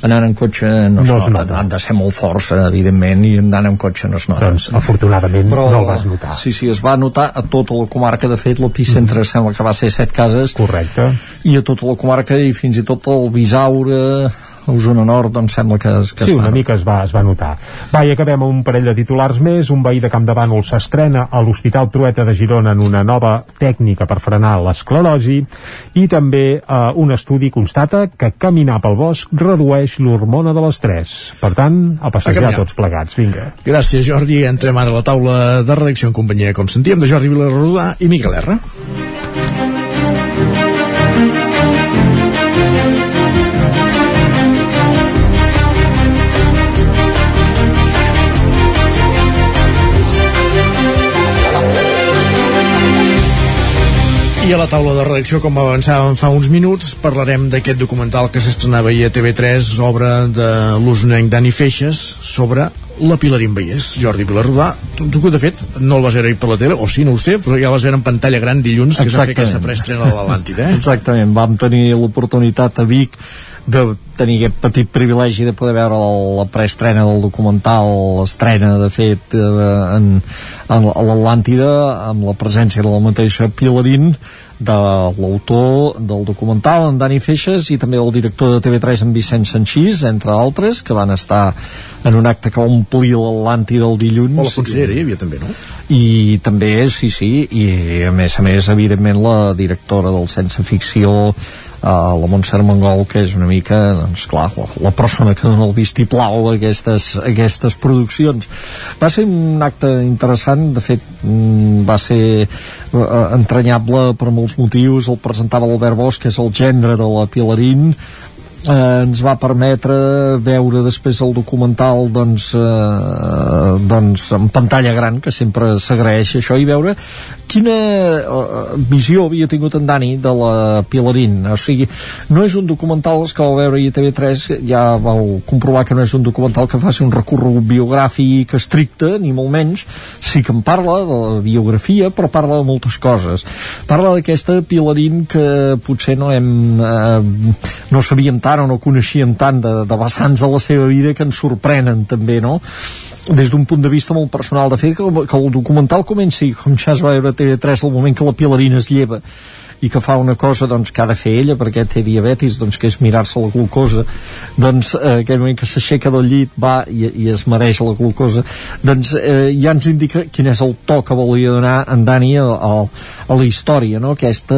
anant en cotxe no, No es es nota. nota. Han de ser molt forts, evidentment, i anant en cotxe no es nota. Doncs, afortunadament, però, no el vas notar. Sí, sí, es va notar a tota la comarca. De fet, l'epicentre mm. sembla que va ser set cases. Correcte. I a tota la comarca i fins i tot el Bisaure, Osona Nord, doncs sembla que, es- que sí, es va una mica es va, es va notar. Va, i acabem amb un parell de titulars més. Un veí de Campdevànol s'estrena a l'Hospital Trueta de Girona en una nova tècnica per frenar l'esclerosi i també eh, un estudi constata que caminar pel bosc redueix l'hormona de l'estrès. Per tant, a passejar caminar. tots plegats. Vinga. Gràcies Jordi, entrem ara a la taula de redacció en companyia, com sentíem, de Jordi Vilarrodà i Miquel R. a la taula de redacció, com avançàvem fa uns minuts, parlarem d'aquest documental que s'estrenava ahir a TV3, obra de l'usonenc Dani Feixes, sobre la Pilarín Vallès. Jordi Vilarrodà, tu, tu de fet no el vas veure per la tele, o sí, no ho sé, però ja el vas veure en pantalla gran dilluns, que es va fer aquesta preestrena a l'Atlàntida, eh? Exactament, vam tenir l'oportunitat a Vic de tenir aquest petit privilegi de poder veure la preestrena del documental, l'estrena de fet eh, en, en l'Atlàntida amb la presència de la mateixa Pilarín de l'autor del documental, en Dani Feixes, i també el director de TV3, en Vicent Sanchís, entre altres, que van estar en un acte que va omplir l'Atlàntida el dilluns. O la consellera hi havia també, no? I també, sí, sí, i a més a més, evidentment, la directora del Sense Ficció, uh, la Montserrat Mongol, que és una mica, doncs clar, la, la persona que dona el vistiplau a aquestes, a aquestes produccions. Va ser un acte interessant, de fet, mm, va ser uh, entranyable per molts motius, el presentava l'Albert Bosch, que és el gendre de la Pilarín, eh, ens va permetre veure després el documental doncs, eh, doncs en pantalla gran que sempre s'agraeix això i veure quina eh, visió havia tingut en Dani de la Pilarín. O sigui, no és un documental que vau veure a TV3 ja vau comprovar que no és un documental que faci un recorregut biogràfic estricte, ni molt menys. Sí que en parla de la biografia però parla de moltes coses. Parla d'aquesta Pilarín que potser no hem eh, no sabíem tant o no coneixíem tant de, de vessants de la seva vida que ens sorprenen també, no? des d'un punt de vista molt personal de fet que, que el documental comenci com ja es va veure a TV3 el moment que la Pilarina es lleva i que fa una cosa doncs, que ha de fer ella perquè té diabetis, doncs, que és mirar-se la glucosa. Doncs eh, aquell moment que s'aixeca del llit va i, i es mereix la glucosa. Doncs eh, ja ens indica quin és el to que volia donar en Dani a, a, a la història no? Aquesta,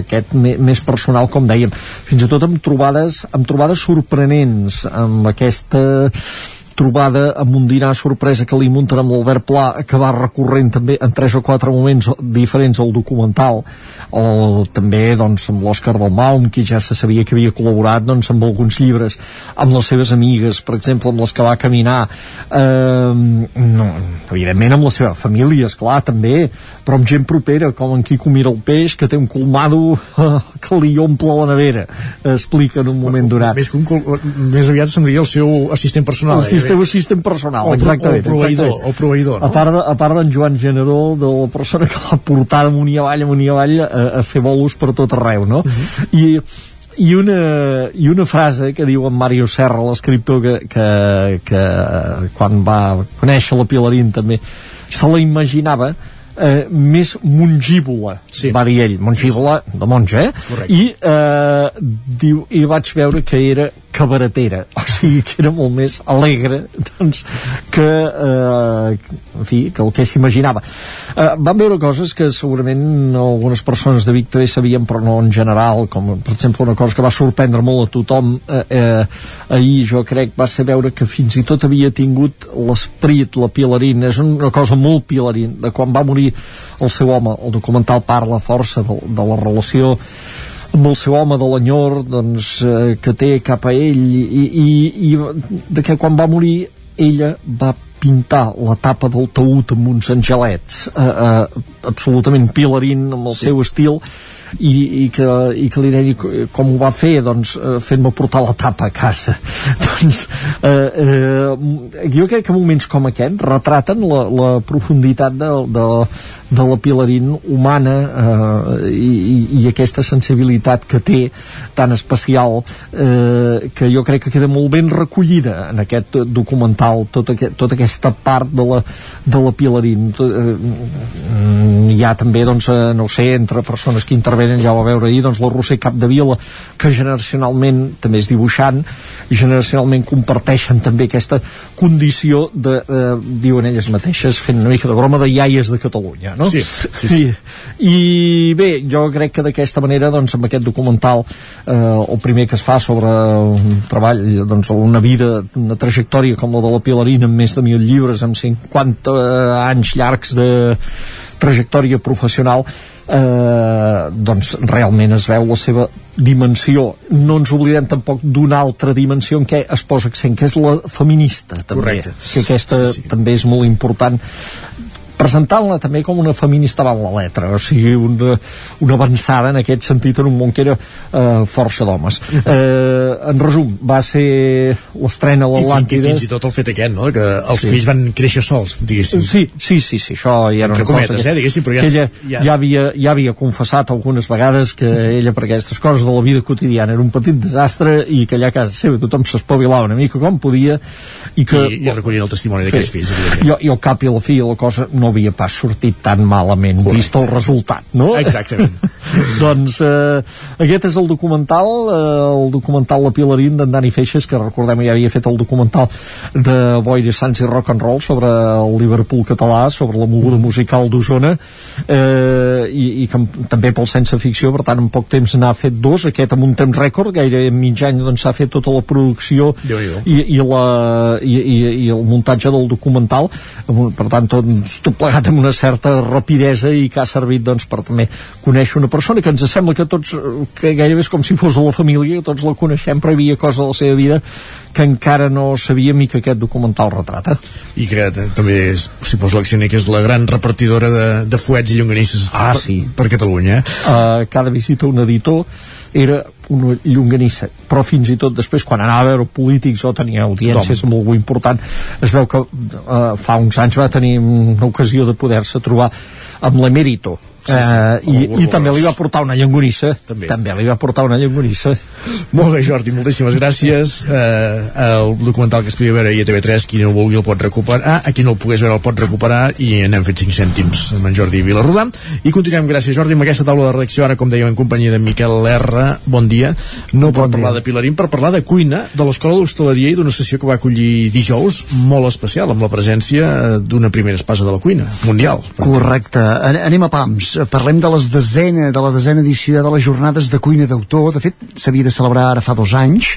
aquest me, més personal com dèiem, fins i tot amb trobades amb trobades sorprenents amb aquesta trobada amb un dinar sorpresa que li munten amb l'Albert Pla que va recorrent també en tres o quatre moments diferents al documental. O també doncs amb l'Òscar del Maum qui ja se sabia que havia col·laborat doncs amb alguns llibres amb les seves amigues per exemple amb les que va caminar. Eh, no, evidentment amb la seva família esclar també però amb gent propera com en Quico Mira el Peix que té un colmado eh, que li omple la nevera explica en un moment donat. més, un col més aviat se'n el seu assistent personal el sistema assistent personal, o, exactament. O proveïdor, exactament. o proveïdor no? A part, de, a part d'en Joan Generó, de la persona que l'ha portat amunt i avall, amunt i avall, a, a fer bolos per tot arreu, no? Uh Mhm. -huh. I i una, i una frase que diu en Mario Serra, l'escriptor que, que, que quan va conèixer la Pilarín també se la imaginava eh, més mongívola, sí. va dir ell, mongívola de monja, eh? Correcte. I, eh, diu, i vaig veure que era cabaretera, o sigui que era molt més alegre doncs, que, eh, en fi, que el que s'imaginava. Eh, vam veure coses que segurament algunes persones de Vic també sabien, però no en general, com per exemple una cosa que va sorprendre molt a tothom eh, eh, ahir jo crec va ser veure que fins i tot havia tingut l'esperit, la Pilarín, és una cosa molt Pilarín, de quan va morir el seu home, el documental parla força de, de la relació amb el seu home de l'enyor doncs, eh, que té cap a ell i, i, i de que quan va morir ella va pintar la tapa del taüt amb uns angelets eh, eh, absolutament pilarín amb el sí. seu estil i, i, que, i que li deia com ho va fer doncs eh, fent-me portar la tapa a casa. Doncs eh, eh, jo crec que moments com aquest retraten la, la profunditat de, de, de la Pilarín humana eh, i, i aquesta sensibilitat que té tan especial eh, que jo crec que queda molt ben recollida en aquest documental tota, aquest, tota aquesta part de la, de la Pilarín. Tot, eh, hi ha també doncs, eh, no sé, entre persones que intervenen ja ho va veure ahir, doncs la Roser Capdevila que generacionalment també és dibuixant i generacionalment comparteixen també aquesta condició de, eh, diuen elles mateixes fent una mica de broma de iaies de Catalunya no? Sí, sí, sí. I, i bé, jo crec que d'aquesta manera doncs amb aquest documental eh, el primer que es fa sobre un treball doncs una vida, una trajectòria com la de la Pilarina amb més de mil llibres amb 50 anys llargs de trajectòria professional eh, doncs realment es veu la seva dimensió no ens oblidem tampoc d'una altra dimensió en què es posa accent que és la feminista també, Correcte. que aquesta Sí, sí. també és molt important presentant-la també com una feminista van la letra, o sigui, una, una avançada en aquest sentit en un món que era eh, força d'homes. Eh, en resum, va ser l'estrena a I, fi- I l'Atlàntida... fins i tot el fet aquest, no?, que els Sí. fills van créixer sols, diguéssim. Sí, sí, sí, sí, això ja era Entre una cosa cometes, que, eh, diguéssim, però ja- ella ja- ja, havia, ja havia confessat algunes vegades que ella per aquestes coses de la vida quotidiana era un petit desastre i que allà a casa seva tothom s'espavilava una mica com podia i que I, i recollint el testimoni d'aquests fills, evidentment. jo, jo al cap i a la fi la cosa no havia pas sortit tan malament Correcte. vist el resultat, no? Exactament. doncs eh, aquest és el documental eh, el documental La Pilarín d'en Dani Feixes que recordem ja havia fet el documental de Boi de Sants i Rock and Roll sobre el Liverpool català sobre la moguda musical d'Osona eh, i, i que també pel sense ficció per tant en poc temps n'ha fet dos aquest amb un temps rècord, gaire en mig any doncs s'ha fet tota la producció i, i, la, i, i, i el muntatge del documental per tant tot, tot plegat amb una certa rapidesa i que ha servit doncs, per també conèixer una persona que ens sembla que tots que gairebé és com si fos de la família que tots la coneixem però hi havia coses de la seva vida que encara no sabíem i que aquest documental retrata I que també és, si posa l'accioner, que és la gran repartidora de, de fuets i llonganisses Ah, per, sí. per Catalunya. uh, cada visita un editor era una llonganissa. Però fins i tot després quan anava a veure polítics o tenia audiències amb algú important es veu que uh, fa uns anys va tenir una ocasió de poder-se trobar amb l'emèrito Sí, sí, Eh, el i, i també li va portar una llonganissa També. també li va portar una llonganissa Molt bé, Jordi, moltíssimes gràcies. Eh, el documental que es podia veure a TV3, qui no el vulgui el pot recuperar, ah, a qui no el pogués veure el pot recuperar i n'hem fet 5 cèntims amb en Jordi Vilarrodà. I continuem, gràcies Jordi, amb aquesta taula de redacció, ara com dèiem en companyia de Miquel R. Bon dia. No per parlar de Pilarín, per parlar de cuina, de l'Escola d'Hostaleria i d'una sessió que va acollir dijous molt especial, amb la presència eh, d'una primera espasa de la cuina, mundial. Correcte. An- Anem a pams. Parlem de les desena, de la desena edició de les jornades de cuina d'autor. De fet, s'havia de celebrar ara fa dos anys.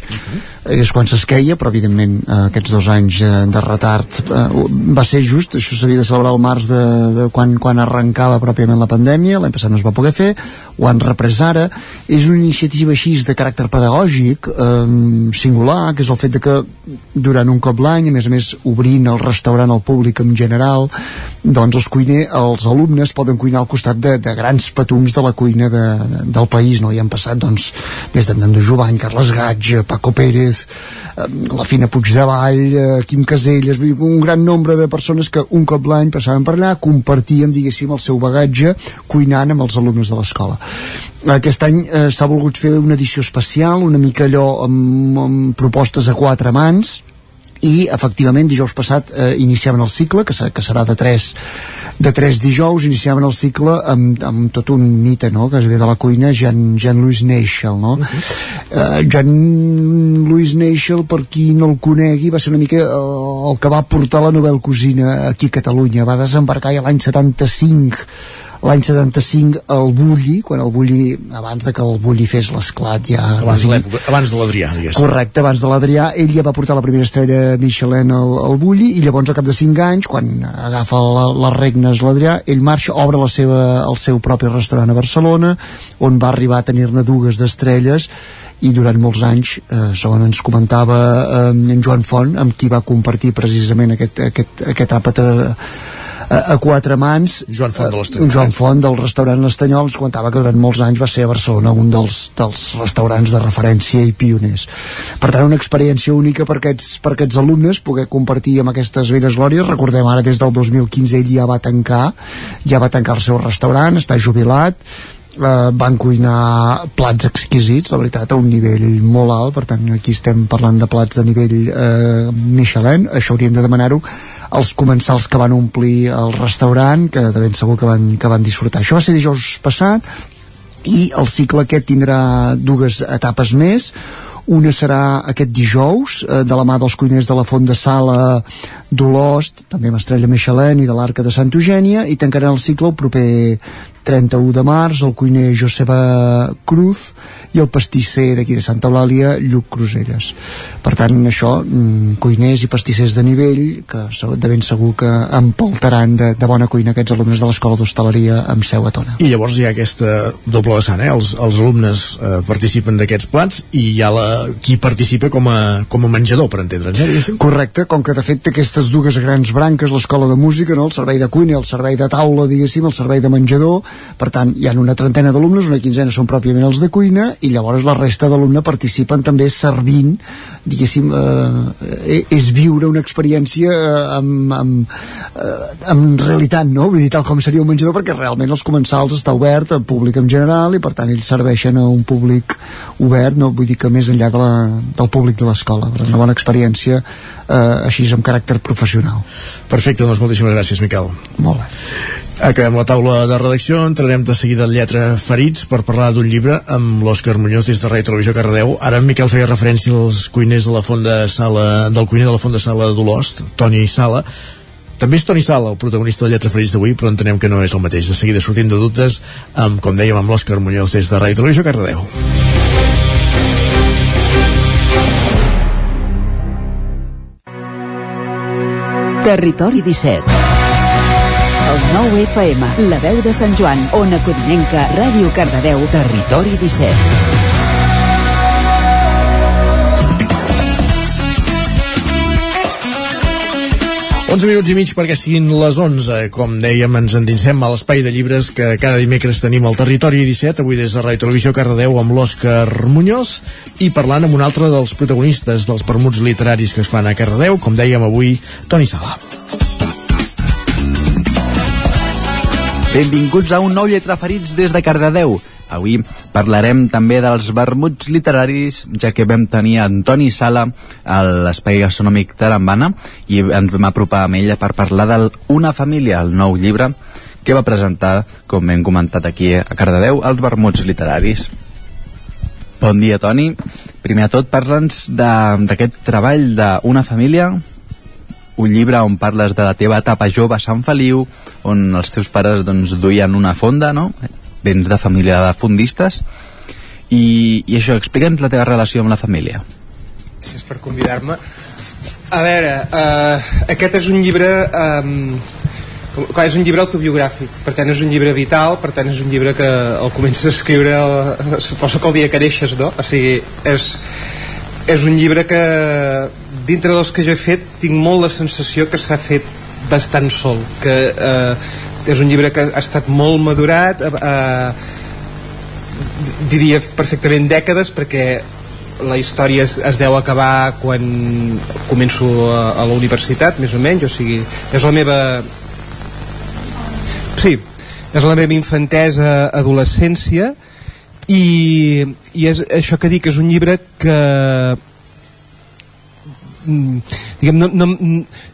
És quan s'esqueia, però evidentment eh, aquests dos anys eh, de retard eh, va ser just. Això s'havia de celebrar al març de, de quan, quan arrencava pròpiament la pandèmia. L'any passat no es va poder fer. Ho han reprès ara. És una iniciativa així de caràcter pedagògic eh, singular, que és el fet de que durant un cop l'any, a més a més obrint el restaurant al públic en general, doncs els cuiner, els alumnes poden cuinar al costat de, de grans patums de la cuina de, del país, no? Hi han passat, doncs, des d'en Nando Jovany, Carles Gaig, Paco Pérez, eh, la Fina Puigdevall, eh, Quim Caselles, un gran nombre de persones que un cop l'any passaven per allà, compartien, diguéssim, el seu bagatge cuinant amb els alumnes de l'escola. Aquest any eh, s'ha volgut fer una edició especial, una mica allò amb, amb propostes a quatre mans, i efectivament dijous passat eh, iniciaven el cicle que, se, que serà de tres, de tres dijous iniciaven el cicle amb, amb tot un mite no? que es ve de la cuina Jean, Jean Louis Neichel no? eh, Jean Louis Neichel per qui no el conegui va ser una mica eh, el que va portar la novel cuisina aquí a Catalunya va desembarcar ja l'any 75 l'any 75 el Bulli, quan el Bulli, abans de que el Bulli fes l'esclat ja... Abans de abans de l'Adrià, diguéssim. Correcte, abans de l'Adrià, ell ja va portar la primera estrella Michelin al, al Bulli i llavors al cap de 5 anys, quan agafa la, les regnes l'Adrià, ell marxa, obre la seva, el seu propi restaurant a Barcelona, on va arribar a tenir-ne dues d'estrelles i durant molts anys, eh, segons ens comentava eh, en Joan Font, amb qui va compartir precisament aquest, aquest, aquest àpat a, a, a quatre mans Joan Font de l'Estanyol. Joan Font del restaurant L'Estanyol ens comentava que durant molts anys va ser a Barcelona un dels, dels restaurants de referència i pioners per tant una experiència única per aquests, per aquests alumnes poder compartir amb aquestes velles glòries recordem ara des del 2015 ell ja va tancar ja va tancar el seu restaurant està jubilat eh, van cuinar plats exquisits, la veritat, a un nivell molt alt, per tant, aquí estem parlant de plats de nivell eh, Michelin, això hauríem de demanar-ho als comensals que van omplir el restaurant, que de ben segur que van, que van disfrutar. Això va ser dijous passat, i el cicle aquest tindrà dues etapes més. Una serà aquest dijous eh, de la mà dels cuiners de la Font de Sala d'Olost, també amb Estrella Michelin i de l'Arca de Santa Eugènia i tancaran el cicle el proper 31 de març, el cuiner Joseba Cruz i el pastisser d'aquí de Santa Eulàlia, Lluc Cruselles. Per tant, això, mm, cuiners i pastissers de nivell que de ben segur que empaltaran de, de bona cuina aquests alumnes de l'Escola d'Hostaleria amb seu a Tona. I llavors hi ha aquesta doble vessant, eh? Els, els alumnes eh, participen d'aquests plats i hi ha la, qui participa com a, com a menjador, per entendre'ns, eh? diguéssim? Correcte, com que de fet té aquestes dues grans branques, l'escola de música, no? el servei de cuina, el servei de taula, diguéssim, el servei de menjador, per tant, hi ha una trentena d'alumnes, una quinzena són pròpiament els de cuina, i llavors la resta d'alumnes participen també servint, diguéssim, eh, és viure una experiència eh, amb, amb, eh, amb realitat, no? Vull dir, tal com seria un menjador, perquè realment els comensals està obert al públic en general i per tant ells serveixen a un públic obert, no? Vull dir que més enllà de la, del públic de l'escola, una bona experiència eh, així amb caràcter professional. Perfecte, doncs moltíssimes gràcies, Miquel. Molt bé. Acabem la taula de redacció, entrarem de seguida al Lletra Ferits per parlar d'un llibre amb l'Òscar Muñoz des de Ràdio Televisió Cardeu. Ara en Miquel feia referència als cuiners de la Fonda Sala, del cuiner de la Fonda Sala d'Olost, Toni Sala. També és Toni Sala, el protagonista del Lletra Ferits d'avui, però entenem que no és el mateix. De seguida sortim de dubtes, amb, com dèiem, amb l'Òscar Muñoz des de Ràdio Televisió Cardeu. Territori 17. El 9 FM, la veu de Sant Joan, Ona Codinenca, Ràdio Cardedeu. Territori 17. 11 minuts i mig perquè siguin les 11. Com dèiem, ens endinsem a l'espai de llibres que cada dimecres tenim al Territori 17, avui des de Ràdio Televisió Cardedeu amb l'Òscar Muñoz i parlant amb un altre dels protagonistes dels permuts literaris que es fan a Cardedeu, com dèiem avui, Toni Sala. Benvinguts a un nou Lletra Ferits des de Cardedeu. Avui parlarem també dels vermuts literaris, ja que vam tenir Antoni Sala a l'Espai Gastronòmic Tarambana i ens vam apropar amb ella per parlar del Una família, el nou llibre que va presentar, com hem comentat aquí a Cardedeu, els vermuts literaris. Bon dia, Toni. Primer de tot, parla'ns d'aquest treball d'Una família, un llibre on parles de la teva etapa jove a Sant Feliu, on els teus pares doncs, duien una fonda, no? Vens de família de fundistes. I, i això, explica'ns la teva relació amb la família. Gràcies per convidar-me. A veure, uh, aquest és un llibre... Um, és un llibre autobiogràfic, per tant és un llibre vital, per tant és un llibre que el comences a escriure, el, suposo que el dia que neixes, no? O sigui, és, és un llibre que dintre dels que jo he fet tinc molt la sensació que s'ha fet bastant sol que eh, és un llibre que ha estat molt madurat eh, diria perfectament dècades perquè la història es, es deu acabar quan començo a, a la universitat més o menys, o sigui és la meva sí, és la meva infantesa adolescència i, i és això que dic és un llibre que diguem, no, no,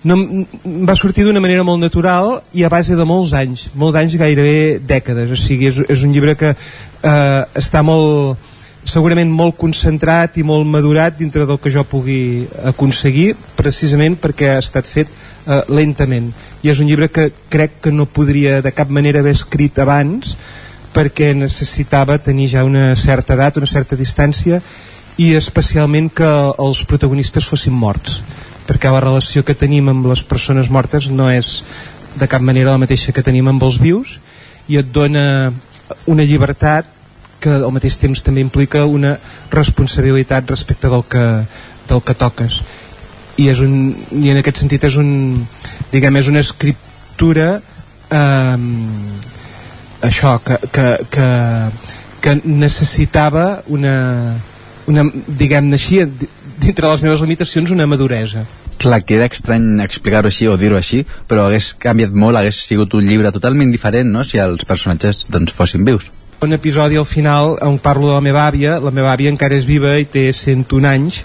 no, no va sortir d'una manera molt natural i a base de molts anys, molts anys gairebé dècades, o sigui, és, és un llibre que eh, està molt segurament molt concentrat i molt madurat dintre del que jo pugui aconseguir precisament perquè ha estat fet eh, lentament. I és un llibre que crec que no podria de cap manera haver escrit abans perquè necessitava tenir ja una certa edat, una certa distància i especialment que els protagonistes fossin morts perquè la relació que tenim amb les persones mortes no és de cap manera la mateixa que tenim amb els vius i et dona una llibertat que al mateix temps també implica una responsabilitat respecte del que, del que toques. I, és un, i en aquest sentit és un diguem, és una escriptura eh, això que, que, que, que necessitava una, una diguem-ne així dintre les meves limitacions una maduresa Clar, queda estrany explicar-ho així o dir-ho així, però hagués canviat molt, hagués sigut un llibre totalment diferent, no?, si els personatges doncs, fossin vius. un episodi al final on parlo de la meva àvia la meva àvia encara és viva i té 101 anys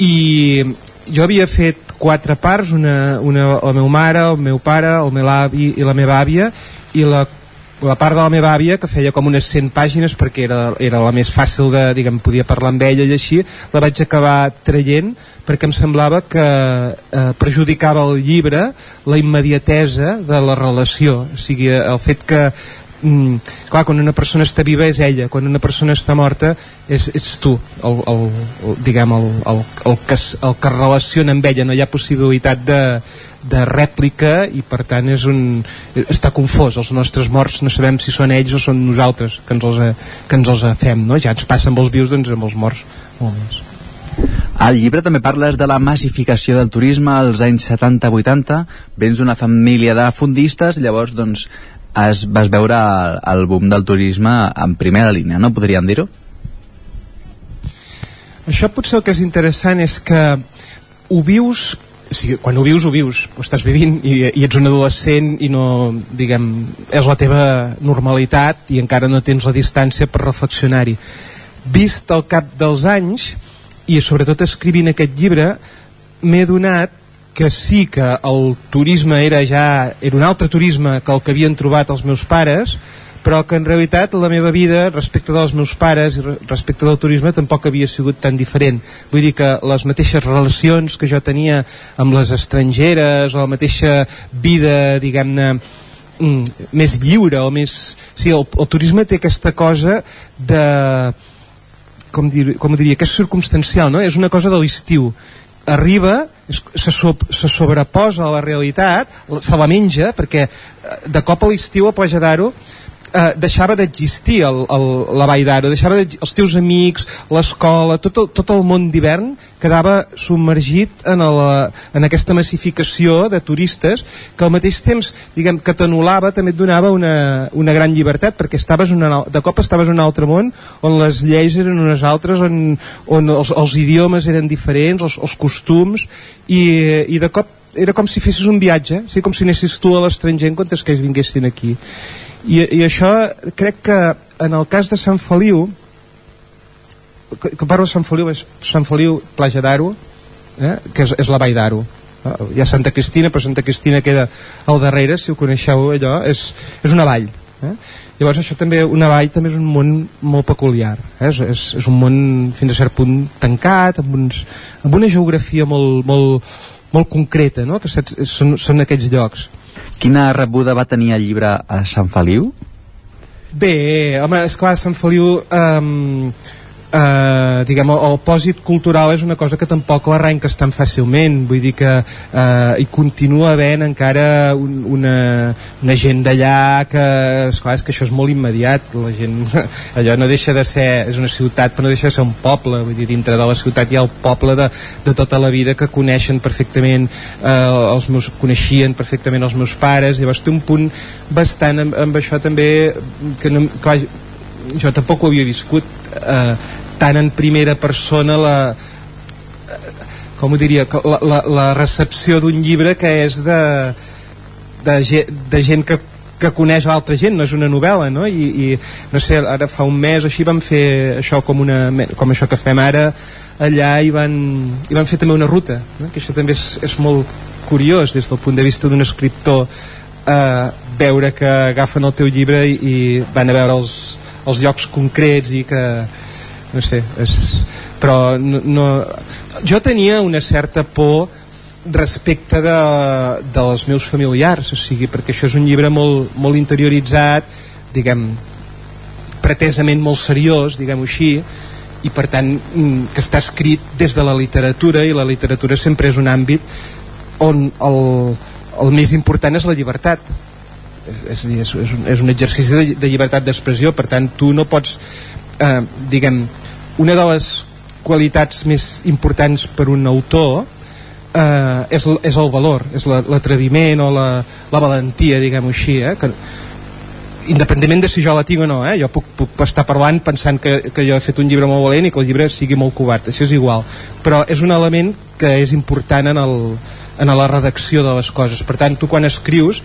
i jo havia fet quatre parts una, una, la meva mare, el meu pare el meu avi i la meva àvia i la, la part de la meva àvia que feia com unes 100 pàgines perquè era, era la més fàcil de, diguem, podia parlar amb ella i així, la vaig acabar traient perquè em semblava que eh, perjudicava el llibre la immediatesa de la relació, o sigui, el fet que mm, clar, quan una persona està viva és ella, quan una persona està morta és, ets tu, el, el, el, diguem, el, el, el, que, el que relaciona amb ella, no hi ha possibilitat de, de rèplica i per tant és un, està confós els nostres morts no sabem si són ells o són nosaltres que ens els, que ens els fem no? ja ens passa amb els vius doncs amb els morts molt més Al llibre també parles de la massificació del turisme als anys 70-80. Vens d'una família de fundistes, llavors doncs es, vas veure el, el boom del turisme en primera línia, no podríem dir-ho? Això potser el que és interessant és que ho vius o sigui, quan ho vius, ho vius, ho estàs vivint i, i ets un adolescent i no, diguem, és la teva normalitat i encara no tens la distància per reflexionar-hi. Vist al cap dels anys i sobretot escrivint aquest llibre m'he donat que sí que el turisme era ja era un altre turisme que el que havien trobat els meus pares però que en realitat la meva vida respecte dels meus pares i re- respecte del turisme tampoc havia sigut tan diferent vull dir que les mateixes relacions que jo tenia amb les estrangeres o la mateixa vida diguem-ne mm, més lliure o més... Sí, el, el turisme té aquesta cosa de com, dir, com ho diria, que és circumstancial, no? És una cosa de l'estiu. Arriba, es, se, so, se sobreposa a la realitat, se la menja, perquè eh, de cop a l'estiu a Plaja d'Aro eh, deixava d'existir el, el, la Vall d'Aro, deixava de, els teus amics, l'escola, tot, el, tot el món d'hivern quedava submergit en, la, en aquesta massificació de turistes que al mateix temps diguem, que t'anul·lava també et donava una, una gran llibertat perquè estaves una, de cop estaves en un altre món on les lleis eren unes altres on, on els, els idiomes eren diferents els, els costums i, i de cop era com si fessis un viatge sí, com si anessis tu a l'estranger en comptes que ells vinguessin aquí i, i això crec que en el cas de Sant Feliu que, que parlo de Sant Feliu és Sant Feliu, Plaja d'Aro eh? que és, és la vall d'Aro eh? hi ha Santa Cristina però Santa Cristina queda al darrere si ho coneixeu allò és, és una vall eh? llavors això també una vall també és un món molt peculiar eh? és, és, és un món fins a cert punt tancat amb, uns, amb una geografia molt, molt, molt concreta no? que són, són aquests llocs Quina rebuda va tenir el llibre a Sant Feliu? Bé, home, esclar, Sant Feliu um, eh, diguem, el, el pòsit cultural és una cosa que tampoc l'arrenques tan fàcilment. Vull dir que eh, hi continua havent encara un, una, una gent d'allà que, esclar, és que això és molt immediat. La gent, allò no deixa de ser és una ciutat però no deixa de ser un poble. Vull dir, dintre de la ciutat hi ha el poble de, de tota la vida que coneixen perfectament eh, els meus, coneixien perfectament els meus pares. Llavors té un punt bastant amb, amb això també que no, clar, jo tampoc ho havia viscut eh, tant en primera persona la eh, com ho diria la, la, la recepció d'un llibre que és de de, ge- de gent que que coneix l'altra gent, no és una novel·la no? I, i no sé, ara fa un mes així vam fer això com, una, com això que fem ara allà i van, i van fer també una ruta no? que això també és, és molt curiós des del punt de vista d'un escriptor eh, veure que agafen el teu llibre i, i van a veure els, els llocs concrets i que no sé és, però no, no, jo tenia una certa por respecte de, dels meus familiars o sigui, perquè això és un llibre molt, molt interioritzat diguem pretesament molt seriós diguem-ho així i per tant mm, que està escrit des de la literatura i la literatura sempre és un àmbit on el, el més important és la llibertat és, és, és, un, és un exercici de, de llibertat d'expressió per tant tu no pots eh, diguem una de les qualitats més importants per un autor eh, és, és el valor és la- l'atreviment o la, la valentia diguem-ho així eh, que, independentment de si jo la tinc o no eh? jo puc, puc estar parlant pensant que, que jo he fet un llibre molt valent i que el llibre sigui molt covard això és igual, però és un element que és important en, el, en la redacció de les coses per tant tu quan escrius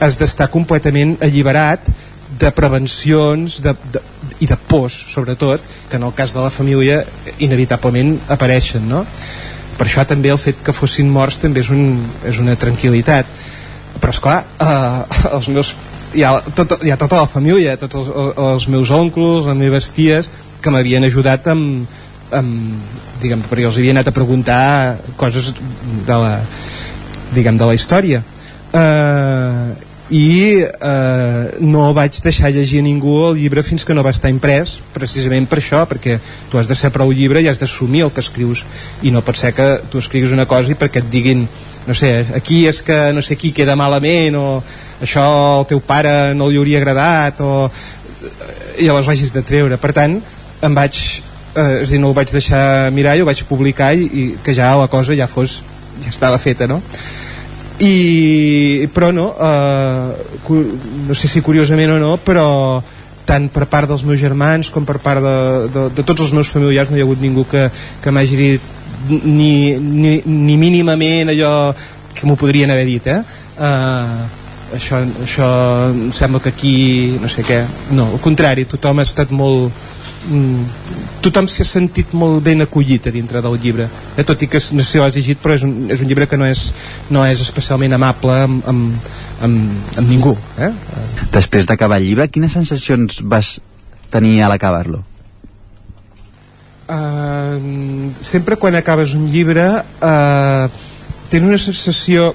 has d'estar completament alliberat de prevencions de, de, i de pors sobretot que en el cas de la família inevitablement apareixen no? per això també el fet que fossin morts també és, un, és una tranquil·litat però esclar eh, els meus hi ha, tot, hi ha tota la família tots els, els meus oncles, les meves ties que m'havien ajudat amb, amb diguem, perquè els havia anat a preguntar coses de la diguem, de la història eh, i eh, no vaig deixar llegir a ningú el llibre fins que no va estar imprès precisament per això, perquè tu has de ser prou llibre i has d'assumir el que escrius i no pot ser que tu escriguis una cosa i perquè et diguin no sé, aquí és que no sé qui queda malament o això al teu pare no li hauria agradat o i llavors l'hagis de treure per tant em vaig eh, és dir, no ho vaig deixar mirar i ho vaig publicar i, i que ja la cosa ja fos ja estava feta no? I però no eh, no sé si curiosament o no però tant per part dels meus germans com per part de, de, de tots els meus familiars no hi ha hagut ningú que, que m'hagi dit ni, ni, ni mínimament allò que m'ho podrien haver dit eh? Uh, això, això em sembla que aquí no sé què, no, al contrari tothom ha estat molt tothom s'ha sentit molt ben acollit a dintre del llibre eh? tot i que no sé si l'has llegit però és un, és un llibre que no és, no és especialment amable amb, amb, amb, amb ningú eh? Després d'acabar el llibre, quines sensacions vas tenir a l'acabar-lo? Uh, sempre quan acabes un llibre uh, tens una sensació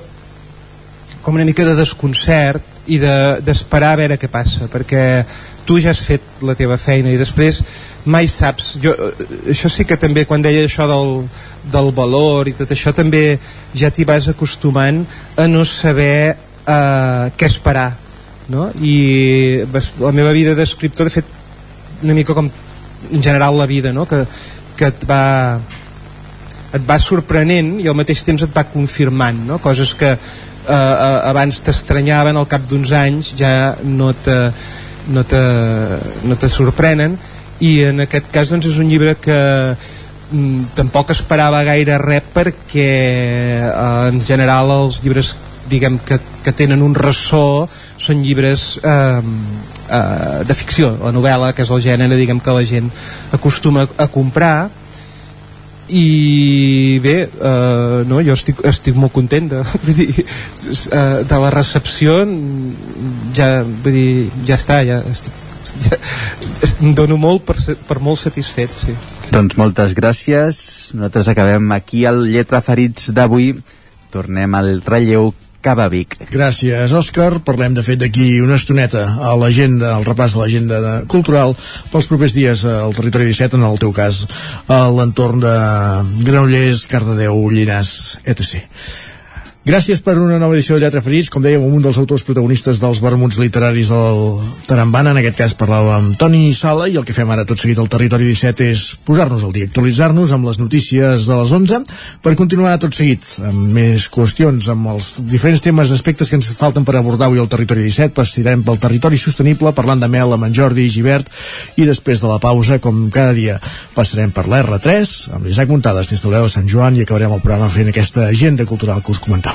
com una mica de desconcert i d'esperar de, a veure què passa perquè tu ja has fet la teva feina i després mai saps jo, això sí que també quan deia això del, del valor i tot això també ja t'hi vas acostumant a no saber uh, què esperar no? i la meva vida d'escriptor de fet una mica com en general la vida no? que, que et va et va sorprenent i al mateix temps et va confirmant no? coses que eh, eh abans t'estranyaven al cap d'uns anys ja no te, no te, no te sorprenen. I en aquest cas doncs, és un llibre que mm, tampoc esperava gaire res perquè eh, en general els llibres diguem que, que tenen un ressò són llibres eh, eh, de ficció, la novel·la que és el gènere diguem que la gent acostuma a comprar i bé eh, no, jo estic, estic molt content de, vull dir, eh, de la recepció ja, vull dir, ja està ja estic, ja, em dono molt per, per molt satisfet sí. doncs moltes gràcies nosaltres acabem aquí el Lletra Ferits d'avui tornem al relleu cap a Vic. Gràcies, Òscar. Parlem, de fet, d'aquí una estoneta a l'agenda, al repàs de l'agenda cultural pels propers dies al territori 17, en el teu cas, a l'entorn de Granollers, Cardedeu, Llinàs, etc. Gràcies per una nova edició de Lletra Ferits, com dèiem, un dels autors protagonistes dels vermuts literaris del Tarambana, en aquest cas parlàvem amb Toni Sala, i el que fem ara tot seguit al Territori 17 és posar-nos al dia, actualitzar-nos amb les notícies de les 11, per continuar tot seguit amb més qüestions, amb els diferents temes, aspectes que ens falten per abordar avui al Territori 17, passarem pel territori sostenible, parlant de mel amb en Jordi i Givert, i després de la pausa, com cada dia, passarem per l'R3, amb l'Isaac Muntades. Des de Sant Joan, i acabarem el programa fent aquesta agenda cultural que us comentava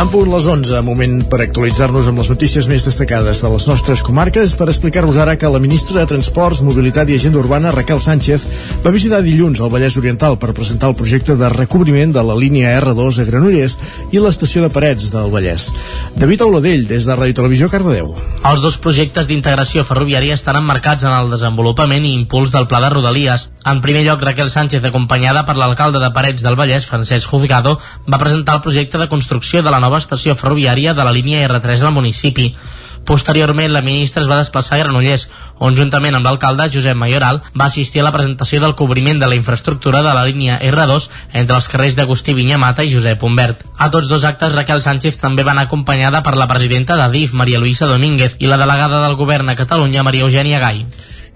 En punt les 11, moment per actualitzar-nos amb les notícies més destacades de les nostres comarques, per explicar-vos ara que la ministra de Transports, Mobilitat i Agenda Urbana, Raquel Sánchez, va visitar dilluns al Vallès Oriental per presentar el projecte de recobriment de la línia R2 a Granollers i l'estació de Parets del Vallès. David Auladell, des de Ràdio Televisió Cardedeu. Els dos projectes d'integració ferroviària estan emmarcats en el desenvolupament i impuls del Pla de Rodalies. En primer lloc, Raquel Sánchez, acompanyada per l'alcalde de Parets del Vallès, Francesc Juzgado, va presentar el projecte de construcció de la nova nova estació ferroviària de la línia R3 del municipi. Posteriorment, la ministra es va desplaçar a Granollers, on juntament amb l'alcalde Josep Mayoral va assistir a la presentació del cobriment de la infraestructura de la línia R2 entre els carrers d'Agustí Vinyamata i Josep Humbert. A tots dos actes, Raquel Sánchez també va anar acompanyada per la presidenta de DIF, Maria Luisa Domínguez, i la delegada del govern a Catalunya, Maria Eugènia Gai.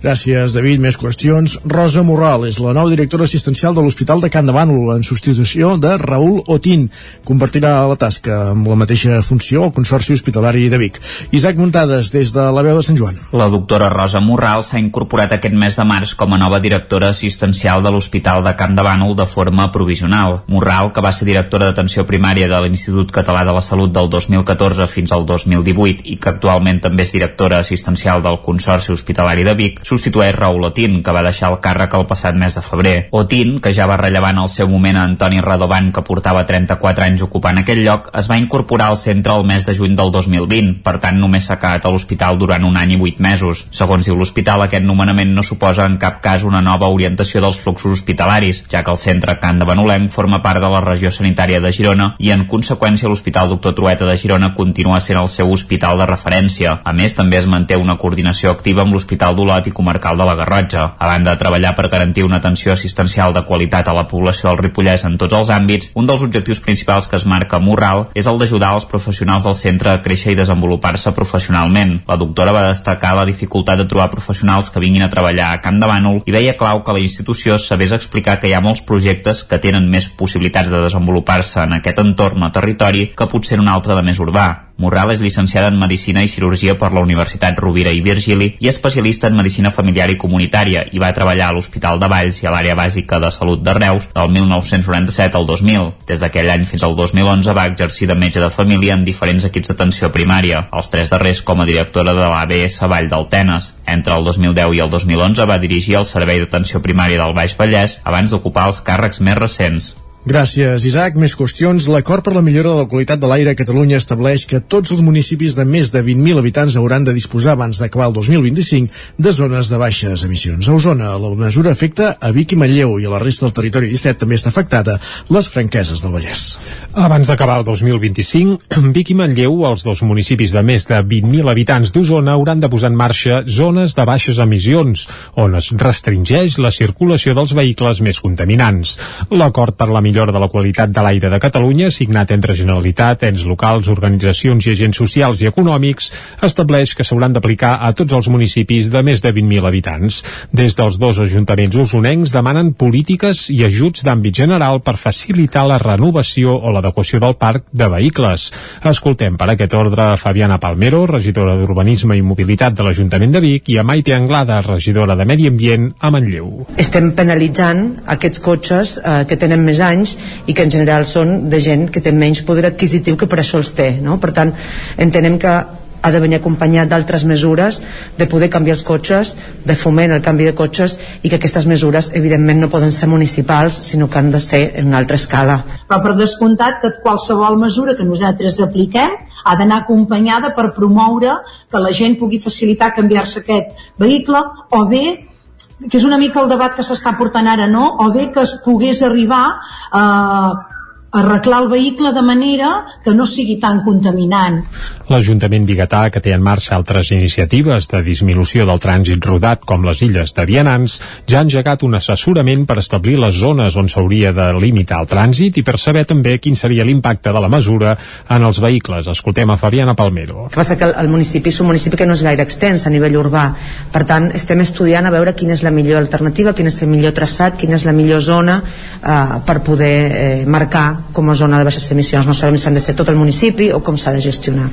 Gràcies, David. Més qüestions. Rosa Morral és la nova directora assistencial de l'Hospital de Can de Bànol en substitució de Raül Otín. Compartirà la tasca amb la mateixa funció al Consorci Hospitalari de Vic. Isaac Muntades, des de la veu de Sant Joan. La doctora Rosa Morral s'ha incorporat aquest mes de març com a nova directora assistencial de l'Hospital de Can de Bànol de forma provisional. Morral, que va ser directora d'atenció primària de l'Institut Català de la Salut del 2014 fins al 2018 i que actualment també és directora assistencial del Consorci Hospitalari de Vic, substitueix Raül Otín, que va deixar el càrrec el passat mes de febrer. Otín, que ja va rellevar en el seu moment a Antoni Radovan, que portava 34 anys ocupant aquell lloc, es va incorporar al centre el mes de juny del 2020, per tant només s'ha quedat a l'hospital durant un any i vuit mesos. Segons diu l'hospital, aquest nomenament no suposa en cap cas una nova orientació dels fluxos hospitalaris, ja que el centre Can de Benolenc forma part de la regió sanitària de Girona i en conseqüència l'Hospital Doctor Trueta de Girona continua sent el seu hospital de referència. A més, també es manté una coordinació activa amb l'Hospital d'Olot i Comarcal de la Garrotxa. A banda de treballar per garantir una atenció assistencial de qualitat a la població del Ripollès en tots els àmbits, un dels objectius principals que es marca Morral és el d'ajudar els professionals del centre a créixer i desenvolupar-se professionalment. La doctora va destacar la dificultat de trobar professionals que vinguin a treballar a Camp de Bànol i veia clau que la institució sabés explicar que hi ha molts projectes que tenen més possibilitats de desenvolupar-se en aquest entorn o territori que potser en un altre de més urbà. Morral és llicenciada en Medicina i Cirurgia per la Universitat Rovira i Virgili i especialista en Medicina Familiar i Comunitària i va treballar a l'Hospital de Valls i a l'àrea bàsica de salut de Reus del 1997 al 2000. Des d'aquell any fins al 2011 va exercir de metge de família en diferents equips d'atenció primària, els tres darrers com a directora de l'ABS Vall del Tenes. Entre el 2010 i el 2011 va dirigir el Servei d'Atenció Primària del Baix Vallès abans d'ocupar els càrrecs més recents. Gràcies, Isaac. Més qüestions. L'acord per la millora de la qualitat de l'aire a Catalunya estableix que tots els municipis de més de 20.000 habitants hauran de disposar abans d'acabar el 2025 de zones de baixes emissions. A Osona, la mesura afecta a Vic i Manlleu i a la resta del territori 17 també està afectada les franqueses del Vallès. Abans d'acabar el 2025, Vic i Manlleu, els dos municipis de més de 20.000 habitants d'Osona, hauran de posar en marxa zones de baixes emissions, on es restringeix la circulació dels vehicles més contaminants. L'acord per la millora de la qualitat de l'aire de Catalunya, signat entre Generalitat, ens locals, organitzacions i agents socials i econòmics, estableix que s'hauran d'aplicar a tots els municipis de més de 20.000 habitants. Des dels dos ajuntaments usonencs demanen polítiques i ajuts d'àmbit general per facilitar la renovació o l'adequació del parc de vehicles. Escoltem per aquest ordre Fabiana Palmero, regidora d'Urbanisme i Mobilitat de l'Ajuntament de Vic, i a Maite Anglada, regidora de Medi Ambient a Manlleu. Estem penalitzant aquests cotxes eh, que tenen més anys i que en general són de gent que té menys poder adquisitiu que per això els té no? per tant entenem que ha de venir acompanyat d'altres mesures de poder canviar els cotxes, de foment el canvi de cotxes i que aquestes mesures evidentment no poden ser municipals sinó que han de ser en una altra escala. Però per descomptat que qualsevol mesura que nosaltres apliquem ha d'anar acompanyada per promoure que la gent pugui facilitar canviar-se aquest vehicle o bé que és una mica el debat que s'està portant ara, no? O bé que es pogués arribar a arreglar el vehicle de manera que no sigui tan contaminant. L'Ajuntament biguetà, que té en marxa altres iniciatives de disminució del trànsit rodat com les illes de Vianants, ja ha engegat un assessorament per establir les zones on s'hauria de limitar el trànsit i per saber també quin seria l'impacte de la mesura en els vehicles. Escoltem a Fabiana Palmero. El que passa que el municipi és un municipi que no és gaire extens a nivell urbà. Per tant, estem estudiant a veure quina és la millor alternativa, quin és el millor traçat, quina és la millor zona eh, per poder eh, marcar com a zona de baixes emissions. No sabem si han de ser tot el municipi o com s'ha de gestionar.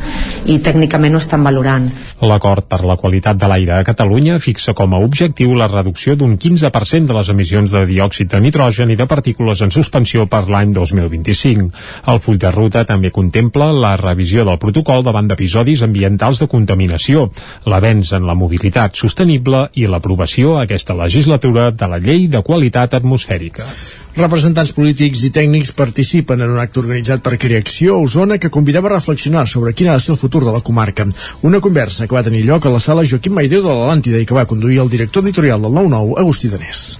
I tècnicament ho estan valorant. L'acord per la qualitat de l'aire a Catalunya fixa com a objectiu la reducció d'un 15% de les emissions de diòxid de nitrogen i de partícules en suspensió per l'any 2025. El full de ruta també contempla la revisió del protocol davant d'episodis ambientals de contaminació, l'avenç en la mobilitat sostenible i l'aprovació a aquesta legislatura de la Llei de Qualitat Atmosfèrica. Representants polítics i tècnics participen en un acte organitzat per Creacció Osona que convidava a reflexionar sobre quin ha de ser el futur de la comarca. Una conversa que va tenir lloc a la sala Joaquim Maideu de l'Atlàntida i que va conduir el director editorial del 9-9, Agustí Danés.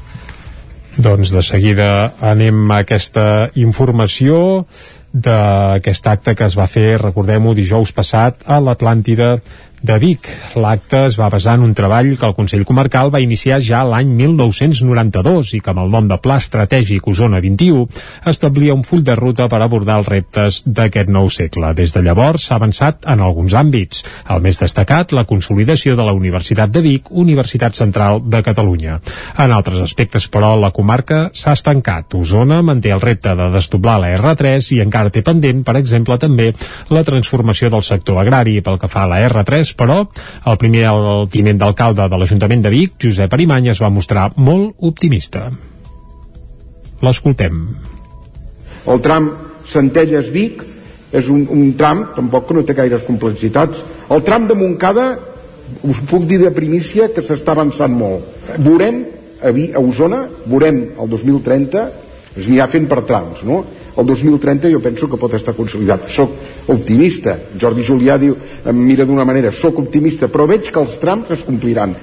Doncs de seguida anem a aquesta informació d'aquest acte que es va fer, recordem-ho, dijous passat a l'Atlàntida de Vic. L'acte es va basar en un treball que el Consell Comarcal va iniciar ja l'any 1992 i que amb el nom de Pla Estratègic Osona 21 establia un full de ruta per abordar els reptes d'aquest nou segle. Des de llavors s'ha avançat en alguns àmbits. El més destacat, la consolidació de la Universitat de Vic, Universitat Central de Catalunya. En altres aspectes, però, la comarca s'ha estancat. Osona manté el repte de desdoblar la R3 i encara té pendent, per exemple, també la transformació del sector agrari pel que fa a la R3 però el primer el tinent d'alcalde de l'Ajuntament de Vic, Josep Arimany, es va mostrar molt optimista. L'escoltem. El tram Centelles-Vic és un, un tram, tampoc que no té gaires complexitats. El tram de Montcada us puc dir de primícia que s'està avançant molt. Veurem a, a Osona, veurem el 2030, es anirà fent per trams, no? El 2030 jo penso que pot estar consolidat. Soc optimista. Jordi Julià diu, em mira d'una manera, soc optimista, però veig que els trams es compliran.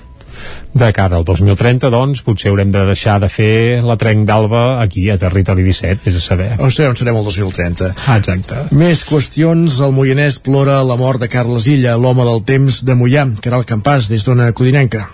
De cara al 2030, doncs, potser haurem de deixar de fer la trenc d'alba aquí, a Territori 17, és a saber. O sé on serem el 2030. Ah, exacte. Més qüestions. El Moianès plora la mort de Carles Illa, l'home del temps de Mollà, que era el campàs des d'una codinenca.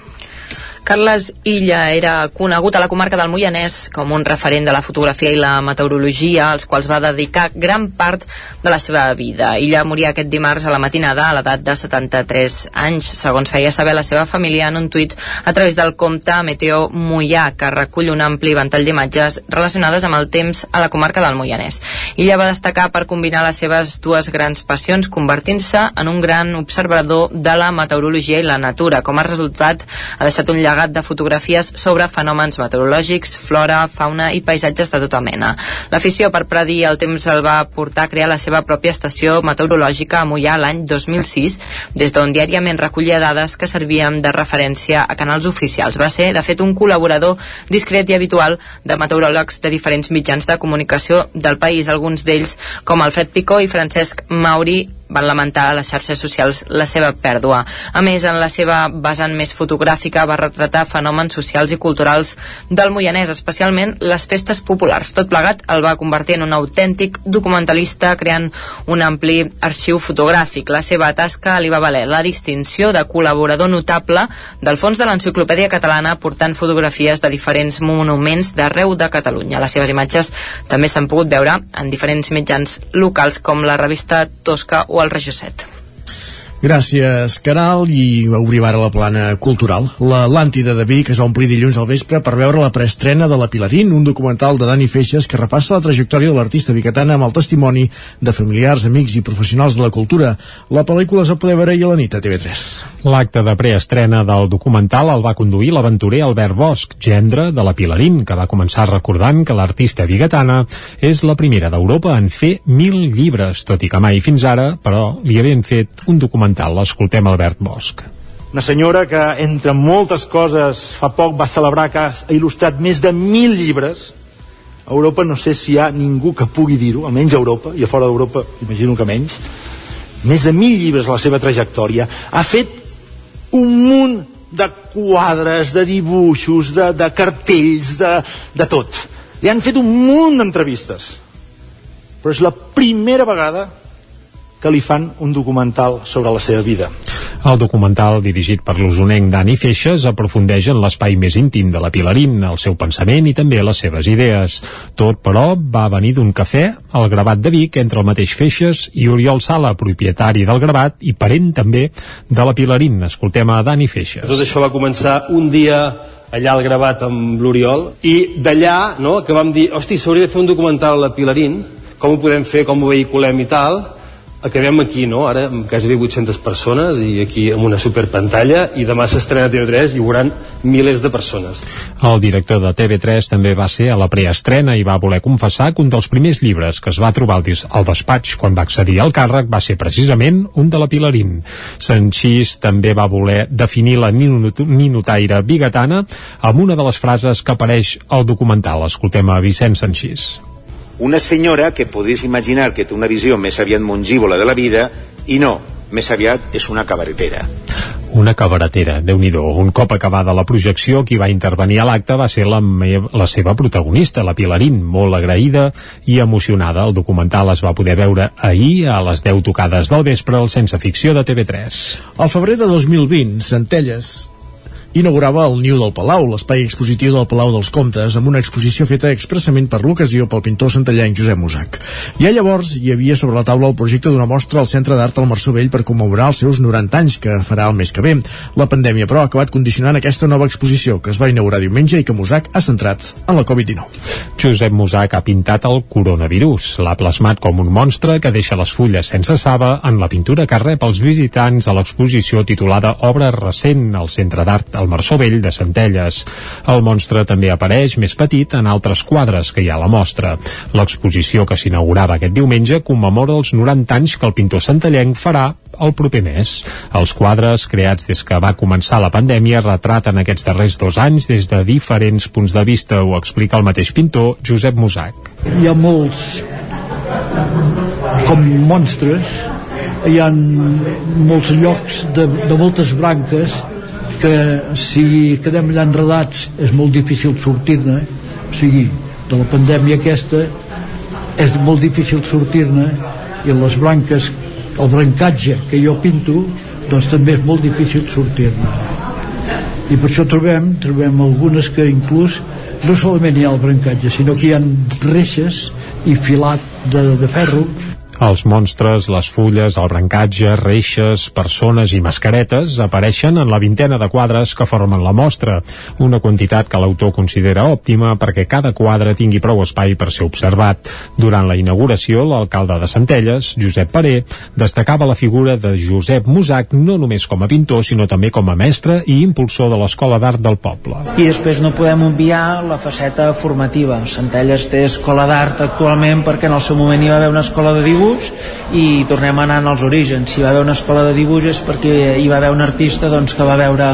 Carles Illa era conegut a la comarca del Moianès com un referent de la fotografia i la meteorologia, als quals va dedicar gran part de la seva vida. Illa moria aquest dimarts a la matinada a l'edat de 73 anys, segons feia saber la seva família en un tuit a través del compte Meteo Moià, que recull un ampli ventall d'imatges relacionades amb el temps a la comarca del Moianès. Illa va destacar per combinar les seves dues grans passions, convertint-se en un gran observador de la meteorologia i la natura. Com a resultat, ha deixat un llegat de fotografies sobre fenòmens meteorològics, flora, fauna i paisatges de tota mena. L'afició per predir el temps el va portar a crear la seva pròpia estació meteorològica a Mollà l'any 2006, des d'on diàriament recollia dades que servien de referència a canals oficials. Va ser, de fet, un col·laborador discret i habitual de meteoròlegs de diferents mitjans de comunicació del país, alguns d'ells com Alfred Picó i Francesc Mauri van lamentar a les xarxes socials la seva pèrdua. A més, en la seva vessant més fotogràfica va retratar fenòmens socials i culturals del Moianès, especialment les festes populars. Tot plegat el va convertir en un autèntic documentalista creant un ampli arxiu fotogràfic. La seva tasca li va valer la distinció de col·laborador notable del fons de l'Enciclopèdia Catalana portant fotografies de diferents monuments d'arreu de Catalunya. Les seves imatges també s'han pogut veure en diferents mitjans locals com la revista Tosca o el Regió 7. Gràcies, Caral, i obrim ara la plana cultural. L'Atlàntida de Vic es va omplir dilluns al vespre per veure la preestrena de La Pilarín, un documental de Dani Feixes que repassa la trajectòria de l'artista bicatana amb el testimoni de familiars, amics i professionals de la cultura. La pel·lícula es va poder veure ahir a la nit a TV3. L'acte de preestrena del documental el va conduir l'aventurer Albert Bosch, gendre de La Pilarín, que va començar recordant que l'artista bigatana és la primera d'Europa en fer mil llibres, tot i que mai fins ara, però, li havien fet un documental documental. L'escoltem Albert Bosch. Una senyora que, entre moltes coses, fa poc va celebrar que ha il·lustrat més de mil llibres. A Europa no sé si hi ha ningú que pugui dir-ho, almenys a Europa, i a fora d'Europa imagino que menys. Més de mil llibres a la seva trajectòria. Ha fet un munt de quadres, de dibuixos, de, de cartells, de, de tot. Li han fet un munt d'entrevistes. Però és la primera vegada que li fan un documental sobre la seva vida. El documental, dirigit per l'usonenc Dani Feixes, aprofundeix en l'espai més íntim de la Pilarín, el seu pensament i també les seves idees. Tot, però, va venir d'un cafè al Gravat de Vic entre el mateix Feixes i Oriol Sala, propietari del Gravat i parent també de la Pilarín. Escoltem a Dani Feixes. Tot això va començar un dia allà al Gravat amb l'Oriol i d'allà no, que vam dir hosti, s'hauria de fer un documental a la Pilarín com ho podem fer, com ho vehiculem i tal acabem aquí, no? Ara amb quasi 800 persones i aquí amb una superpantalla i demà s'estrena a TV3 i hi hauran milers de persones. El director de TV3 també va ser a la preestrena i va voler confessar que un dels primers llibres que es va trobar al despatx quan va accedir al càrrec va ser precisament un de la Pilarín. Sanchís també va voler definir la ninotaire bigatana amb una de les frases que apareix al documental. Escoltem a Vicent Sanchís una senyora que podries imaginar que té una visió més aviat mongívola de la vida i no, més aviat és una cabaretera. Una cabaretera, déu nhi Un cop acabada la projecció, qui va intervenir a l'acte va ser la, la seva protagonista, la Pilarín, molt agraïda i emocionada. El documental es va poder veure ahir a les 10 tocades del vespre al Sense Ficció de TV3. Al febrer de 2020, Centelles inaugurava el Niu del Palau, l'espai expositiu del Palau dels Comtes, amb una exposició feta expressament per l'ocasió pel pintor santellenc Josep Musac. Ja llavors hi havia sobre la taula el projecte d'una mostra al Centre d'Art al Marçó Vell per commemorar els seus 90 anys, que farà el mes que ve. La pandèmia, però, ha acabat condicionant aquesta nova exposició, que es va inaugurar diumenge i que Musac ha centrat en la Covid-19. Josep Musac ha pintat el coronavirus. L'ha plasmat com un monstre que deixa les fulles sense saba en la pintura que rep els visitants a l'exposició titulada Obra recent al Centre d'Art al Marçó Vell de Centelles. El monstre també apareix més petit en altres quadres que hi ha a la mostra. L'exposició que s'inaugurava aquest diumenge commemora els 90 anys que el pintor centellenc farà el proper mes. Els quadres, creats des que va començar la pandèmia, retraten aquests darrers dos anys des de diferents punts de vista, ho explica el mateix pintor, Josep Musac. Hi ha molts com monstres, hi ha molts llocs de, de moltes branques que si quedem allà enredats és molt difícil sortir-ne o sigui, de la pandèmia aquesta és molt difícil sortir-ne i les branques el brancatge que jo pinto doncs també és molt difícil sortir-ne. I per això trobem trobem algunes que inclús no solament hi ha el brancatge sinó que hi ha reixes i filat de, de ferro els monstres, les fulles, el brancatge, reixes, persones i mascaretes apareixen en la vintena de quadres que formen la mostra, una quantitat que l'autor considera òptima perquè cada quadre tingui prou espai per ser observat. Durant la inauguració, l'alcalde de Centelles, Josep Paré, destacava la figura de Josep Musac no només com a pintor, sinó també com a mestre i impulsor de l'Escola d'Art del poble. I després no podem obviar la faceta formativa. Centelles té escola d'art actualment perquè en el seu moment hi va haver una escola de dibuix dibuix i tornem a anar als orígens si va haver una escola de dibuix és perquè hi va haver un artista doncs, que va veure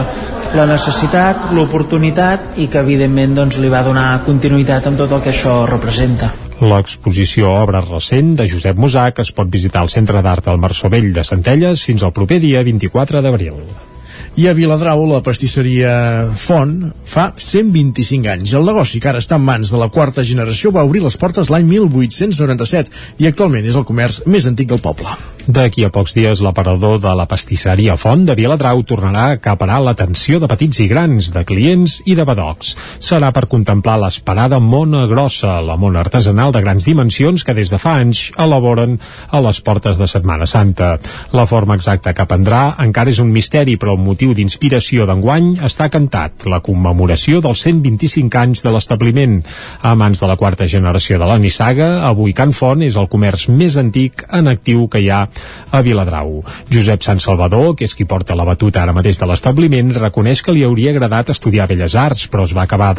la necessitat, l'oportunitat i que evidentment doncs, li va donar continuïtat amb tot el que això representa. L'exposició Obra recent de Josep Musac es pot visitar al Centre d'Art del Vell de Centelles fins al proper dia 24 d'abril. I a Viladrau, la pastisseria Font fa 125 anys. El negoci, que ara està en mans de la quarta generació, va obrir les portes l'any 1897 i actualment és el comerç més antic del poble. D'aquí a pocs dies, l'aparador de la pastisseria Font de Viladrau tornarà a acaparar l'atenció de petits i grans, de clients i de badocs. Serà per contemplar l'esperada Mona Grossa, la mona artesanal de grans dimensions que des de fa anys elaboren a les portes de Setmana Santa. La forma exacta que prendrà encara és un misteri, però el motiu d'inspiració d'enguany està cantat, la commemoració dels 125 anys de l'establiment. A mans de la quarta generació de la Nissaga, avui Can Font és el comerç més antic en actiu que hi ha a Viladrau. Josep Sant Salvador, que és qui porta la batuta ara mateix de l'establiment, reconeix que li hauria agradat estudiar Belles Arts, però es va acabar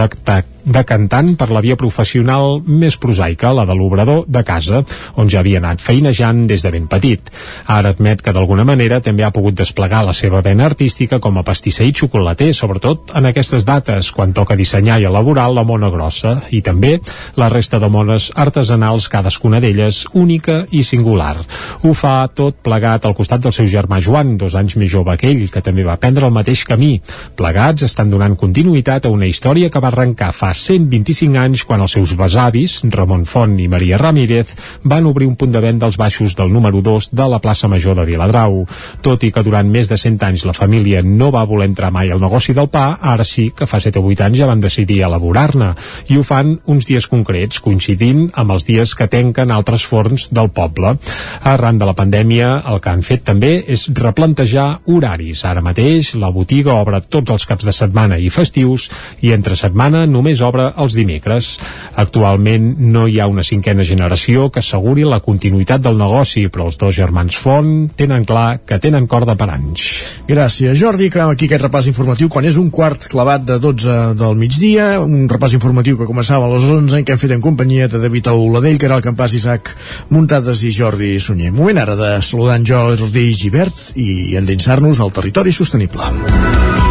decantant per la via professional més prosaica, la de l'obrador de casa, on ja havia anat feinejant des de ben petit. Ara admet que d'alguna manera també ha pogut desplegar la seva vena artística com a pastisser i xocolater, sobretot en aquestes dates, quan toca dissenyar i elaborar la mona grossa, i també la resta de mones artesanals, cadascuna d'elles única i singular. Ho fa tot plegat al costat del seu germà Joan, dos anys més jove que ell, que també va prendre el mateix camí. Plegats estan donant continuïtat a una història que va arrencar fa 125 anys quan els seus besavis, Ramon Font i Maria Ramírez, van obrir un punt de venda als baixos del número 2 de la plaça Major de Viladrau. Tot i que durant més de 100 anys la família no va voler entrar mai al negoci del pa, ara sí que fa 7 o 8 anys ja van decidir elaborar-ne i ho fan uns dies concrets, coincidint amb els dies que tenquen altres forns del poble. Arran de la pandèmia el que han fet també és replantejar horaris. Ara mateix la botiga obre tots els caps de setmana i festius i entre setmana només obre els dimecres. Actualment no hi ha una cinquena generació que asseguri la continuïtat del negoci, però els dos germans Font tenen clar que tenen corda per anys. Gràcies, Jordi, que aquí aquest repàs informatiu quan és un quart clavat de 12 del migdia, un repàs informatiu que començava a les 11 en què hem fet en companyia de David Auladell, que era el campàs Isaac Muntades i Jordi Sunyer. Moment ara de saludar en Jordi Givert i endinsar-nos al territori sostenible.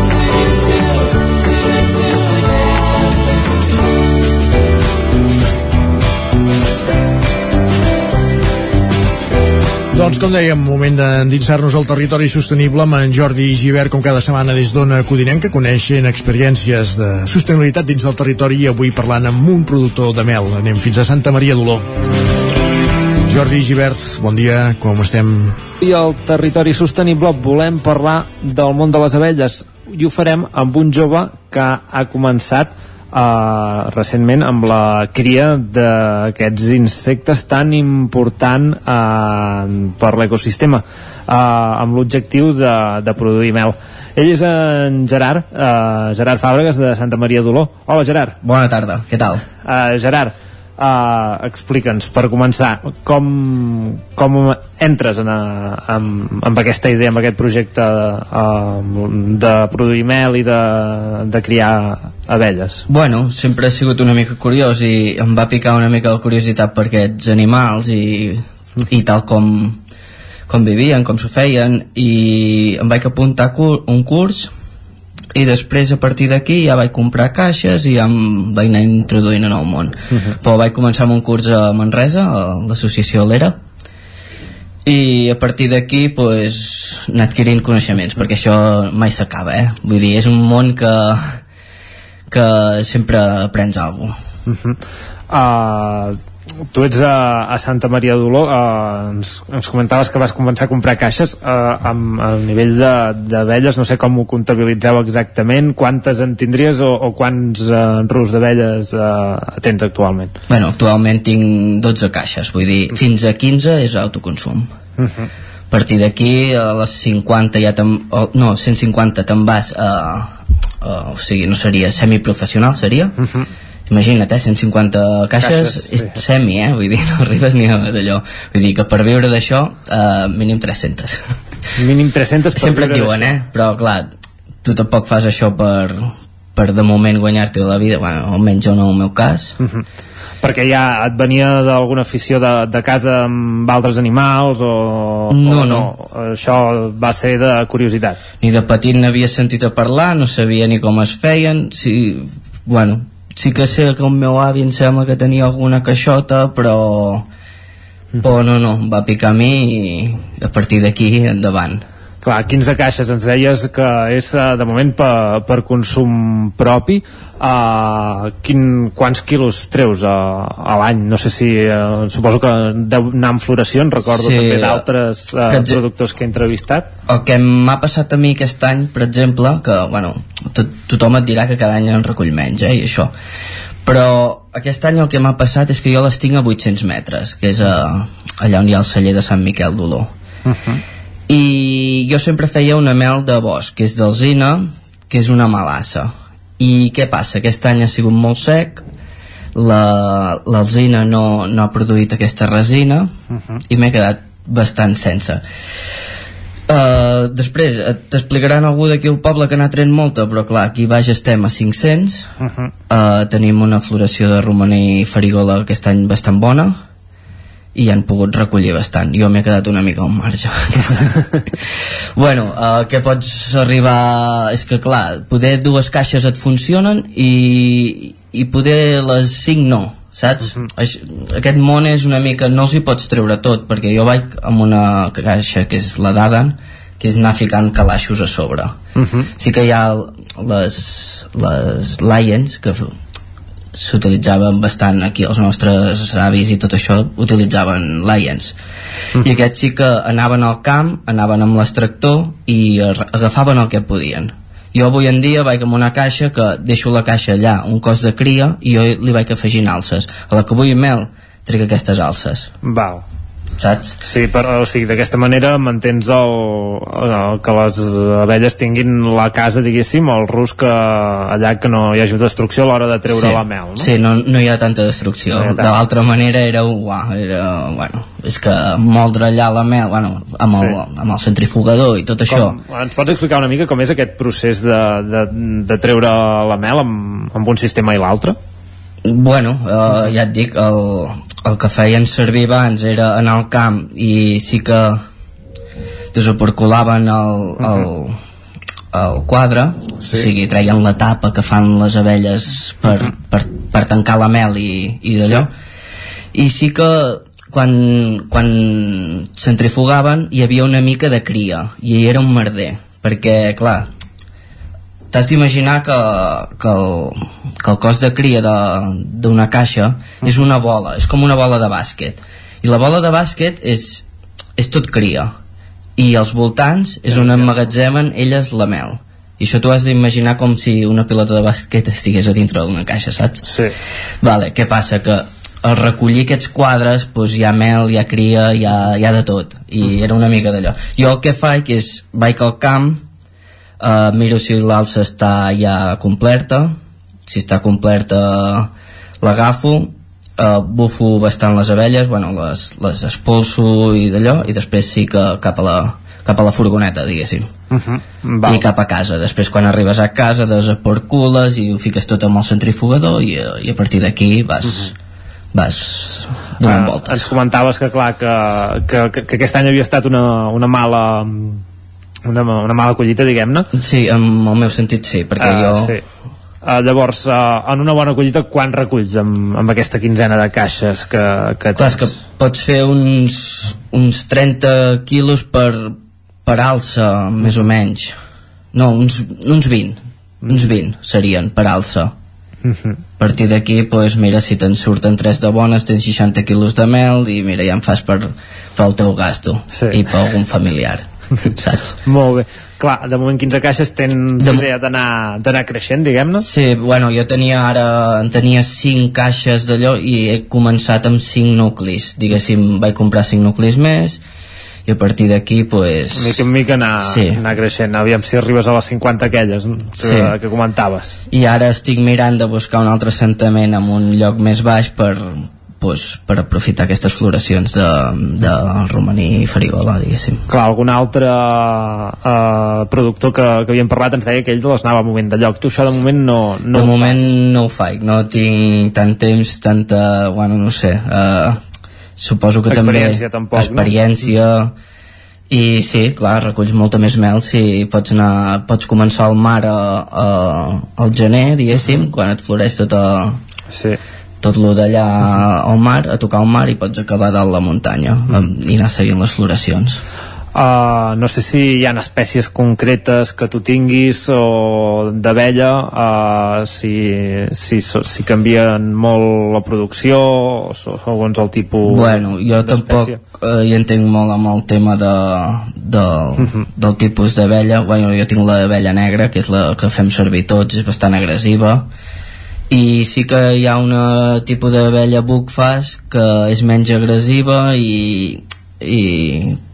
Doncs com dèiem, moment d'endinsar-nos al territori sostenible amb en Jordi Givert, com cada setmana des d'Ona Codinenca, coneixen experiències de sostenibilitat dins del territori i avui parlant amb un productor de mel. Anem fins a Santa Maria d'Oló. Jordi Givert, bon dia, com estem? I al territori sostenible volem parlar del món de les abelles i ho farem amb un jove que ha començat uh, recentment amb la cria d'aquests insectes tan important uh, per l'ecosistema uh, amb l'objectiu de, de produir mel ell és en Gerard, uh, Gerard Fàbregas de Santa Maria d'Oló. Hola Gerard. Bona tarda, què tal? Uh, Gerard, uh, explica'ns per començar com, com entres en, amb, amb aquesta idea, amb aquest projecte uh, de produir mel i de, de criar abelles? Bueno, sempre he sigut una mica curiós i em va picar una mica la curiositat per aquests animals i, i tal com com vivien, com s'ho feien i em vaig apuntar un curs i després a partir d'aquí ja vaig comprar caixes i ja em vaig anar introduint en el món uh -huh. però vaig començar amb un curs a Manresa a l'associació Lera i a partir d'aquí pues, anar adquirint coneixements perquè això mai s'acaba eh? vull dir, és un món que que sempre aprens alguna cosa uh -huh. uh, tu ets a, a Santa Maria d'Oló uh, ens, ens comentaves que vas començar a comprar caixes uh, amb el nivell d'abelles, no sé com ho comptabilitzeu exactament, quantes en tindries o, o quants uh, rus d'abelles uh, tens actualment? Bueno, actualment tinc 12 caixes, vull dir, fins a 15 és autoconsum uh -huh. a partir d'aquí a les 50 ja te'n, no, 150 te'n vas a, uh, o sigui, no seria semiprofessional seria uh -huh imagina't, eh, 150 caixes, caixes és sí. semi, eh, vull dir, no arribes ni a d'allò. Vull dir que per viure d'això eh, mínim 300 mínim 300 per sempre et diuen, eh, però clar tu tampoc fas això per, per de moment guanyar-te la vida, bueno, almenys jo no en el meu cas. Uh -huh. perquè ja et venia d'alguna afició de, de casa amb altres animals o, no, o no, no? Això va ser de curiositat. Ni de petit n'havia sentit a parlar no sabia ni com es feien si, bueno, sí que sé que el meu avi em sembla que tenia alguna caixota però però no, no, va picar a mi i a partir d'aquí endavant Clar, 15 caixes ens deies que és eh, de moment per, per consum propi. Uh, quin, quants quilos treus a, a l'any? No sé si uh, suposo que deu anar en floracions recordo sí, també d'altres uh, que, productors que he entrevistat. El que m'ha passat a mi aquest any per exemple, que bueno, to tothom et dirà que cada any en recull menys eh, i això. Però aquest any el que m'ha passat és que jo les tinc a 800 metres que és a, allà on hi ha el celler de Sant Miquel d'Oló. Uh -huh i jo sempre feia una mel de bosc, que és d'alzina, que és una malassa. I què passa? Aquest any ha sigut molt sec, l'alzina la, no, no ha produït aquesta resina uh -huh. i m'he quedat bastant sense. Uh, després t'explicaran algú d'aquí al poble que n'ha tret molta però clar, aquí baix estem a 500 uh -huh. uh, tenim una floració de romaní i farigola aquest any bastant bona i han pogut recollir bastant jo m'he quedat una mica al marge bueno, uh, què pots arribar és que clar, poder dues caixes et funcionen i, i poder les cinc no saps? Uh -huh. aquest món és una mica no els hi pots treure tot perquè jo vaig amb una caixa que és la d'Adan que és anar ficant calaixos a sobre uh -huh. sí que hi ha les, les Lions que s'utilitzaven bastant aquí els nostres avis i tot això utilitzaven Lions. Mm. i aquests sí que anaven al camp anaven amb l'extractor i agafaven el que podien. Jo avui en dia vaig amb una caixa que deixo la caixa allà, un cos de cria i jo li vaig afegint alces. A la que vull mel trec aquestes alces. Val saps? Sí, però o sigui, d'aquesta manera mantens el, el, que les abelles tinguin la casa, diguéssim, el rus que allà que no hi hagi destrucció a l'hora de treure sí. la mel, no? Sí, no, no hi ha tanta destrucció. No de l'altra manera era, uah, era, bueno, és que moldre allà la mel, bueno, amb el, sí. amb el centrifugador i tot això. Com, ens pots explicar una mica com és aquest procés de, de, de treure la mel amb, amb un sistema i l'altre? Bueno, eh, ja et dic, el, el que feien servir abans era anar al camp i sí que desoperculaven el, el, el quadre sí. o sigui, treien la tapa que fan les abelles per, uh -huh. per, per tancar la mel i, i d'allò sí. i sí que quan, quan centrifugaven hi havia una mica de cria i era un merder perquè clar t'has d'imaginar que, que, el, que el cos de cria d'una caixa és una bola, és com una bola de bàsquet i la bola de bàsquet és, és tot cria i als voltants és on emmagatzemen elles la mel i això t'ho has d'imaginar com si una pilota de bàsquet estigués a dintre d'una caixa, saps? Sí. Vale, què passa? Que al recollir aquests quadres doncs hi ha mel, hi ha cria, hi ha, hi ha de tot i Mm. era una mica d'allò jo el que faig és vaig al camp eh, miro si l'alça està ja completa si està completa l'agafo eh, bufo bastant les abelles bueno, les, les expulso i d'allò i després sí que cap a la, cap a la furgoneta diguéssim Uh -huh. i cap a casa. Després quan arribes a casa desaporcules i ho fiques tot amb el centrifugador i, eh, i a partir d'aquí vas, vas donant Ah, voltes. ens comentaves que clar que, que, que, que aquest any havia estat una, una mala una, una mala collita diguem-ne Sí, en el meu sentit sí, perquè Ah, jo... sí. Uh, llavors, uh, en una bona collita quan reculls amb, amb aquesta quinzena de caixes que, que Clar, tens? que pots fer uns, uns 30 quilos per, per alça, més o menys. No, uns, uns 20. Uns 20 serien per alça. Mhm. A partir d'aquí, pues, mira, si te'n surten 3 de bones, tens 60 quilos de mel i mira, ja en fas per, per el teu gasto Sí. i per algun familiar, saps? Molt bé. Clar, de moment 15 caixes tens de... idea d'anar creixent, diguem-ne? Sí, bueno, jo tenia ara en tenia 5 caixes d'allò i he començat amb 5 nuclis diguéssim, vaig comprar 5 nuclis més i a partir d'aquí pues, Mica en mica anar, Sí. anar creixent, aviam si arribes a les 50 aquelles que, Sí. que comentaves. i ara estic mirant de buscar un altre assentament en un lloc més baix per, pues, per aprofitar aquestes floracions de, de romaní i farigola, diguéssim. Clar, algun altre uh, productor que, que havíem parlat ens deia que ell les anava movent de lloc. Tu això de moment no, no de ho moment fas. no ho faig, no tinc tant temps, tanta, bueno, no sé, uh, suposo que Experiència, també... tampoc, no? Experiència, i sí, clar, reculls molta més mel si pots anar, pots començar al mar a, a, al gener, diguéssim, quan et floreix tot a, sí. Tot lo d'allà al mar, a tocar al mar i pots acabar dalt la muntanya mm. i anar seguint les floracions. Uh, no sé si hi ha espècies concretes que tu tinguis o d'abella uh, si, si, si canvien molt la producció o segons el tipus Bueno, jo tampoc eh, hi entenc molt amb el tema de, de, Mhm. del tipus d'abella bueno, jo tinc l'abella negra que és la que fem servir tots, és bastant agressiva i sí que hi ha un tipus d'abella bucfas que és menys agressiva i, i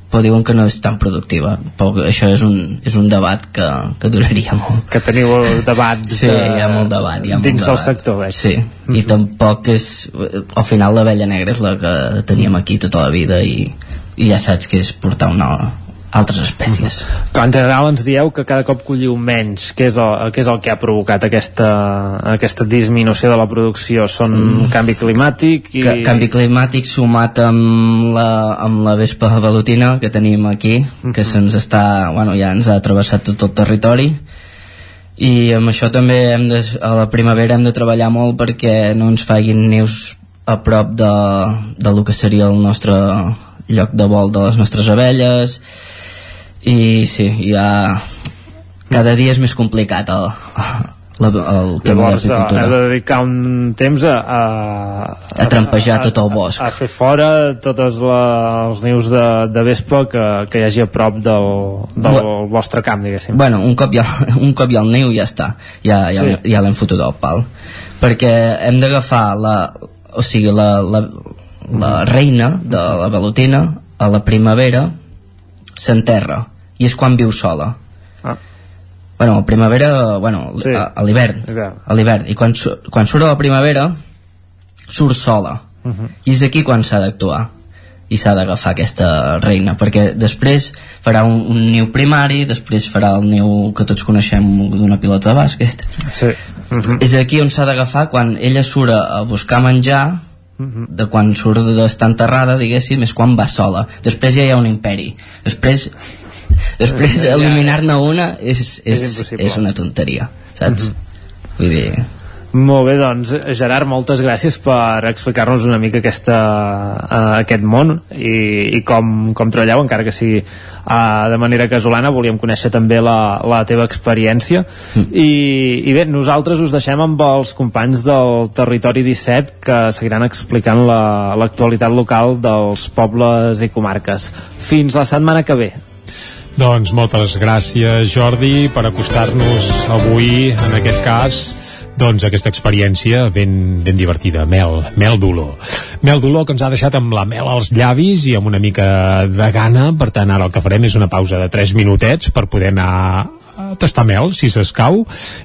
però diuen que no és tan productiva però això és un, és un debat que, que duraria molt que teniu debats sí, de- hi ha molt debat hi ha dins molt del debat. sector, veig. sí, i tampoc és al final l'abella negra és la que teníem aquí tota la vida i, i ja saps que és portar una, altres espècies. Que en general ens dieu que cada cop colliu menys. Què és el, què és el que ha provocat aquesta, aquesta disminució de la producció? Són mm. canvi climàtic i... Ca canvi climàtic sumat amb la, amb la vespa velutina que tenim aquí que se'ns està, bueno, ja ens ha travessat tot el territori. I amb això també hem de, a la primavera hem de treballar molt perquè no ens facin nius a prop de, de lo que seria el nostre lloc de vol de les nostres abelles i sí, ja cada dia és més complicat el, la, el tema Llavors, de eh, l'agricultura heu de dedicar un temps a, a, a trampejar tot el bosc. a fer fora tots la, els nius de, de vespa que, que hi hagi a prop del, del Bu- vostre camp, diguéssim. Bueno, un cop ha, un cop hi ha el niu ja està, ja, ja, sí. ja l'hem fotut al pal. Perquè hem d'agafar la, o sigui, la, la, la reina de la velutina a la primavera s'enterra i és quan viu sola. Ah. Bueno, primavera, bueno, Sí. a, a l'hivern. Hivern. A l'hivern. I quan, quan surt a la primavera, surt sola. Uh -huh. I és aquí quan s'ha d'actuar i s'ha d'agafar aquesta reina perquè després farà un, un niu primari després farà el niu que tots coneixem d'una pilota de bàsquet Sí. Uh -huh. és aquí on s'ha d'agafar quan ella surt a buscar menjar Mhm. de quan surt d'estar enterrada diguéssim és quan va sola després ja hi ha un imperi després després Ja, eliminar-ne una és, És és, és una tonteria saps? vull dir Molt bé, doncs, Gerard, moltes gràcies per explicar-nos una mica aquesta, uh, aquest món i, i com, com treballeu, encara que sigui uh, de manera casolana, volíem conèixer també la, la teva experiència. Mm. I, I bé, nosaltres us deixem amb els companys del Territori 17 que seguiran explicant la- l'actualitat local dels pobles i comarques. Fins la setmana que ve. Doncs moltes gràcies, Jordi, per acostar-nos avui, en aquest cas, doncs aquesta experiència ben, ben divertida, mel, mel dolor. Mel dolor que ens ha deixat amb la mel als llavis i amb una mica de gana, per tant ara el que farem és una pausa de 3 minutets per poder anar a tastar mel, si s'escau,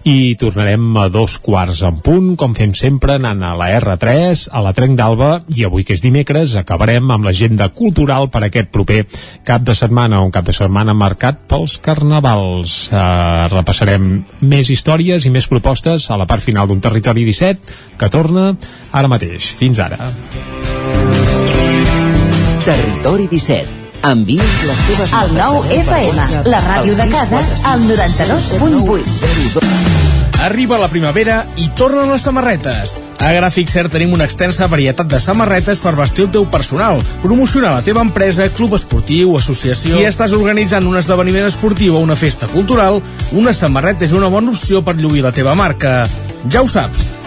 i tornarem a dos quarts en punt, com fem sempre, anant a la R3, a la Trenc d'Alba, i avui que és dimecres acabarem amb l'agenda cultural per aquest proper cap de setmana, un cap de setmana marcat pels carnavals. Uh, repassarem més històries i més propostes a la part final d'un Territori 17, que torna ara mateix. Fins ara. Territori 17 Envia'ns les teves El nou FM, la ràdio de casa, al 92.8. Arriba la primavera i tornen les samarretes. A Gràfic Cert tenim una extensa varietat de samarretes per vestir el teu personal, promocionar la teva empresa, club esportiu, associació... Si estàs organitzant un esdeveniment esportiu o una festa cultural, una samarreta és una bona opció per lluir la teva marca. Ja ho saps,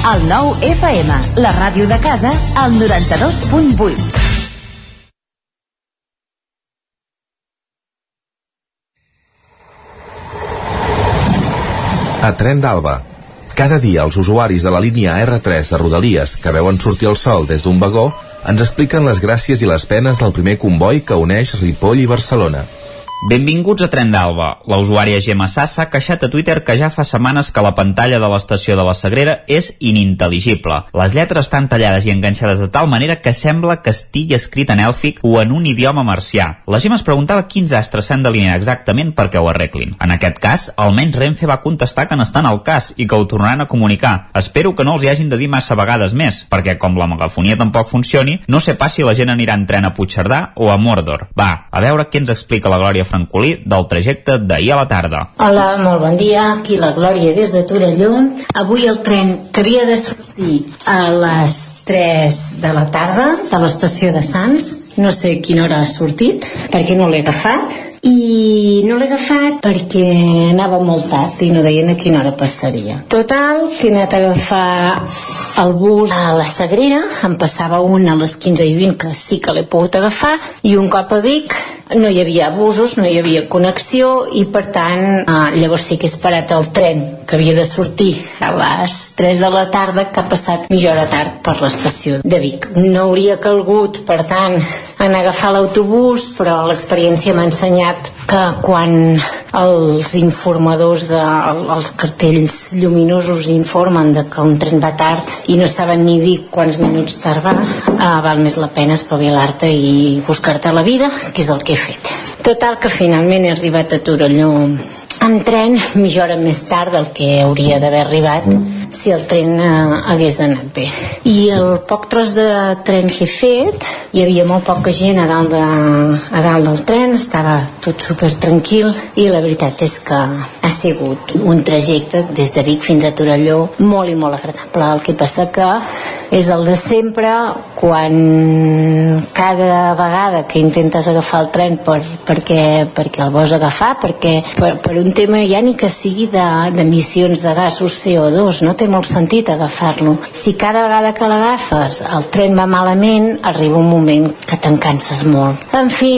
El 9 FM, la ràdio de casa, al 92.8. A Tren d'Alba. Cada dia els usuaris de la línia R3 de Rodalies que veuen sortir el sol des d'un vagó ens expliquen les gràcies i les penes del primer comboi que uneix Ripoll i Barcelona. Benvinguts a Tren d'Alba. La usuària Gemma Sassa ha queixat a Twitter que ja fa setmanes que la pantalla de l'estació de la Sagrera és inintel·ligible. Les lletres estan tallades i enganxades de tal manera que sembla que estigui escrit en èlfic o en un idioma marcià. La Gemma es preguntava quins astres s'han d'alinear exactament perquè ho arreglin. En aquest cas, almenys Renfe va contestar que n'estan al cas i que ho tornaran a comunicar. Espero que no els hi hagin de dir massa vegades més, perquè com la megafonia tampoc funcioni, no sé pas si la gent anirà en tren a Puigcerdà o a Mordor. Va, a veure què ens explica la Glòria Francolí del trajecte d'ahir a la tarda. Hola, molt bon dia, aquí la Glòria des de Torelló. Avui el tren que havia de sortir a les 3 de la tarda de l'estació de Sants, no sé quina hora ha sortit, perquè no l'he agafat, i no l'he agafat perquè anava molt tard i no deien a quina hora passaria. Total, que he anat a agafar el bus a la Sagrera, em passava un a les 15 i 20 que sí que l'he pogut agafar i un cop a Vic no hi havia busos, no hi havia connexió i per tant eh, llavors sí que he esperat el tren que havia de sortir a les 3 de la tarda que ha passat mitja hora tard per l'estació de Vic. No hauria calgut, per tant, en agafar l'autobús, però l'experiència m'ha ensenyat que quan els informadors de, els cartells lluminosos informen de que un tren va tard i no saben ni dir quants minuts tardar, eh, val més la pena espavilar-te i buscar-te la vida, que és el que he fet. Total, que finalment he arribat a Torelló amb tren mitja hora més tard del que hauria d'haver arribat si el tren eh, hagués anat bé. I el poc tros de tren que he fet, hi havia molt poca gent a dalt, de, a dalt del tren, estava tot super tranquil i la veritat és que ha sigut un trajecte des de Vic fins a Torelló molt i molt agradable. El que passa que és el de sempre quan cada vegada que intentes agafar el tren per, perquè, perquè el vols agafar perquè per, per un tema ja ni que sigui d'emissions de, de gasos CO2 no té molt sentit agafar-lo. Si cada vegada que l'agafes el tren va malament arriba un moment que te'n canses molt. En fi,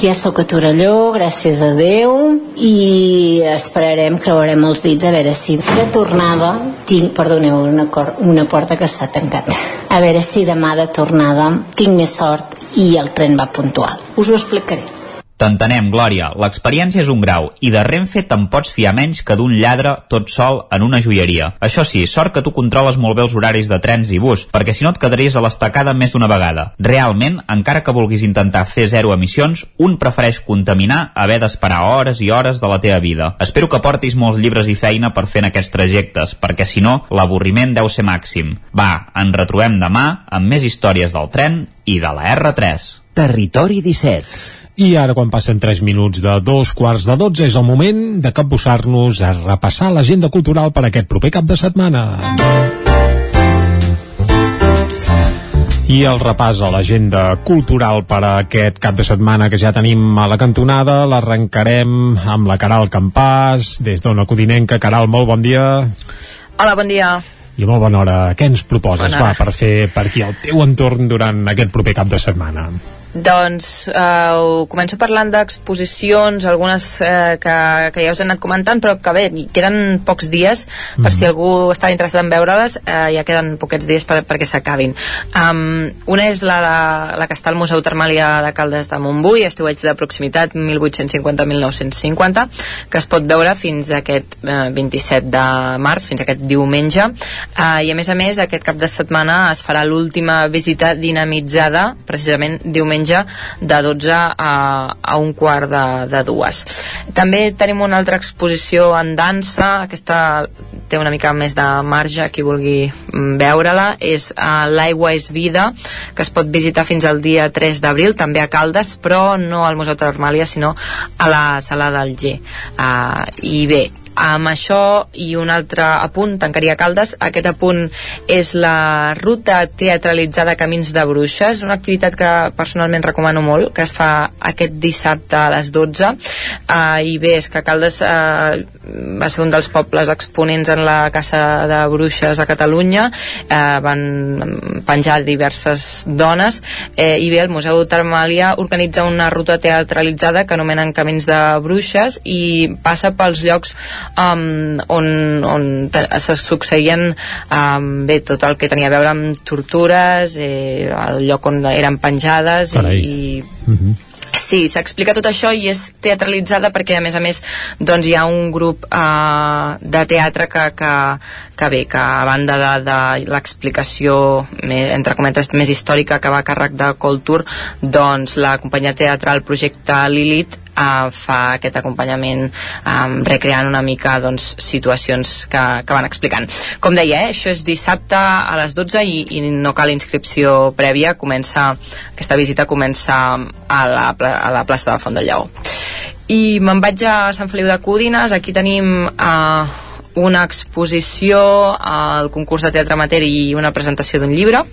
ja sóc a Torelló gràcies a Déu i esperarem, creuarem els dits a veure si de tornada tinc, perdoneu, una, cor, una porta que s'ha tancat a veure si demà de tornada tinc més sort i el tren va puntual. Us ho explicaré T'entenem, Glòria. L'experiència és un grau i de Renfe te'n pots fiar menys que d'un lladre tot sol en una joieria. Això sí, sort que tu controles molt bé els horaris de trens i bus, perquè si no et quedaries a l'estacada més d'una vegada. Realment, encara que vulguis intentar fer zero emissions, un prefereix contaminar haver d'esperar hores i hores de la teva vida. Espero que portis molts llibres i feina per fer en aquests trajectes, perquè si no, l'avorriment deu ser màxim. Va, ens retrobem demà amb més històries del tren i de la R3. Territori 17 i ara, quan passen 3 minuts de dos quarts de 12, és el moment de capbussar-nos a repassar l'agenda cultural per aquest proper cap de setmana. I el repàs a l'agenda cultural per a aquest cap de setmana que ja tenim a la cantonada l'arrencarem amb la Caral Campàs des d'Ona Codinenca. Caral, molt bon dia. Hola, bon dia. I molt bona hora. Què ens proposes, va, per fer per aquí el teu entorn durant aquest proper cap de setmana? Doncs eh, començo parlant d'exposicions, algunes eh, que, que ja us he anat comentant, però que bé, queden pocs dies, per mm. si algú està interessat en veure-les, eh, ja queden poquets dies per, perquè s'acabin. Um, una és la, la que està al Museu Termàlia de Caldes de Montbui, estiueig de proximitat 1850-1950, que es pot veure fins a aquest eh, 27 de març, fins a aquest diumenge, eh, i a més a més aquest cap de setmana es farà l'última visita dinamitzada, precisament diumenge diumenge de 12 a, a un quart de, de dues. També tenim una altra exposició en dansa, aquesta té una mica més de marge, qui vulgui mm, veure-la, és uh, L'aigua és vida, que es pot visitar fins al dia 3 d'abril, també a Caldes, però no al Museu Termàlia, sinó a la Sala del G. Uh, I bé, amb això i un altre apunt, tancaria Caldes, aquest apunt és la ruta teatralitzada Camins de Bruixes, una activitat que personalment recomano molt, que es fa aquest dissabte a les 12, uh, i bé, és que Caldes uh, va ser un dels pobles exponents en la caça de bruixes a Catalunya, uh, van penjar diverses dones, eh, i bé, el Museu Termàlia organitza una ruta teatralitzada que anomenen Camins de Bruixes i passa pels llocs um, on, on se succeïen um, bé, tot el que tenia a veure amb tortures eh, el lloc on eren penjades Carai. i, i mm -hmm Sí, s'explica tot això i és teatralitzada perquè a més a més doncs, hi ha un grup uh, de teatre que, que, que bé, que a banda de, de l'explicació entre cometes més històrica que va a càrrec de Culture doncs la companyia teatral Projecte Lilith uh, fa aquest acompanyament um, recreant una mica doncs, situacions que, que van explicant. Com deia, eh, això és dissabte a les 12 i, i no cal inscripció prèvia, comença, aquesta visita comença a la, a la plaça de la Font del Lleó. I me'n vaig a Sant Feliu de Codines, aquí tenim uh, una exposició, al concurs de teatre amateur i una presentació d'un llibre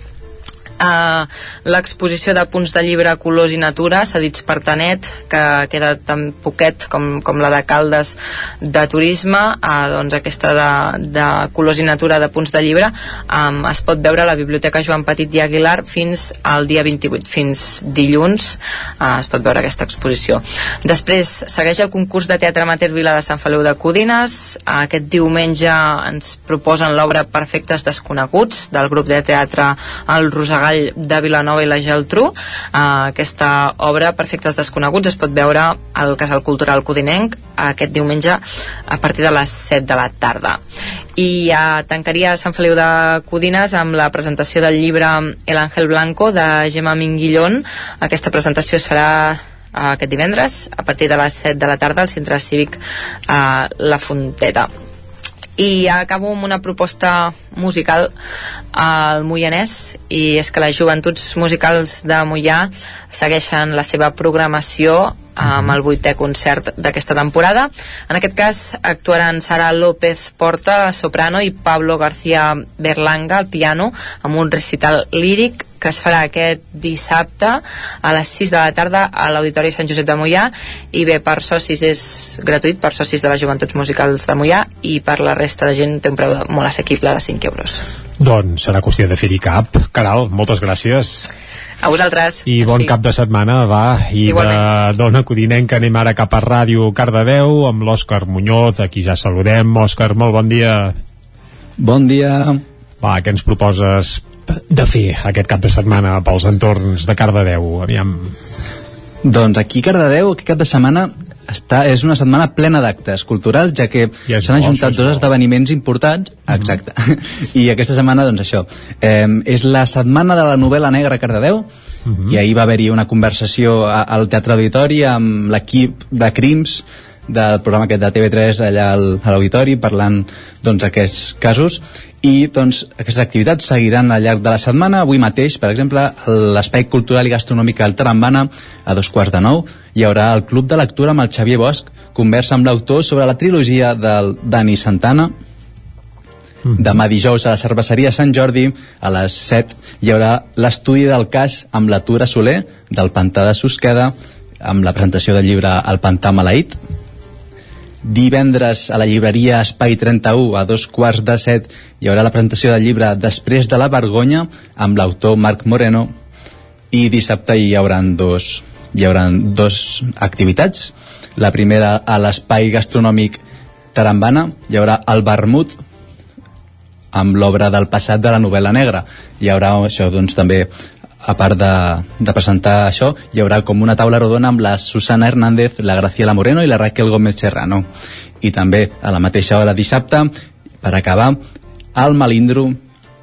Uh, l'exposició de punts de llibre Colors i Natura, cedits per Tanet, que queda tan poquet com, com la de Caldes de Turisme, uh, doncs aquesta de, de Colors i Natura de punts de llibre um, es pot veure a la Biblioteca Joan Petit i Aguilar fins al dia 28, fins dilluns uh, es pot veure aquesta exposició. Després segueix el concurs de teatre amateur Vila de Sant Feliu de Codines, aquest diumenge ens proposen l'obra Perfectes Desconeguts del grup de teatre El Rosegall Vall de Vilanova i la Geltrú. Uh, aquesta obra, Perfectes Desconeguts, es pot veure al Casal Cultural Codinenc aquest diumenge a partir de les 7 de la tarda. I uh, tancaria Sant Feliu de Codines amb la presentació del llibre El Ángel Blanco de Gemma Minguillón. Aquesta presentació es farà aquest divendres a partir de les 7 de la tarda al centre cívic uh, La Fonteta i acabo amb una proposta musical al Moianès i és que les joventuts musicals de Moià segueixen la seva programació amb el vuitè concert d'aquesta temporada. En aquest cas actuaran Sara López Porta, soprano, i Pablo García Berlanga, al piano, amb un recital líric que es farà aquest dissabte a les 6 de la tarda a l'Auditori Sant Josep de Mollà i bé, per socis és gratuït, per socis de les joventuts musicals de Mollà i per la resta de gent té un preu molt assequible de 5 euros. Doncs serà qüestió de fer-hi cap. Caral, moltes gràcies. A vosaltres. I bon sí. cap de setmana, va. I Igualment. de Dona Codinenca anem ara cap a Ràdio Cardedeu amb l'Òscar Muñoz, aquí ja saludem. Òscar, molt bon dia. Bon dia. Va, què ens proposes de fer aquest cap de setmana pels entorns de Cardedeu? Aviam. Doncs aquí a Cardedeu, aquest cap de setmana està, és una setmana plena d'actes culturals, ja que ja s'han ajuntat dos esdeveniments importants, mm -hmm. exacte, i aquesta setmana, doncs això, eh, és la setmana de la novel·la negra a Cardedeu, mhm. -huh. i ahir va haver-hi una conversació al Teatre Auditori amb l'equip de Crims, del programa aquest de TV3 allà al, a l'auditori parlant doncs aquests casos. I doncs aquestes activitats seguiran al llarg de la setmana. Avui mateix per exemple l'espai cultural i gastronòmic al Tarambana a dos quarts de nou hi haurà el Club de Lectura amb el Xavier Bosch conversa amb l'autor sobre la trilogia del Dani Santana. Mm. Demà dijous a la cerveseria Sant Jordi a les 7 hi haurà l'estudi del cas amb la Tura Soler del Pantà de Susqueda amb la presentació del llibre El Pantà Maleït Divendres a la llibreria Espai 31 a dos quarts de set hi haurà la presentació del llibre Després de la vergonya amb l'autor Marc Moreno i dissabte hi haurà dos, hi haurà dos activitats. La primera a l'espai gastronòmic Tarambana hi haurà el vermut amb l'obra del passat de la novel·la negra. Hi haurà això doncs també a part de, de presentar això, hi haurà com una taula rodona amb la Susana Hernández, la Graciela Moreno i la Raquel Gómez Serrano. I també a la mateixa hora dissabte, per acabar, al Malindro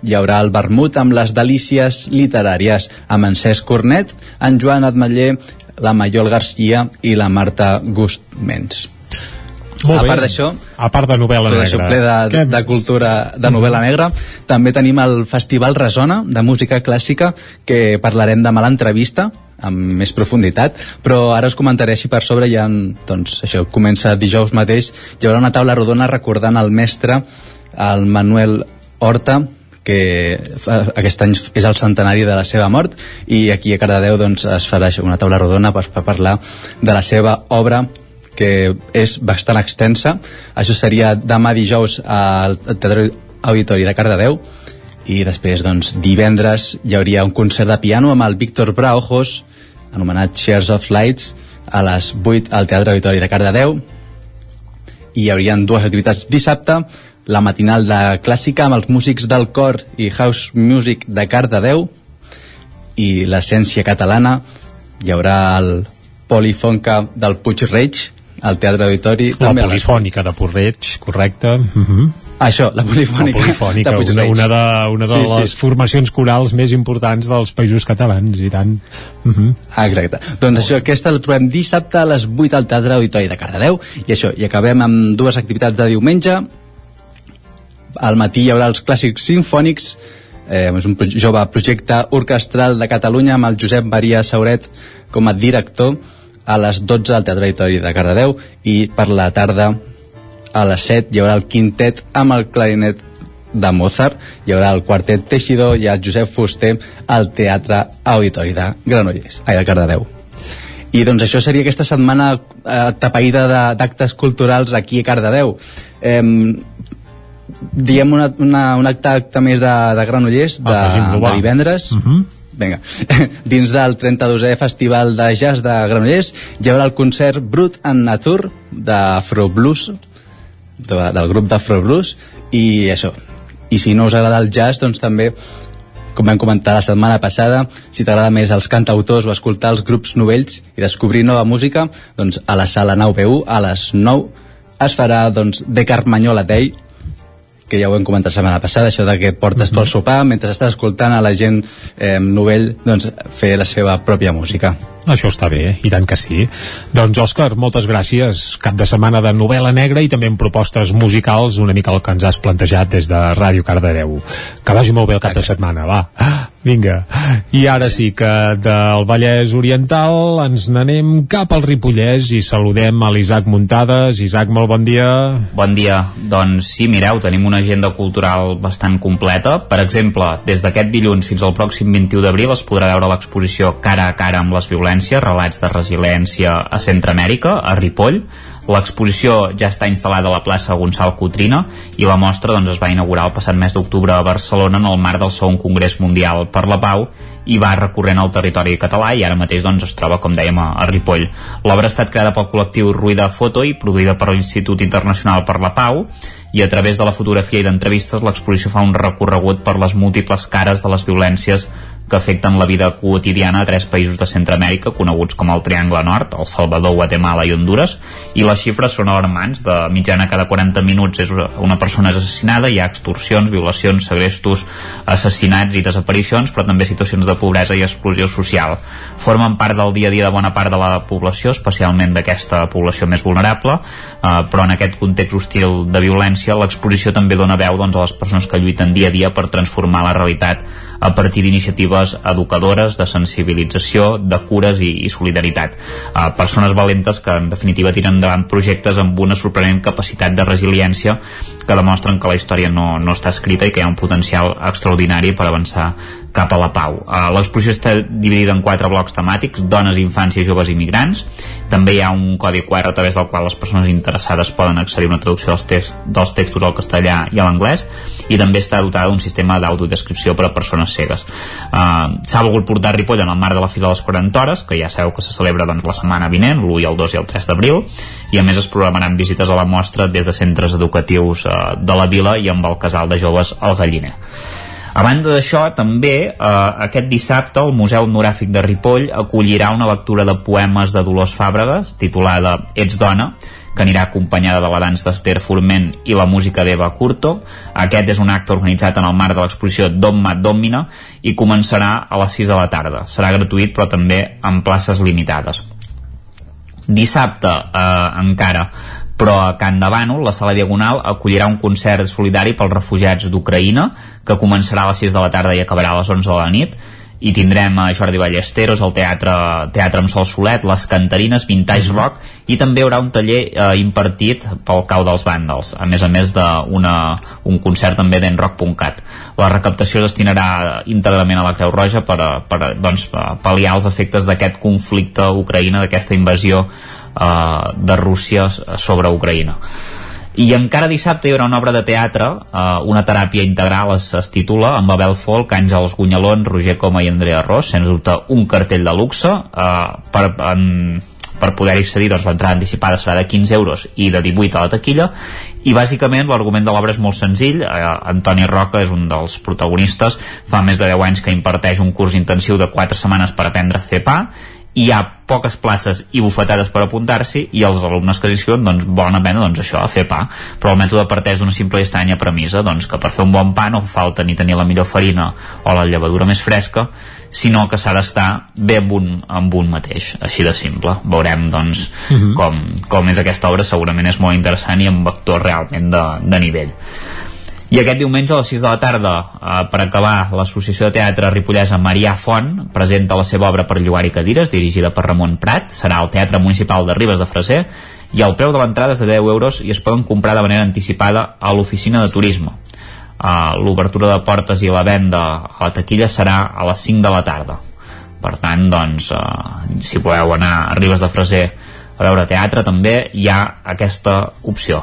hi haurà el vermut amb les delícies literàries amb en Cesc Cornet, en Joan Admetller, la Mayol Garcia i la Marta Gustmens. Molt a part d'això a part de novel·la negra. ple de, de cultura de novel·la negra. També tenim el Festival Resona de música clàssica que parlarem demà a l'entrevista amb més profunditat, però ara us comentaré així per sobre, ja doncs, això comença dijous mateix, hi haurà una taula rodona recordant el mestre, el Manuel Horta, que aquest any és el centenari de la seva mort. I aquí a Cardedeu doncs, es farà una taula rodona per, per parlar de la seva obra que és bastant extensa. Això seria demà dijous al Teatre Auditori de Cardedeu. I després doncs, divendres hi hauria un concert de piano amb el Víctor Braojos anomenat Shares of Lights a les 8 al Teatre Auditori de Cardedeu. I hi haurien dues activitats dissabte la matinal de clàssica amb els músics del cor i house music de Cardedeu. I l'essència catalana hi haurà el Polifonca del Puig Reig al Teatre Auditori. La polifònica de Porreig, correcte. Uh mhm. -huh. Això, la polifònica, la polifònica de una, una de, una de sí, les sí. formacions corals més importants dels països catalans, i tant. Uh -huh. ah, exacte. Doncs això, aquesta la trobem dissabte a les 8 al Teatre Auditori de Cardedeu, i això, i acabem amb dues activitats de diumenge. Al matí hi haurà els clàssics sinfònics, eh, és un jove projecte orquestral de Catalunya amb el Josep Maria Sauret com a director, a les 12 al Teatre Auditori de Cardedeu i per la tarda a les 7 hi haurà el quintet amb el clarinet de Mozart, hi haurà el quartet Teixidor i el Josep Fuster al Teatre Auditori de Granollers, ai, de Cardedeu. I doncs això seria aquesta setmana eh, tapaïda d'actes culturals aquí a Cardedeu. Eh, diem una, una, un acte, acte més de, de Granollers, de, de divendres. Uh -huh. Vinga. Dins del 32è Festival de Jazz de Granollers hi haurà el concert Brut en Natur d'Afro Blues, de, del grup d'Afro Blues, i això. I si no us agrada el jazz, doncs també com vam comentar la setmana passada, si t'agrada més els cantautors o escoltar els grups novells i descobrir nova música, doncs a la sala 9PU a les 9 es farà doncs, de Carmanyola Day que ja ho hem comentat la setmana passada, això de que portes tu al sopar mentre estàs escoltant a la gent eh, novell doncs, fer la seva pròpia música. Això està bé, i tant que sí. Doncs, Òscar, moltes gràcies. Cap de setmana de novel·la negra i també amb propostes musicals, una mica el que ens has plantejat des de Ràdio Cardedeu. Que vagi molt bé el cap de setmana, va. Vinga. I ara sí que del Vallès Oriental ens n'anem cap al Ripollès i saludem a l'Isaac Muntades. Isaac, molt bon dia. Bon dia. Doncs sí, mireu, tenim una agenda cultural bastant completa. Per exemple, des d'aquest dilluns fins al pròxim 21 d'abril es podrà veure l'exposició Cara a cara amb les violències, relats de resiliència a Centroamèrica, a Ripoll. L'exposició ja està instal·lada a la plaça Gonçal Cotrina i la mostra doncs, es va inaugurar el passat mes d'octubre a Barcelona en el marc del segon Congrés Mundial per la Pau i va recorrent el territori català i ara mateix doncs, es troba, com dèiem, a Ripoll. L'obra ha estat creada pel col·lectiu Ruïda Foto i produïda per l'Institut Internacional per la Pau i a través de la fotografia i d'entrevistes l'exposició fa un recorregut per les múltiples cares de les violències que afecten la vida quotidiana a tres països de Centroamèrica coneguts com el Triangle Nord, El Salvador, Guatemala i Honduras i les xifres són alarmants de mitjana cada 40 minuts és una persona assassinada, hi ha extorsions, violacions, segrestos, assassinats i desaparicions però també situacions de pobresa i exclusió social. Formen part del dia a dia de bona part de la població, especialment d'aquesta població més vulnerable, eh, però en aquest context hostil de violència l'exposició també dona veu doncs, a les persones que lluiten dia a dia per transformar la realitat a partir d'iniciatives educadores, de sensibilització, de cures i, i solidaritat. Uh, persones valentes que en definitiva tiren endavant projectes amb una sorprenent capacitat de resiliència que demostren que la història no, no està escrita i que hi ha un potencial extraordinari per avançar cap a la pau. Uh, L'exposició està dividida en quatre blocs temàtics, dones, infància, joves i migrants. També hi ha un codi QR a través del qual les persones interessades poden accedir a una traducció dels, text, dels textos al castellà i a l'anglès i també està dotada d'un sistema d'audiodescripció per a persones cegues. Uh, S'ha volgut portar Ripoll en el marc de la Fira de les 40 hores, que ja sabeu que se celebra doncs, la setmana vinent, l'1 i el 2 i el 3 d'abril, i a més es programaran visites a la mostra des de centres educatius uh, de la vila i amb el casal de joves al Galliner. A banda d'això, també, eh, aquest dissabte el Museu Etnogràfic de Ripoll acollirà una lectura de poemes de Dolors Fàbregas, titulada Ets dona, que anirà acompanyada de la dansa d'Esther Forment i la música d'Eva Curto. Aquest és un acte organitzat en el marc de l'exposició Domma Domina i començarà a les 6 de la tarda. Serà gratuït, però també amb places limitades. Dissabte, eh, encara, però a Can Bànol, la sala Diagonal acollirà un concert solidari pels refugiats d'Ucraïna que començarà a les 6 de la tarda i acabarà a les 11 de la nit i tindrem a Jordi Ballesteros, el teatre, teatre amb Sol Solet, les cantarines, Vintage Rock i també hi haurà un taller eh, impartit pel cau dels vàndals, a més a més d'un concert també d'enrock.cat. La recaptació es destinarà íntegrament a la Creu Roja per, a, per a, doncs, pal·liar els efectes d'aquest conflicte a Ucraïna, d'aquesta invasió eh, de Rússia sobre Ucraïna. I encara dissabte hi haurà una obra de teatre, eh, una teràpia integral es, es titula, amb Abel Folk, Àngels Gunyalons, Roger Coma i Andrea Ross, sens dubte un cartell de luxe, eh, per, en, per poder-hi accedir doncs, l'entrada anticipada serà de 15 euros i de 18 a la taquilla. I bàsicament l'argument de l'obra és molt senzill eh, Antoni Roca és un dels protagonistes fa més de 10 anys que imparteix un curs intensiu de 4 setmanes per aprendre a fer pa hi ha poques places i bufetades per apuntar-s'hi i els alumnes que s'inscriuen doncs, volen aprendre doncs, això, a fer pa. Però el mètode parteix d'una simple i estranya premissa doncs, que per fer un bon pa no fa falta ni tenir la millor farina o la llevadura més fresca sinó que s'ha d'estar bé amb un, amb un mateix, així de simple. Veurem doncs uh -huh. com, com és aquesta obra. Segurament és molt interessant i amb actors realment de, de nivell i aquest diumenge a les 6 de la tarda, eh, per acabar, l'Associació de Teatre Ripollesa Marià Font presenta la seva obra per llogar i cadires, dirigida per Ramon Prat. Serà al Teatre Municipal de Ribes de Freser i el preu de l'entrada és de 10 euros i es poden comprar de manera anticipada a l'oficina de turisme. uh, l'obertura de portes i la venda a la taquilla serà a les 5 de la tarda per tant doncs uh, si podeu anar a Ribes de Freser a veure teatre també hi ha aquesta opció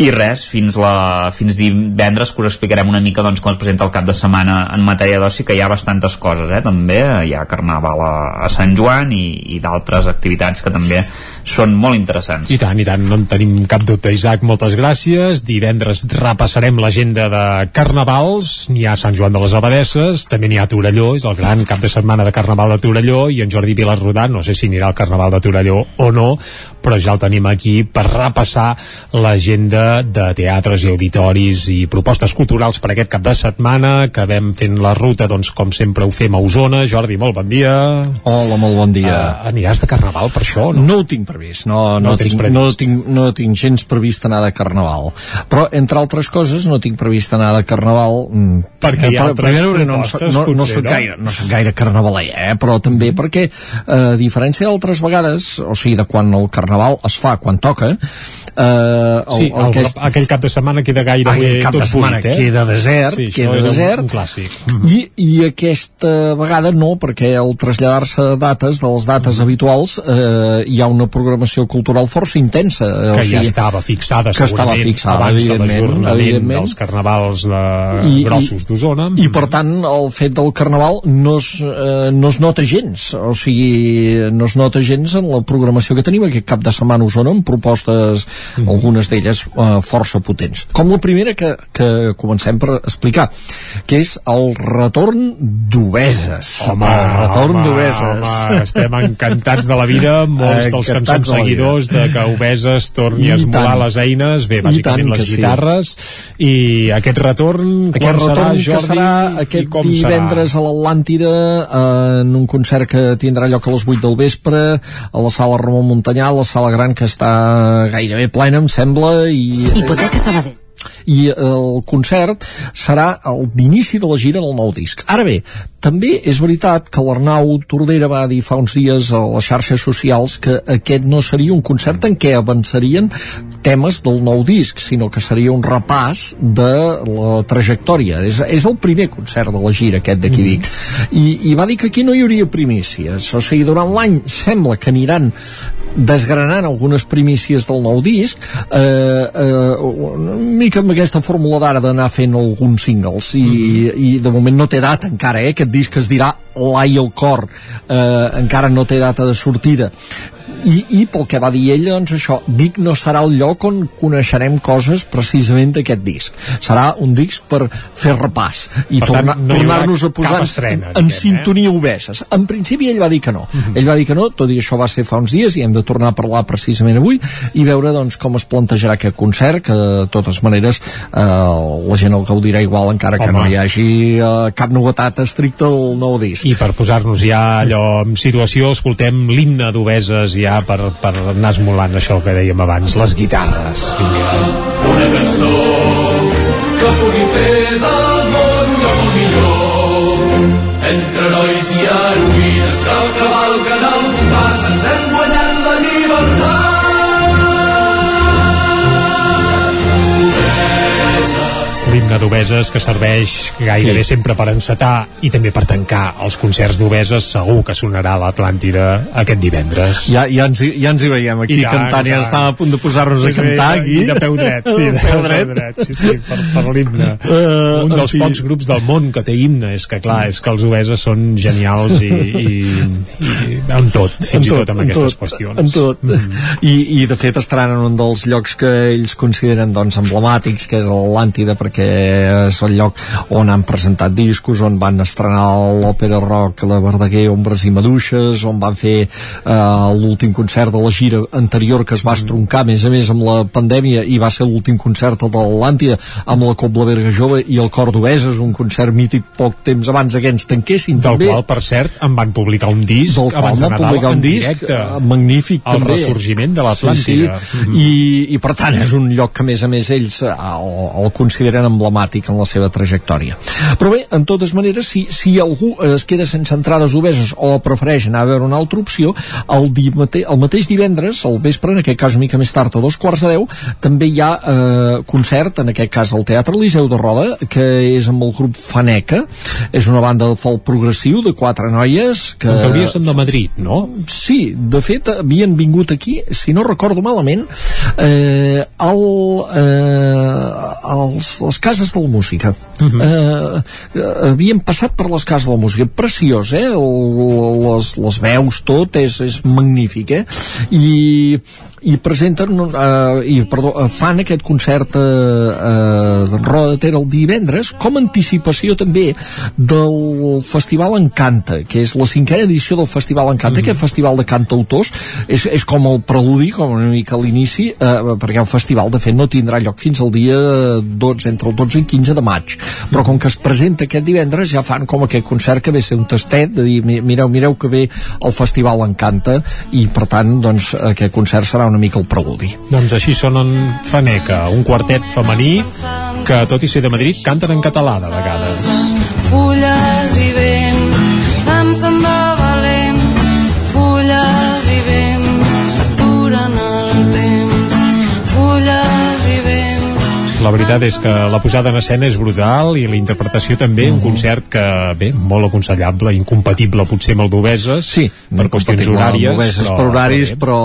i res, fins, la, fins divendres que us explicarem una mica doncs, com es presenta el cap de setmana en matèria d'oci que hi ha bastantes coses eh? també hi ha Carnaval a, a Sant Joan i, i d'altres activitats que també són molt interessants i tant, i tant, no en tenim cap dubte Isaac, moltes gràcies, divendres repassarem l'agenda de Carnavals n'hi ha Sant Joan de les Abadesses també n'hi ha Torelló, és el gran cap de setmana de Carnaval de Torelló i en Jordi Vilarrodà no sé si anirà al Carnaval de Torelló o no però ja el tenim aquí per repassar l'agenda de teatres i auditoris i propostes culturals per aquest cap de setmana que vam fent la ruta, doncs com sempre ho fem a Osona. Jordi, molt bon dia. Hola, molt bon dia. Uh, aniràs de Carnaval per això? No, no ho tinc previst, no, no, no, no, tinc, no, tinc, no tinc gens previst anar de Carnaval. Però, entre altres coses, no tinc previst anar de Carnaval... Mm, perquè hi ha altres primer, no, no, no, no, soc gaire, no soc gaire carnavaler, eh? però també perquè, eh, a diferència d'altres vegades, o sigui, de quan el Carnaval es fa quan toca, eh, el, sí, el, el, aquest, aquell cap de setmana queda gaire aquell cap tot de setmana buit, eh? queda desert, sí, queda desert, un, un clàssic. I, i aquesta vegada no, perquè al traslladar-se dates de les dates mm. habituals eh, hi ha una programació cultural força intensa. Que o sigui, ja estava fixada, que estava fixada, abans de evidentment dels carnavals de I, grossos d'Osona. I, I, per tant, el fet del carnaval no es, eh, no es nota gens, o sigui, no es nota gens en la programació que tenim aquest cap de setmana a Osona amb propostes, mm. algunes d'elles eh, força potents. Com la primera que, que comencem per explicar, que és el retorn d'Obeses. Home, el retorn d'Obeses. Estem encantats de la vida, molts dels que en som seguidors de que Obeses torni I a esmolar tant. les eines, bé, bàsicament les guitarres, sí. i aquest retorn, aquest quan retorn serà, Jordi, que serà aquest divendres serà? a l'Atlàntida eh, en un concert que tindrà lloc a les 8 del vespre a la sala Ramon Montanyà, la sala gran que està gairebé plena, em sembla, i... Hipoteca Sabadell i el concert serà l'inici de la gira del nou disc. Ara bé, també és veritat que l'Arnau Tordera va dir fa uns dies a les xarxes socials que aquest no seria un concert en què avançarien temes del nou disc, sinó que seria un repàs de la trajectòria. És, és el primer concert de la gira aquest d'aquí mm. Vic. I, I va dir que aquí no hi hauria primícies. O sigui, durant l'any sembla que aniran desgranant algunes primícies del nou disc eh, eh, una mica amb aquesta fórmula d'ara d'anar fent alguns singles i, mm -hmm. i de moment no té data encara eh? aquest disc es dirà l'ai el cor eh, encara no té data de sortida i, i pel que va dir ell, doncs això, Vic no serà el lloc on coneixerem coses precisament d'aquest disc. Serà un disc per fer repàs i per torna, no tornar-nos a posar estrena, en, en sintonia eh? obeses. En principi ell va dir que no. Uh -huh. Ell va dir que no, tot i això va ser fa uns dies i hem de tornar a parlar precisament avui i veure doncs, com es plantejarà aquest concert, que de totes maneres eh, la gent el gaudirà igual encara Home. que no hi hagi eh, cap novetat estricta del nou disc. I per posar-nos ja allò en situació, escoltem l'himne d'obeses ja per, per anar esmolant això que dèiem abans, les guitarres. Una cançó que pugui fer del món lloc millor. Entre herois i heroïnes que l'himne d'Obeses que serveix gairebé sí. sempre per encetar i també per tancar els concerts d'Obeses segur que sonarà a l'Atlàntida aquest divendres ja, ja, ens, ja ens hi veiem aquí I cantant, ja estàvem a punt de posar-nos sí, a cantar aquí i de peu dret, sí, de peu dret. dret sí, sí, per, per l'himne uh, un dels fi. pocs grups del món que té himne és que clar, és que els Obeses són genials i, i, i en tot, fins en tot, i tot amb aquestes tot, qüestions en tot mm. I, i de fet estaran en un dels llocs que ells consideren doncs emblemàtics que és l'Atlàntida perquè és el lloc on han presentat discos, on van estrenar l'òpera rock, la Verdaguer, Ombres i Maduixes, on van fer eh, l'últim concert de la gira anterior que es va estroncar, a més a més, amb la pandèmia, i va ser l'últim concert de l'Atlàntida, amb la Cobla Berga Jove i el Cor d'Obeses, un concert mític poc temps abans que ens tanquessin. Del també. qual, per cert, en van publicar un disc del abans de Nadal publicar un disc directe. Eh, magnífic el també. ressorgiment de l'Atlàntida. Sí, sí. Mm -hmm. I, I per tant és un lloc que a més a més ells el, el consideren emblemàtic en la seva trajectòria. Però bé, en totes maneres, si, si algú es queda sense entrades obeses o prefereix anar a veure una altra opció, el, di mate el mateix divendres, al vespre, en aquest cas una mica més tard, a dos quarts de deu, també hi ha eh, concert, en aquest cas al Teatre Eliseu de Roda, que és amb el grup Faneca, és una banda de folk progressiu de quatre noies que... En teoria són de Madrid, no? Sí, de fet havien vingut aquí, si no recordo malament, eh, al, eh, als, les cases de la música. Uh Mhm. -huh. eh, havien passat per les cases de la música. Preciós, eh? Les, les veus, tot, és, és magnífic, eh? I i presenten uh, i, perdó, uh, fan aquest concert uh, de Roda de Ter el divendres com a anticipació també del Festival Encanta que és la cinquena edició del Festival Encanta mm. aquest festival de cantautors és, és com el preludi, com una mica l'inici uh, perquè el festival de fet no tindrà lloc fins al dia 12, entre el 12 i 15 de maig però com que es presenta aquest divendres ja fan com aquest concert que ve ser un tastet de dir mireu, mireu que ve el Festival Encanta i per tant doncs aquest concert serà una mica el preludi. Doncs així sonen Faneca, un quartet femení que, tot i ser de Madrid, canten en català de vegades. Fulles i vent, La veritat és que la posada en escena és brutal i la interpretació també, un concert que, bé, molt aconsellable, incompatible potser amb el d'Obeses, sí, per qüestions horàries. Obeses per horaris, però,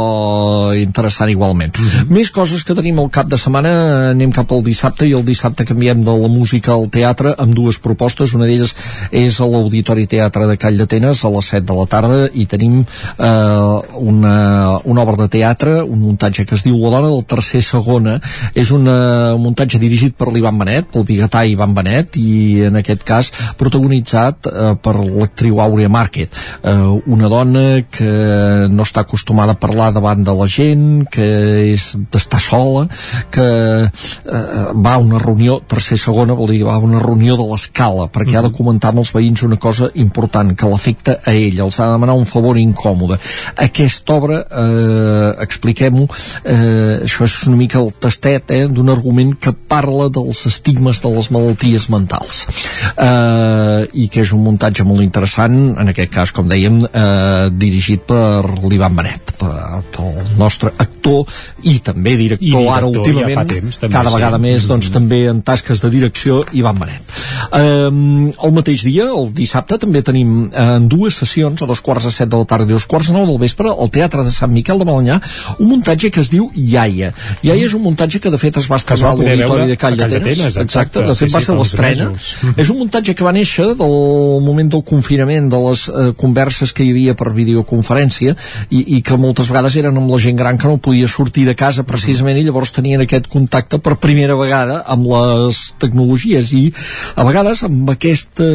interessant igualment. Mm -hmm. Més coses que tenim al cap de setmana, anem cap al dissabte, i el dissabte canviem de la música al teatre amb dues propostes, una d'elles és a l'Auditori Teatre de Call d'Atenes a les 7 de la tarda, i tenim eh, una, una obra de teatre, un muntatge que es diu La dona del tercer segona, és una, un muntatge dirigit per l'Ivan Benet, pel biguetà Ivan Benet, i en aquest cas protagonitzat eh, per l'actriu Àurea Márquez, eh, una dona que no està acostumada a parlar davant de la gent, que és d'estar sola, que eh, va a una reunió, tercer segona vol dir va a una reunió de l'escala, perquè ha de comentar amb els veïns una cosa important, que l'afecta a ell, els ha de demanar un favor incòmode. Aquesta obra, eh, expliquem-ho, eh, això és una mica el tastet eh, d'un argument que parla dels estigmes de les malalties mentals eh, i que és un muntatge molt interessant en aquest cas com dèiem eh, dirigit per l'Ivan Benet per, pel nostre actor i també director, I director ara últimament ja temps, també, cada sí. vegada més doncs, Mm. també en tasques de direcció Ivan Benet eh, el mateix dia, el dissabte també tenim eh, en dues sessions a dos quarts de set de la tarda i dos quarts de nou del vespre al Teatre de Sant Miquel de Balanyà un muntatge que es diu Iaia Iaia és un muntatge que de fet es va estrenar a l'Auditori de Call d'Atenes exacte, de fet va ser l'estrena és un muntatge que va néixer del moment del confinament de les eh, converses que hi havia per videoconferència i, i que moltes vegades eren amb la gent gran que no podia sortir de casa precisament i llavors tenien aquest contacte per primera vegada amb les tecnologies. I a vegades amb aquesta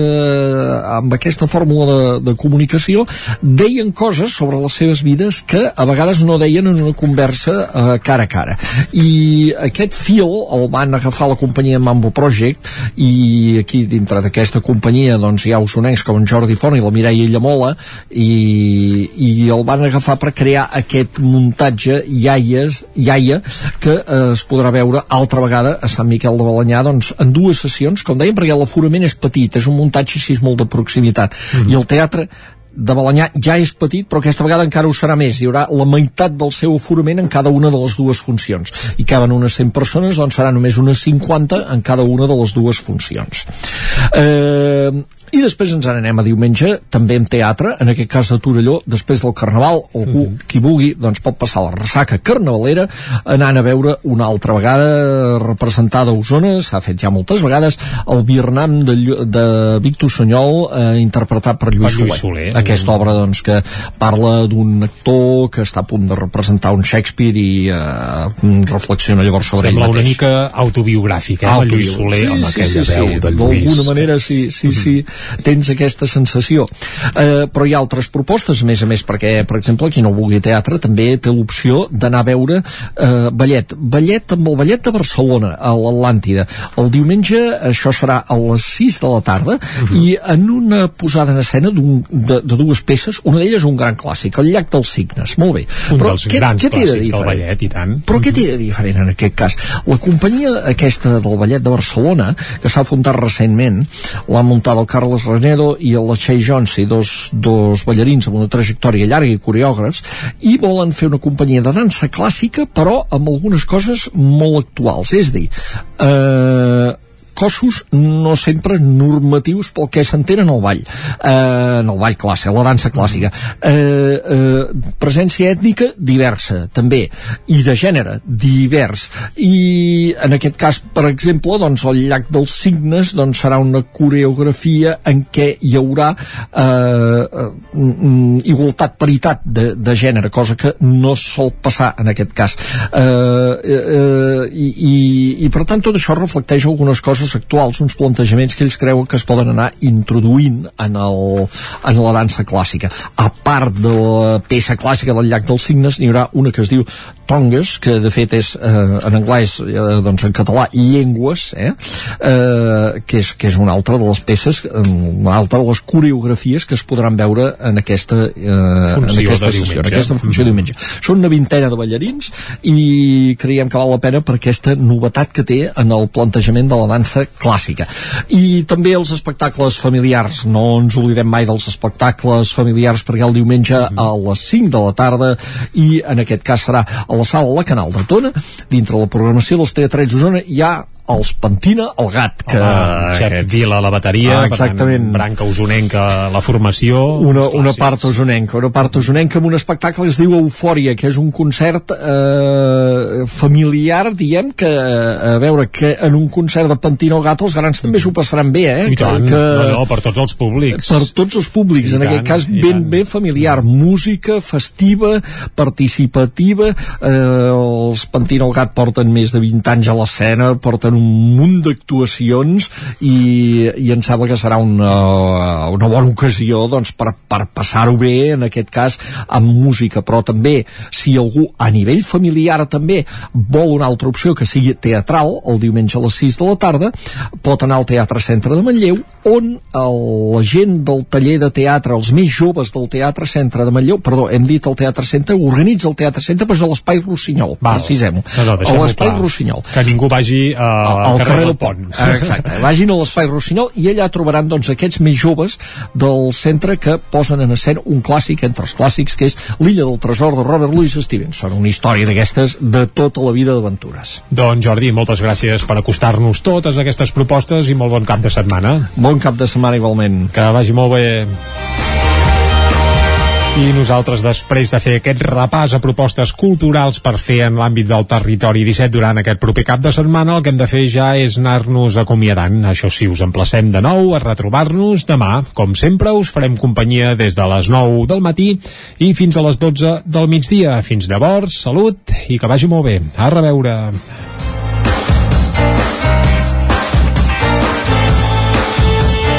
amb aquesta fórmula de, de comunicació deien coses sobre les seves vides que a vegades no deien en una conversa eh, cara a cara. I aquest fil el van agafar la companyia Mambo Project i aquí dintre d'aquesta companyia doncs hi ha usonencs com en Jordi Font i la Mireia Llamola i, i el van agafar per crear aquest muntatge iaies, iaia que eh, es podrà veure altra vegada a Sant Miquel de Balanyà doncs, en dues sessions, com dèiem, perquè l'aforament és petit, és un muntatge així molt de proximitat Mhm. i el teatre de Balanyà ja és petit, però aquesta vegada encara ho serà més. Hi haurà la meitat del seu aforament en cada una de les dues funcions. I caben unes 100 persones, doncs serà només unes 50 en cada una de les dues funcions. Eh, i després ens n'anem a diumenge, també amb teatre, en aquest cas de Torelló, després del Carnaval, algú mm -hmm. qui vulgui, doncs pot passar la ressaca carnavalera anant a veure una altra vegada representada a Osona, s'ha fet ja moltes vegades, el Vietnam de, de Víctor Sunyol, eh, interpretat per Lluís, Per Lluís Soler. Soler. Aquesta obra, doncs, que parla d'un actor que està a punt de representar un Shakespeare i eh, reflexiona llavors sobre Sembla ell una mateix. mica autobiogràfic, eh? El Lluís Soler, amb aquella veu de Lluís. D'alguna manera, sí, sí, sí. Tens aquesta sensació eh, però hi ha altres propostes a més a més perquè per exemple qui no vulgui teatre també té l'opció d'anar a veure eh, ballet, ballet amb el ballet de Barcelona a l'Atlàntida el diumenge això serà a les 6 de la tarda uh Mhm. -huh. i en una posada en escena de, de dues peces, una d'elles un gran clàssic el llac dels signes, molt bé Un però dels què, grans què té de del diferent? ballet, i tant. Però què té de diferent en aquest cas? La companyia aquesta del Ballet de Barcelona, que s'ha fundat recentment, l'ha muntat el Carles Renedo i el Jones, i dos, dos ballarins amb una trajectòria llarga i coreògrafs, i volen fer una companyia de dansa clàssica, però amb algunes coses molt actuals. És dir, eh, cossos no sempre normatius pel que s'entenen al ball. Eh, en el ball clàssic, la dansa clàssica. Eh, eh, presència ètnica diversa també i de gènere divers. I en aquest cas per exemple doncs el llac dels signes doncs serà una coreografia en què hi haurà eh, eh, igualtat paritat de, de gènere cosa que no sol passar en aquest cas. Eh, eh, i, i, i per tant tot això reflecteix algunes coses actuals, uns plantejaments que ells creuen que es poden anar introduint en, el, en la dansa clàssica. A part de la peça clàssica del llac dels signes n'hi haurà una que es diu Tongues, que de fet és eh, en anglès, eh, doncs en català llengües, eh, eh, que, és, que és una altra de les peces eh, una altra de les coreografies que es podran veure en aquesta, eh, en Funció aquesta de sessió, en aquesta funció de diumenge. Són una vintena de ballarins i creiem que val la pena per aquesta novetat que té en el plantejament de la dansa clàssica. I també els espectacles familiars, no ens oblidem mai dels espectacles familiars perquè el diumenge a les 5 de la tarda i en aquest cas serà a la sala La Canal de Tona, dintre la programació dels teatrets d'Osona hi ha els Pentina el gat que, Home, Xef aquests- Vila, la bateria, ah, per tant, exactament. branca usonenca, la formació... una, una part usonenca una part usonenca amb un espectacle que es diu Eufòria que és un concert eh, familiar diem que a veure que en un concert de Pantino Gat els grans també s'ho passaran bé eh? I tant, que, no, no, per tots els públics. per tots els públics, I en tant, aquest cas ben bé familiar, música festiva, participativa eh, els Pantino Gat porten més de 20 anys a l'escena porten un munt d'actuacions i, i em sembla que serà una, una bona ocasió doncs, per, per passar-ho bé en aquest cas amb música, però també si algú a nivell familiar també vol una altra opció que sigui teatral el diumenge a les 6 de la tarda pot anar al Teatre Centre de Manlleu on el, la gent del taller de teatre, els més joves del Teatre Centre de Manlleu, perdó, hem dit el Teatre Centre, organitza el Teatre Centre, però és a l'Espai Rossinyol, precisem-ho. No, no, a l'Espai. Rossinyol. Que ningú vagi uh, al carrer del Pont. Exacte, vagin a l'Espai Rossinyol i allà trobaran doncs, aquests més joves del centre que posen en escena un clàssic entre els clàssics que és L'illa del tresor de Robert Louis Stevenson, una història d'aquestes de tota la vida d'aventures. Doncs Jordi, moltes gràcies per acostar-nos totes aquestes propostes i molt bon cap de setmana. Bon cap de setmana igualment. Que vagi molt bé. I nosaltres, després de fer aquest repàs a propostes culturals per fer en l'àmbit del territori 17 durant aquest proper cap de setmana, el que hem de fer ja és anar-nos acomiadant. Això sí, us emplacem de nou a retrobar-nos demà. Com sempre, us farem companyia des de les 9 del matí i fins a les 12 del migdia. Fins llavors, salut i que vagi molt bé. A reveure.